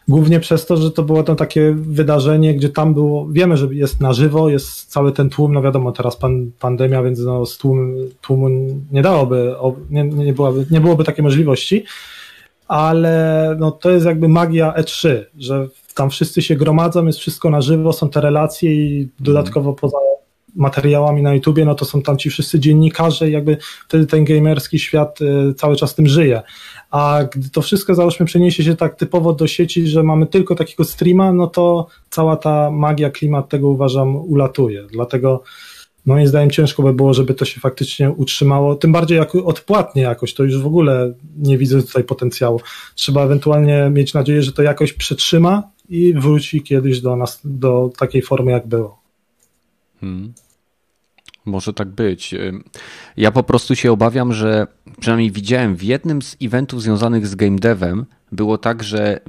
Głównie przez to, że to było to takie wydarzenie, gdzie tam było, wiemy, że jest na żywo, jest cały ten tłum, no wiadomo, teraz pan, pandemia, więc no z tłum, tłumu nie dałoby, nie, nie, byłaby, nie byłoby takiej możliwości, ale no to jest jakby magia E3, że tam wszyscy się gromadzą, jest wszystko na żywo, są te relacje i dodatkowo poza materiałami na YouTubie, no to są tam ci wszyscy dziennikarze i jakby wtedy ten gamerski świat y, cały czas tym żyje. A gdy to wszystko załóżmy przeniesie się tak typowo do sieci, że mamy tylko takiego streama, no to cała ta magia, klimat tego uważam ulatuje. Dlatego moim zdaniem ciężko by było, żeby to się faktycznie utrzymało, tym bardziej jak odpłatnie jakoś, to już w ogóle nie widzę tutaj potencjału. Trzeba ewentualnie mieć nadzieję, że to jakoś przetrzyma i wróci kiedyś do nas, do takiej formy, jak było. Hmm. Może tak być. Ja po prostu się obawiam, że przynajmniej widziałem w jednym z eventów związanych z game devem było tak, że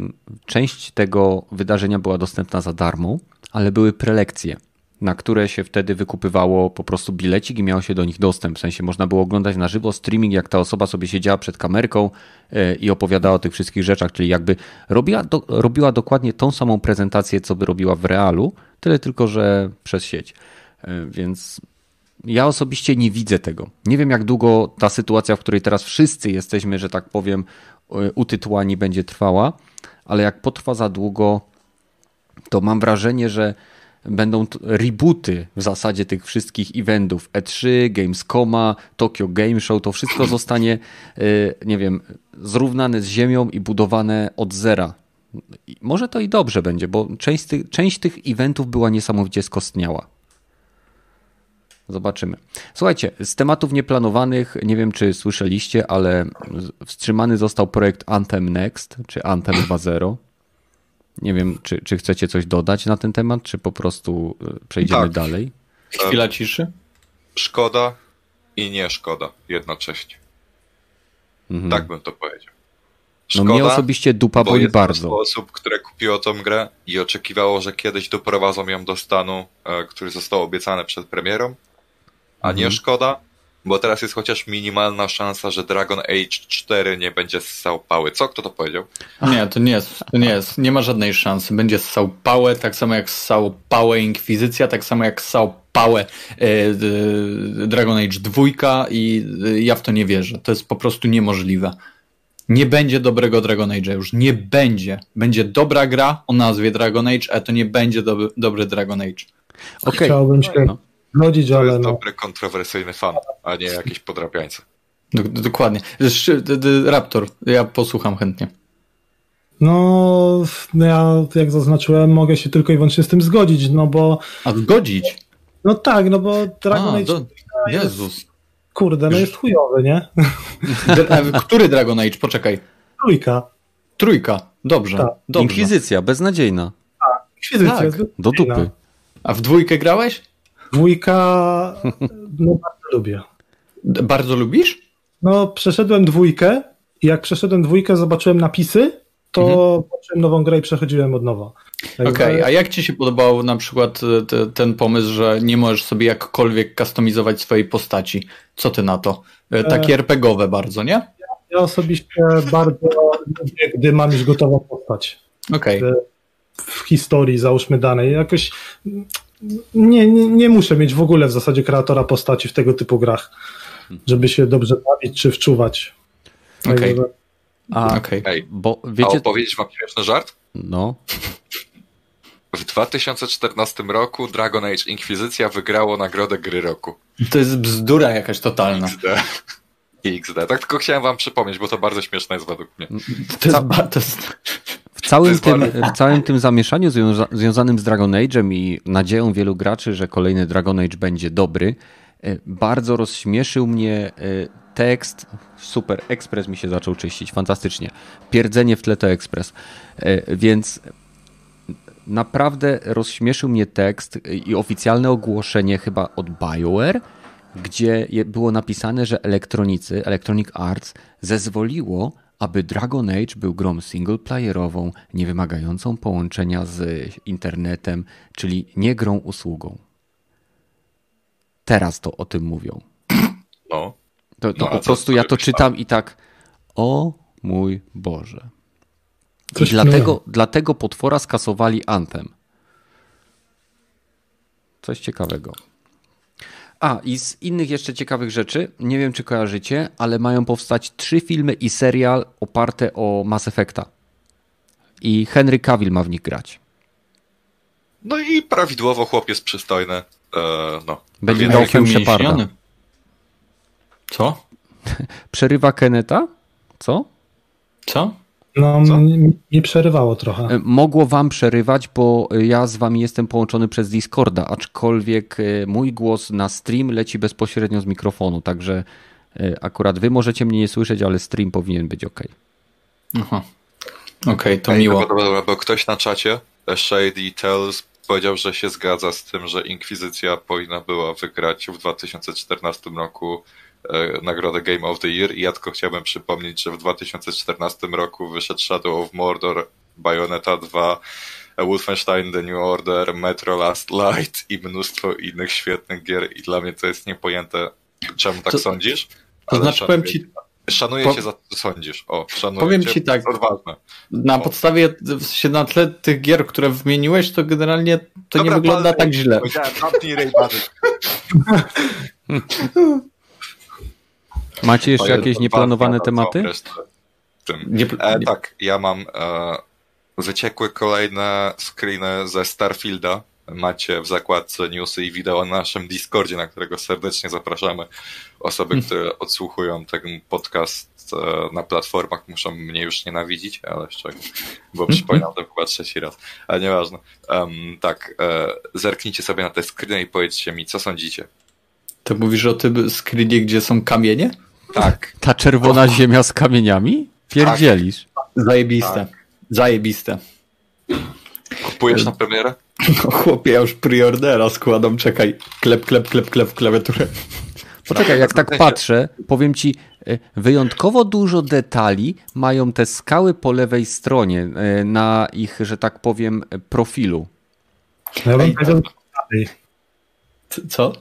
część tego wydarzenia była dostępna za darmo, ale były prelekcje, na które się wtedy wykupywało po prostu bilecik i miało się do nich dostęp. W sensie można było oglądać na żywo streaming, jak ta osoba sobie siedziała przed kamerką e, i opowiadała o tych wszystkich rzeczach, czyli jakby robiła, do, robiła dokładnie tą samą prezentację, co by robiła w realu, tyle tylko, że przez sieć. E, więc ja osobiście nie widzę tego. Nie wiem, jak długo ta sytuacja, w której teraz wszyscy jesteśmy, że tak powiem, e, utytułani będzie trwała, ale jak potrwa za długo, to mam wrażenie, że będą rebooty w zasadzie tych wszystkich eventów E3, Gamescoma, Tokyo Game Show, to wszystko zostanie, e, nie wiem, zrównane z ziemią i budowane od zera. Może to i dobrze będzie, bo część, część tych eventów była niesamowicie skostniała. Zobaczymy. Słuchajcie, z tematów nieplanowanych, nie wiem czy słyszeliście, ale wstrzymany został projekt Anthem Next, czy Anthem 2.0. Nie wiem, czy, czy chcecie coś dodać na ten temat, czy po prostu e, przejdziemy tak. dalej. Chwila ciszy. Szkoda i nie szkoda jednocześnie. Mhm. Tak bym to powiedział. Szkoda, no mnie osobiście dupa boli bardzo. osób, które kupiło tą grę i oczekiwało, że kiedyś doprowadzą ją do stanu, e, który został obiecany przed premierą, a nie mhm. szkoda, bo teraz jest chociaż minimalna szansa, że Dragon Age 4 nie będzie ssał pały. Co? Kto to powiedział? Nie, to nie jest, to nie jest. Nie ma żadnej szansy. Będzie ssał pałę, tak samo jak ssał pałę Inkwizycja, tak samo jak ssał pałę e, Dragon Age 2 i e, ja w to nie wierzę. To jest po prostu niemożliwe. Nie będzie dobrego Dragon Age już. Nie będzie. Będzie dobra gra o nazwie Dragon Age, a to nie będzie dobry, dobry Dragon Age. Okay. Chciałbym się no. Ale. To jest no. dobry, kontrowersyjny fan, a nie jakiś podrabiańca. Dokładnie. Raptor, ja posłucham chętnie. No, ja jak zaznaczyłem, mogę się tylko i wyłącznie z tym zgodzić, no bo. A zgodzić? No tak, no bo Dragon a, Age. Do... Jezus. Kurde, no jest chujowy, nie? Który Dragon Age? Poczekaj. Trójka. Trójka, dobrze. Tak. dobrze. Inkwizycja, beznadziejna. Tak, Inkwizycja. Tak. Do dupy. A w dwójkę grałeś? Dwójka, no bardzo lubię. Bardzo lubisz? No, przeszedłem dwójkę i jak przeszedłem dwójkę, zobaczyłem napisy, to mhm. nową grę i przechodziłem od nowa. Okej, okay, a jak ci się podobał na przykład e, te, ten pomysł, że nie możesz sobie jakkolwiek kustomizować swojej postaci? Co ty na to? E, takie e... RPGowe bardzo, nie? Ja osobiście bardzo lubię, gdy mam już gotową postać. Okej. Okay. W historii, załóżmy danej. Jakoś nie, nie, nie muszę mieć w ogóle w zasadzie kreatora postaci w tego typu grach, żeby się dobrze bawić czy wczuwać. Okej. Okay. A, okay. Ej, bo wiecie... A opowiedzieć wam śmieszny żart? No. W 2014 roku Dragon Age Inkwizycja wygrało nagrodę gry roku. To jest bzdura jakaś totalna. XD. XD. Tak tylko chciałem wam przypomnieć, bo to bardzo śmieszne jest według mnie. To jest, to jest... W całym, tym, w całym tym zamieszaniu związa związanym z Dragon Age'em i nadzieją wielu graczy, że kolejny Dragon Age będzie dobry, e, bardzo rozśmieszył mnie e, tekst. Super, Express mi się zaczął czyścić, fantastycznie. Pierdzenie w tle to Express. E, więc naprawdę rozśmieszył mnie tekst i oficjalne ogłoszenie chyba od BioWare, gdzie było napisane, że elektronicy, Electronic Arts zezwoliło, aby Dragon Age był grą singleplayerową, nie wymagającą połączenia z internetem, czyli nie grą usługą. Teraz to o tym mówią. No. To, to no, po prostu ja to czytam i tak, o mój Boże. I dlatego, dlatego potwora skasowali Anthem. Coś ciekawego. A, i z innych jeszcze ciekawych rzeczy, nie wiem czy kojarzycie, ale mają powstać trzy filmy i serial oparte o Mass Effecta. I Henry Cavill ma w nich grać. No i prawidłowo chłopiec przystojny. Eee, no. Będzie Dolphin Sheparda. Co? Przerywa Keneta? Co? Co? No, mi przerywało trochę. E, mogło wam przerywać, bo ja z wami jestem połączony przez Discorda, aczkolwiek e, mój głos na stream leci bezpośrednio z mikrofonu, także e, akurat wy możecie mnie nie słyszeć, ale stream powinien być ok. Aha. Okej, to Ej, miło. Dobra, dobra, bo ktoś na czacie, Shady Tells, powiedział, że się zgadza z tym, że Inkwizycja powinna była wygrać w 2014 roku e, nagrodę Game of the Year i ja tylko chciałbym przypomnieć, że w 2014 roku wyszedł Shadow of Mordor, Bayonetta 2, Wolfenstein The New Order, Metro Last Light i mnóstwo innych świetnych gier i dla mnie to jest niepojęte, czemu tak To- sądzisz? To znaczy, szanuję, powiem ci, szanuję po- cię za to, co sądzisz. O, szanuję Powiem cię, ci tak. odważne. na O. podstawie, sensie na tle tych gier, które wymieniłeś, to generalnie to nie Dobra, wygląda palmy. tak źle. Powiedziałem. Macie jeszcze jakieś nieplanowane tematy? Nie, E, nie, tak, ja mam e, wyciekły kolejne screeny ze Starfielda. Macie w zakładce newsy i wideo na naszym Discordzie, na którego serdecznie zapraszamy. Osoby, Hmm. które odsłuchują ten podcast e, na platformach, muszą mnie już nienawidzić, ale z czego? Bo przypominam to chyba trzeci raz. Ale nieważne. Em, tak, e, zerknijcie sobie na te screeny i powiedzcie mi, co sądzicie. To mówisz o tym screenie, gdzie są kamienie? Tak, Ta czerwona ziemia z kamieniami? Pierdzielisz. Zajebiste. Zajebiste. kupujesz na premierę? No, chłopie, ja już preordera składam, czekaj. Klep, klep, klep, klep w klawiaturę. Poczekaj, jak tak patrzę, powiem ci, e, wyjątkowo dużo detali mają te skały po lewej stronie e, na ich, że tak powiem, profilu. No Ja bym Ej, Co?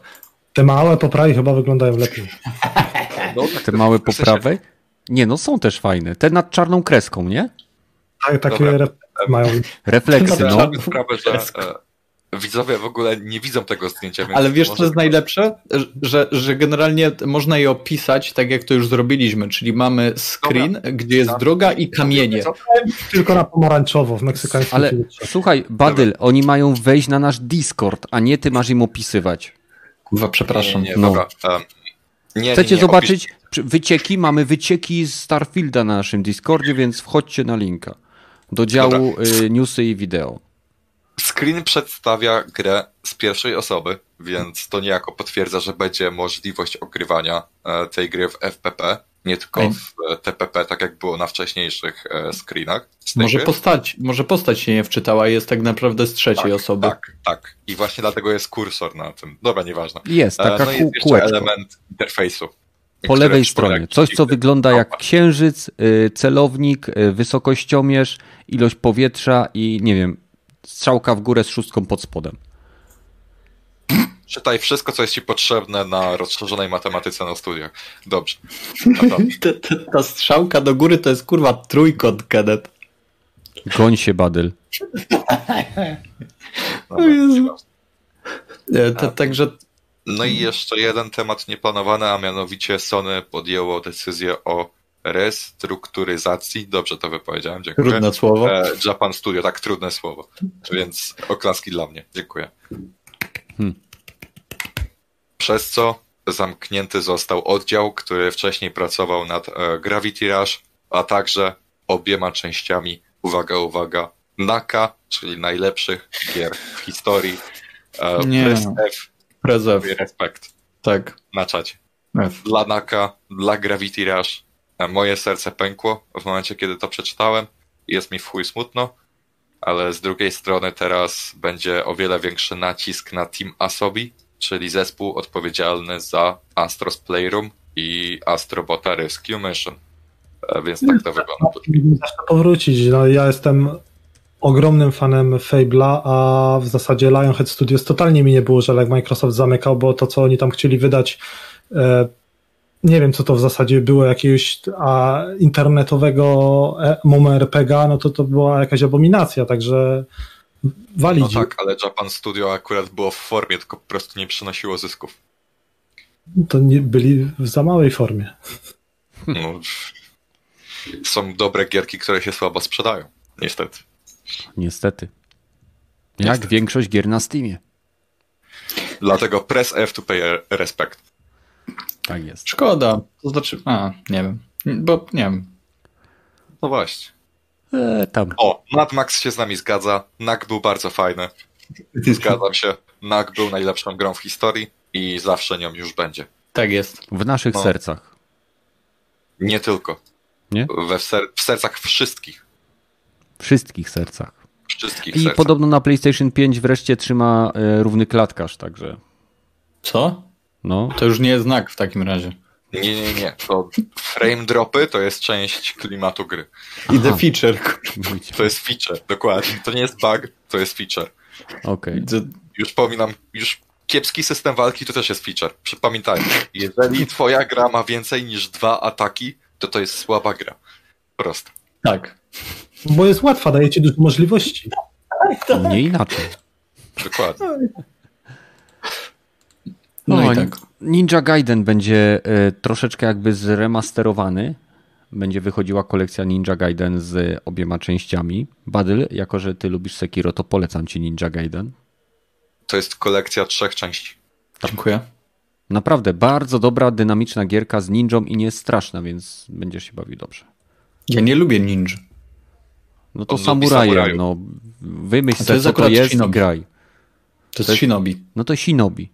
Te małe poprawy chyba wyglądają lepiej. No, Te małe poprawy. Nie, no są też fajne. Te nad czarną kreską, nie? Tak, takie Dobra. refleksy mają. Refleksy, Dobra. no. Sprawę, że e, widzowie w ogóle nie widzą tego zdjęcia. Ale wiesz, co jest najlepsze? Że, że generalnie można je opisać tak, jak to już zrobiliśmy, czyli mamy screen, gdzie jest droga i kamienie. Co? Tylko na pomarańczowo w meksykańskim Ale słuchaj, Badyl, oni mają wejść na nasz Discord, a nie ty masz im opisywać. Kurwa, przepraszam. Nie, nie, No. dobra. em, nie, Chcecie nie, zobaczyć przy- wycieki? Mamy wycieki z Starfielda na naszym Discordzie, więc wchodźcie na linka do działu y, newsy i wideo. Screen przedstawia grę z pierwszej osoby, więc to niejako potwierdza, że będzie możliwość ogrywania e, tej gry w FPP, nie tylko w TPP, tak jak było na wcześniejszych e, screenach. Może postać, może postać się nie wczytała, jest tak naprawdę z trzeciej tak, osoby. Tak, tak. I właśnie dlatego jest kursor na tym. Dobra, nieważne. Jest E, taka no i jest jeszcze element interfejsu. Po lewej stronie. Coś, co wygląda jak księżyc, y, celownik, y, wysokościomierz, ilość powietrza i nie wiem, strzałka w górę z szóstką pod spodem. Czytaj wszystko, co jest ci potrzebne na rozszerzonej matematyce na studiach. Dobrze. Ta, ta, ta strzałka do góry to jest kurwa trójkąt, Kenneth. Goń się, Badyl. Ta, także No i jeszcze jeden temat nieplanowany, a mianowicie Sony podjęło decyzję o restrukturyzacji. Dobrze to wypowiedziałem, dziękuję. trudne słowo. E, Japan Studio, tak trudne słowo. Więc oklaski dla mnie. Dziękuję. Hmm. Przez co zamknięty został oddział, który wcześniej pracował nad e, Gravity Rush, a także obiema częściami, uwaga, uwaga, NAKA, czyli najlepszych gier w historii. E, Nie. Press F, Prezew. respekt Tak. na czacie. F. Dla NAKA, dla Gravity Rush. E, Moje serce pękło w momencie, kiedy to przeczytałem. Jest mi w chuj smutno, ale z drugiej strony teraz będzie o wiele większy nacisk na Team Asobi, czyli zespół odpowiedzialny za Astros Playroom i Astrobota Rescue Mission. E, Więc tak to wygląda. Zacznę powrócić. No, ja jestem ogromnym fanem Fable'a, a w zasadzie Lionhead Studios totalnie mi nie było, że jak Microsoft zamykał, bo to, co oni tam chcieli wydać, e, nie wiem, co to w zasadzie było, jakiegoś a, internetowego e, MMORPG, no to to była jakaś abominacja, także No walić. tak, ale Japan Studio akurat było w formie, tylko po prostu nie przynosiło zysków. To nie, byli w za małej formie. No, są dobre gierki, które się słabo sprzedają. Niestety. Niestety. Jak Niestety. większość gier na Steamie. Dlatego press F to pay respect. Tak jest. Szkoda. To znaczy, a, nie wiem. Bo nie wiem. No właśnie. E, tam. O, Mad Max się z nami zgadza. NAK był bardzo fajny. Zgadzam się. NAK był najlepszą grą w historii i zawsze nią już będzie. Tak jest. W naszych No. sercach. Nie tylko. Nie? We w, ser w sercach wszystkich. wszystkich sercach. Wszystkich I sercach. podobno na PlayStation 5 wreszcie trzyma e, równy klatkarz, także Co? no. To już nie jest znak w takim razie. Nie, nie, nie. To frame dropy to jest część klimatu gry. I the feature. To jest feature, dokładnie. To nie jest bug, to jest feature. Okej. To- Już pominam, już kiepski system walki to też jest feature. Przypamiętajmy, jeżeli twoja gra ma więcej niż dwa ataki, to to jest słaba gra. Proste. Tak. Bo jest łatwa, daje ci dużo możliwości. Nie inaczej. Dokładnie. No O, i tak. Ninja Gaiden będzie e, troszeczkę jakby zremasterowany. Będzie wychodziła kolekcja Ninja Gaiden z obiema częściami. Badyl, jako że ty lubisz Sekiro, to polecam ci Ninja Gaiden. To jest kolekcja trzech części. Dziękuję. Naprawdę bardzo dobra, dynamiczna gierka z ninją i nie jest straszna, więc będziesz się bawił dobrze. Ja nie lubię ninja. No to samuraje, no wymyśl to jest co to jest i Shinobi. graj. To jest jest- Shinobi. No to Shinobi.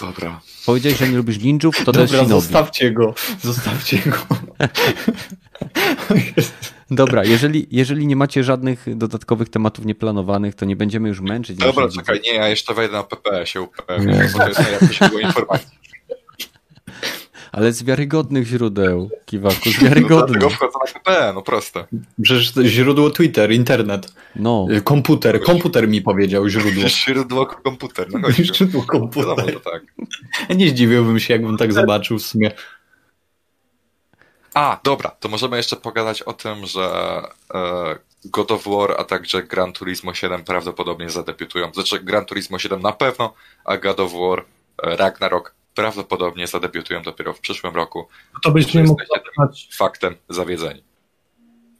Dobra. Powiedziałeś, że nie lubisz ninjów, to Dobra, Shinobi. zostawcie go. Zostawcie go. Dobra, jeżeli, jeżeli nie macie żadnych dodatkowych tematów nieplanowanych, to nie będziemy już męczyć. Dobra, czekaj, nie, ja jeszcze wejdę na PPE się upewnię, bo to jest najlepsze źródło informacji. Ale z wiarygodnych źródeł, Kiwaku, z No wiarygodnych. dlatego wchodzę na PPE, no proste. Przecież źródło Twitter, internet. No, Y, Komputer. Komputer mi powiedział źródło. Źródło komputer, no gościu. Źródło Wiadomo, komputer. tak. Nie zdziwiłbym się, jakbym tak zobaczył w sumie. A, dobra, to możemy jeszcze pogadać o tym, że e, God of War, a także Gran Turismo 7 prawdopodobnie zadebiutują. Znaczy Gran Turismo 7 na pewno, a God of War e, Ragnarok prawdopodobnie zadebiutują dopiero w przyszłym roku. To byś nie mógł. Faktem zawiedzeni.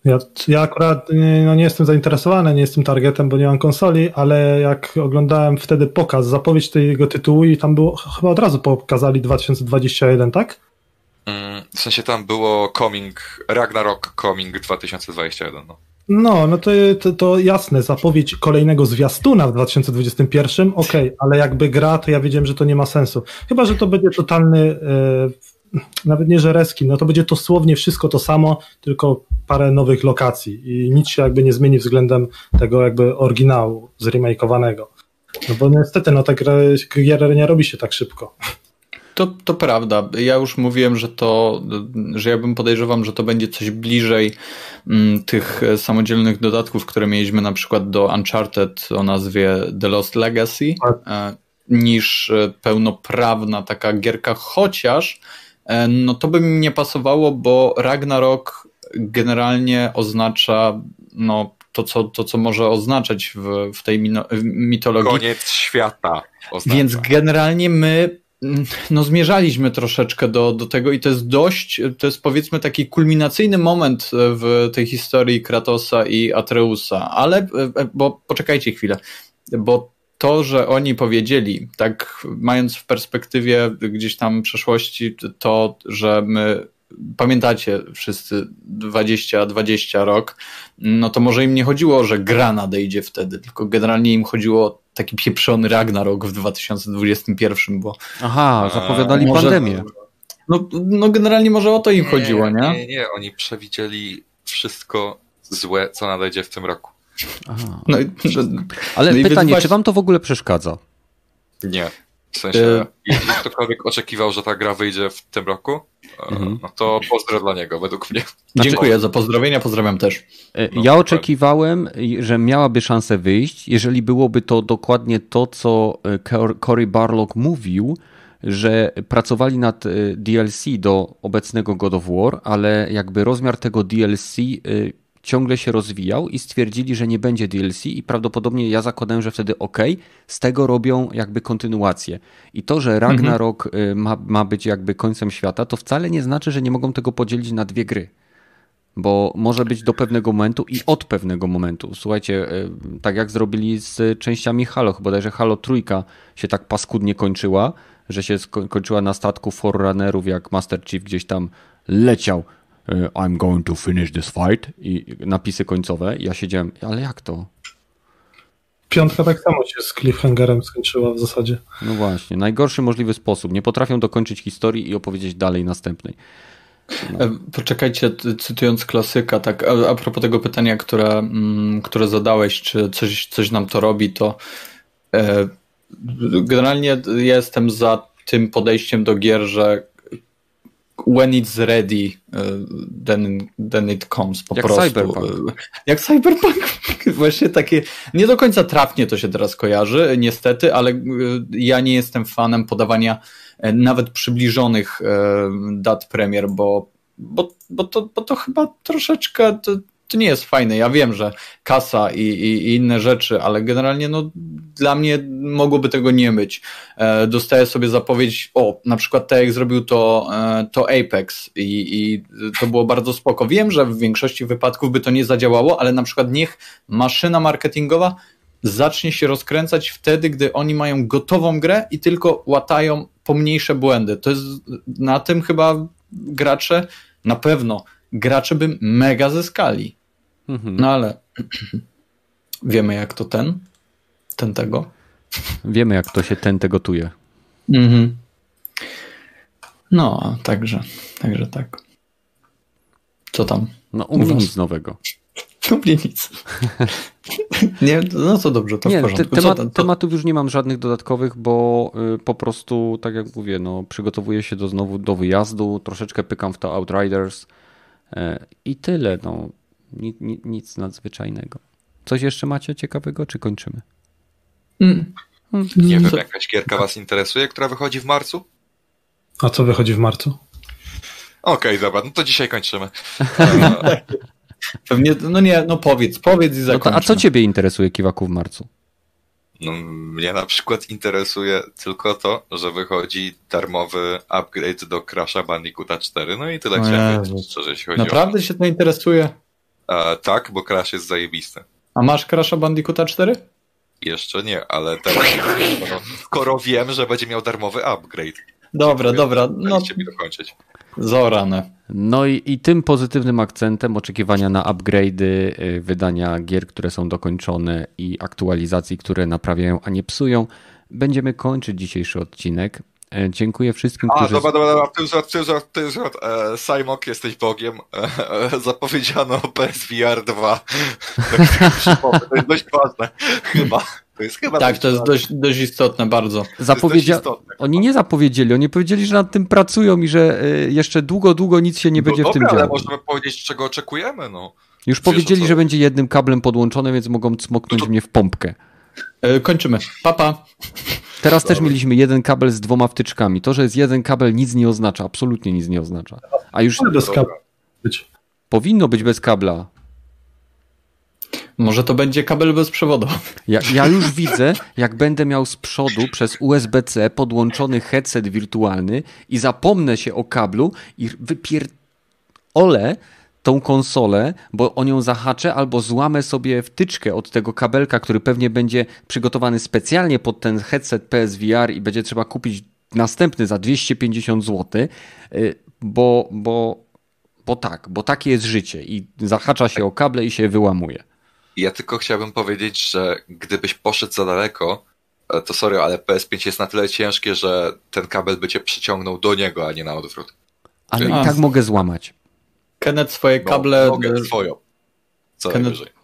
Ja, ja akurat nie, no nie jestem zainteresowany, nie jestem targetem, bo nie mam konsoli, ale jak oglądałem wtedy pokaz, zapowiedź tego tytułu i tam było, ch- chyba od razu pokazali 2021, tak? Mm, W sensie tam było coming, Ragnarok coming 2021. No. No, no to, to, to jasne, zapowiedź kolejnego zwiastuna w 2021, okej, ale jakby gra, to ja wiedziałem, że to nie ma sensu. Chyba, że to będzie totalny, e, nawet nie że reskin, no to będzie dosłownie wszystko to samo, tylko parę nowych lokacji i nic się jakby nie zmieni względem tego jakby oryginału zremakeowanego. No bo niestety, no tak gier nie robi się tak szybko. To, to prawda. Ja już mówiłem, że to, że ja bym podejrzewam, że to będzie coś bliżej mm, tych samodzielnych dodatków, które mieliśmy na przykład do Uncharted o nazwie The Lost Legacy, Tak. e, niż e, pełnoprawna taka gierka, chociaż e, no to by mi nie pasowało, bo Ragnarok generalnie oznacza no, to, co, to, co może oznaczać w, w tej mino- w mitologii. Koniec świata. Oznacza. Więc generalnie my no, zmierzaliśmy troszeczkę do, do tego i to jest dość, to jest powiedzmy taki kulminacyjny moment w tej historii Kratosa i Atreusa, ale, e, bo poczekajcie chwilę, bo to, że oni powiedzieli, tak mając w perspektywie gdzieś tam przeszłości, to, że my pamiętacie wszyscy 20-20 rok, no to może im nie chodziło, że gra nadejdzie wtedy, tylko generalnie im chodziło taki pieprzony Ragnarok w 2021, bo Aha, zapowiadali może- pandemię. no, no generalnie może o to im chodziło, nie? Nie, nie, oni przewidzieli wszystko złe, co nadejdzie w tym roku. Aha. No, i- Ale No pytanie, czy wam to w ogóle przeszkadza? Nie. W sensie, E- jeśli ktokolwiek oczekiwał, że ta gra wyjdzie w tym roku, e, Mhm. no to pozdro dla niego, według mnie. Znaczy- Dziękuję za pozdrowienia, pozdrawiam też. E, No, ja dokładnie. oczekiwałem, że miałaby szansę wyjść, jeżeli byłoby to dokładnie to, co e, Cor- Cory Barlog mówił, że pracowali nad e, DLC do obecnego God of War, ale jakby rozmiar tego DLC ciągle się rozwijał i stwierdzili, że nie będzie DLC i prawdopodobnie ja zakładałem, że wtedy ok, z tego robią jakby kontynuację. I to, że Ragnarok e, ma, ma być jakby końcem świata, to wcale nie znaczy, że nie mogą tego podzielić na dwie gry bo może być do pewnego momentu i od pewnego momentu. Słuchajcie, y, tak jak zrobili z częściami Halo, chyba bodajże Halo trójka się tak paskudnie kończyła, że się sko- kończyła na statku Forerunnerów, jak Master Chief gdzieś tam leciał I'm going to finish this fight i napisy końcowe. Ja siedziałem, ale jak to? Piątka tak samo się z cliffhangerem skończyła w zasadzie. No właśnie, najgorszy możliwy sposób. Nie potrafią dokończyć historii i opowiedzieć dalej następnej. No. Poczekajcie, cytując klasyka, tak a, a propos tego pytania, które, mm, które zadałeś, czy coś, coś nam to robi, to e, generalnie jestem za tym podejściem do gier, że when it's ready, e, then, then it comes po Jak prostu. Cyberpunk. E, jak Cyberpunk. Właśnie takie, nie do końca trafnie to się teraz kojarzy, niestety, ale e, ja nie jestem fanem podawania nawet przybliżonych dat premier, bo, bo, bo, to, bo to chyba troszeczkę to, to nie jest fajne. Ja wiem, że kasa i, i, i, inne rzeczy, ale generalnie no, dla mnie mogłoby tego nie być. E, dostaję sobie zapowiedź, o, na przykład tak jak zrobił to, e, to Apex i, i to było bardzo spoko. Wiem, że w większości wypadków by to nie zadziałało, ale na przykład niech maszyna marketingowa zacznie się rozkręcać wtedy, gdy oni mają gotową grę i tylko łatają pomniejsze błędy. To jest na tym chyba gracze na pewno gracze by mega zyskali. Mhm. No ale wiemy jak to ten, ten tego. Wiemy jak to się ten tego tuje. Mhm. No, także, także tak. Co tam? No u mnie nic nowego. U mnie nic. nie, no to dobrze, to nie, w porządku. Temat, to... Tematów już nie mam żadnych dodatkowych, bo y, po prostu, tak jak mówię, no, przygotowuję się do znowu do wyjazdu, troszeczkę pykam w to Outriders, E, I tyle, no. Nic, nic nadzwyczajnego. Coś jeszcze macie ciekawego, czy kończymy? Mm. Nie wiem, jakaś gierka was interesuje, która wychodzi w marcu? A co wychodzi w marcu? Okej, okay, dobra, no to dzisiaj kończymy. Pewnie, no nie, no powiedz, powiedz i zakończmy. No to, a co ciebie interesuje, Kiwaku, w marcu? No, mnie na przykład interesuje tylko to, że wychodzi darmowy upgrade do Crash'a Bandicoota 4, no i tyle chciałem powiedzieć, szczerze, jeśli chodzi Naprawdę o... się to interesuje? E, tak, bo Crash jest zajebisty. A masz Crash'a Bandicoota 4? Jeszcze nie, ale teraz skoro, skoro wiem, że będzie miał darmowy upgrade. Dobra, dobra. No, mi dokończyć. Zorane. No i, i tym pozytywnym akcentem oczekiwania na upgrade'y, y, wydania gier, które są dokończone i aktualizacji, które naprawiają, a nie psują, będziemy kończyć dzisiejszy odcinek. E, dziękuję wszystkim, a, którzy... Dobra, dobra, dobra, ty żart, ty żart, ty żart. E, Simok, jesteś Bogiem. E, e, zapowiedziano PSVR 2. to jest dość ważne, chyba. To jest chyba tak, to jest dość, dość istotne bardzo. Zapowiedzia... Istotne, oni nie zapowiedzieli, oni powiedzieli, że nad tym pracują i że y, jeszcze długo, długo nic się nie no będzie dobra, w tym działo. ale możemy powiedzieć, czego oczekujemy. No. Już Wiesz powiedzieli, że będzie jednym kablem podłączone, więc mogą smoknąć no to... mnie w pompkę. E, kończymy. Papa. Pa. Teraz Dobra. też mieliśmy jeden kabel z dwoma wtyczkami. To, że jest jeden kabel nic nie oznacza, absolutnie nic nie oznacza. A już bez kabla powinno być bez kabla. Może to będzie kabel bezprzewodowy. Ja, ja już widzę, jak będę miał z przodu przez USB-C podłączony headset wirtualny i zapomnę się o kablu i wypier... Ole tą konsolę, bo o nią zahaczę albo złamę sobie wtyczkę od tego kabelka, który pewnie będzie przygotowany specjalnie pod ten headset PSVR i będzie trzeba kupić następny za 250 zł, y, bo, bo, bo tak, bo takie jest życie i zahacza się o kable i się wyłamuje. Ja tylko chciałbym powiedzieć, że gdybyś poszedł za daleko, e, to sorry, ale PS5 jest na tyle ciężkie, że ten kabel by cię przyciągnął do niego, a nie na odwrót. Ale i tak mogę złamać. Kenneth swoje no, kable... Mogę swoją. Co Kenneth, najwyżej.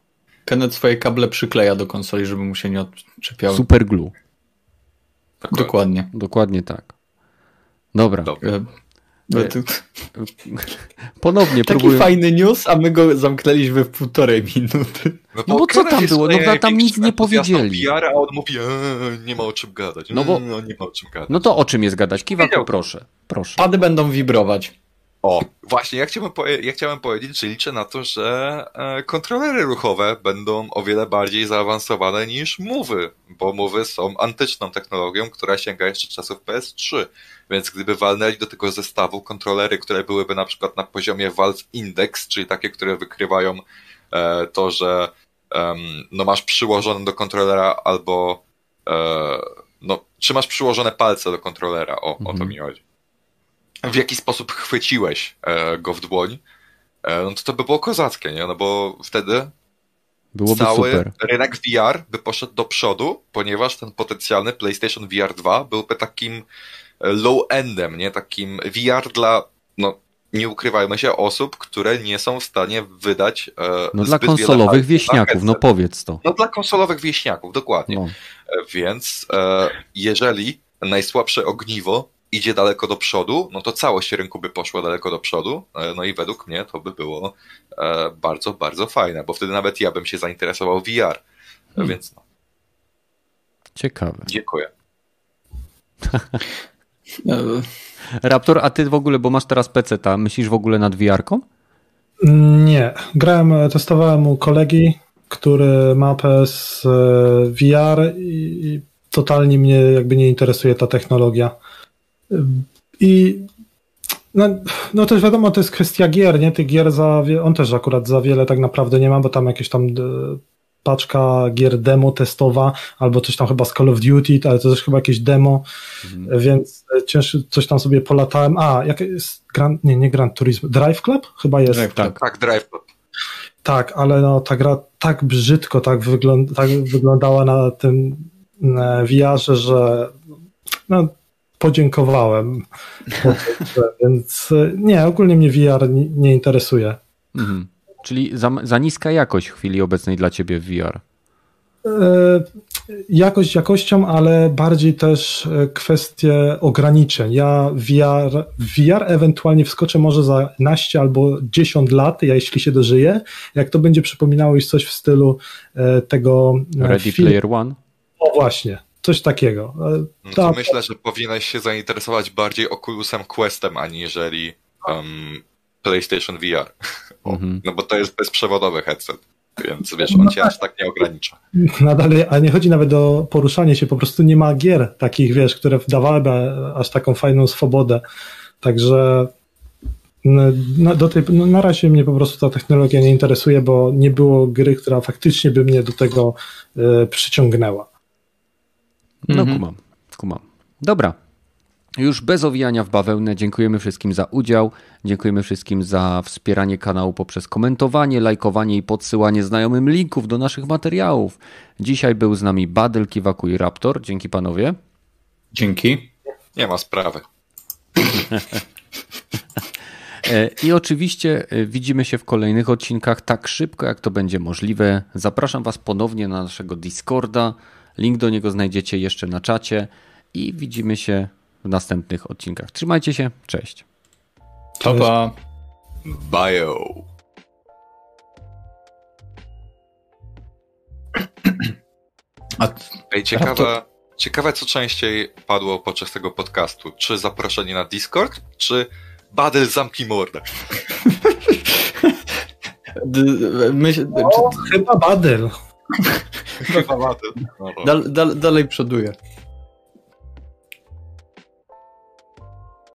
Kenneth swoje kable przykleja do konsoli, żeby mu się nie odczepiały. Super glue. Dokładnie. Dokładnie, Dokładnie tak. Dobra. Dobra. E, Ponownie Taki próbuję. fajny news, a my go zamknęliśmy w półtorej minuty. No, no bo co tam było? No tam nic nie powiedzieli. PR, a on mówi, eee, nie ma o czym gadać. No, bo, no, nie ma o czym gadać. No to o czym jest gadać? Kiwaku, proszę. proszę. Pady będą wibrować. O, właśnie, ja chciałem, ja chciałem powiedzieć, że liczę na to, że e, kontrolery ruchowe będą o wiele bardziej zaawansowane niż mowy, bo mowy są antyczną technologią, która sięga jeszcze czasów PS3. Więc gdyby walnęli do tego zestawu kontrolery, które byłyby na przykład na poziomie Valve Index, czyli takie, które wykrywają e, to, że no masz przyłożone do kontrolera albo e, no, czy masz przyłożone palce do kontrolera, o, mhm. o to mhm. mi chodzi w jaki sposób chwyciłeś e, go w dłoń, e, no to to by było kozackie, nie? No bo wtedy Byłoby cały super. rynek VR by poszedł do przodu, ponieważ ten potencjalny PlayStation VR 2 byłby takim e, low-endem, nie? Takim VR dla, no, nie ukrywajmy się, osób, które nie są w stanie wydać. E, no dla konsolowych wieśniaków, no powiedz to. No dla konsolowych wieśniaków, dokładnie. No. Więc e, jeżeli najsłabsze ogniwo idzie daleko do przodu, no to całość rynku by poszła daleko do przodu. E, no i według mnie to by było e, bardzo, bardzo fajne, bo wtedy nawet ja bym się zainteresował VR. Hmm. Więc no, Ciekawe. dziękuję. E, Raptor, a ty w ogóle, bo masz teraz PC, ta myślisz w ogóle nad VR-ką? Nie. Grałem, testowałem u kolegi, który ma PS e, VR i i totalnie mnie jakby nie interesuje ta technologia. I no, no też wiadomo, to jest kwestia gier, nie? Tych gier za on też akurat za wiele tak naprawdę nie ma, bo tam jakieś tam paczka gier demo testowa, albo coś tam chyba z Call of Duty, ale to też chyba jakieś demo, więc e, ciężko coś tam sobie polatałem. A, jak jest Gran... nie, nie Gran Turismo, Drive Club chyba jest. Drive Tak. Tak, Drive Club. Tak, ale no, ta gra tak brzydko tak, wygląd tak wyglądała na tym VR-ze, że no, podziękowałem. Więc e, nie, ogólnie mnie VR nie, interesuje. Mhm. Czyli za, za niska jakość w chwili obecnej dla ciebie w VR. E, Jakość jakością, ale bardziej też e, kwestie ograniczeń. Ja VR, VR ewentualnie wskoczę może za naście albo 10 lat, ja jeśli się dożyję, jak to będzie przypominało już coś w stylu tego Ready. Player One? O właśnie, coś takiego. No to Tak. myślę, że powinieneś się zainteresować bardziej Oculusem Questem, aniżeli um, PlayStation VR. Mhm. No bo to jest bezprzewodowy headset, więc wiesz, on cię aż tak nie ogranicza. Nadal, a nie chodzi nawet o poruszanie się, po prostu nie ma gier takich, wiesz, które dawałyby aż taką fajną swobodę. Także na, do tej, no, na razie mnie po prostu ta technologia nie interesuje, bo nie było gry, która faktycznie by mnie do tego e, przyciągnęła. No Mhm. kumam, kumam. Dobra. Już bez owijania w bawełnę dziękujemy wszystkim za udział. Dziękujemy wszystkim za wspieranie kanału poprzez komentowanie, lajkowanie i podsyłanie znajomym linków do naszych materiałów. Dzisiaj był z nami Badel, Kiwaku i Raptor. Dzięki panowie. Dzięki. Nie ma sprawy. E, I oczywiście e, widzimy się w kolejnych odcinkach tak szybko, jak to będzie możliwe. Zapraszam Was ponownie na naszego Discorda. Link do niego znajdziecie jeszcze na czacie i widzimy się w następnych odcinkach. Trzymajcie się, cześć. Pa, pa. Bio. A Ej, ciekawe, ciekawe, co częściej padło podczas tego podcastu. Czy zaproszenie na Discord, czy Badel zamknij mordę? myśl, O, chyba Badyl. Chyba. No, dal, dal, dalej przoduję.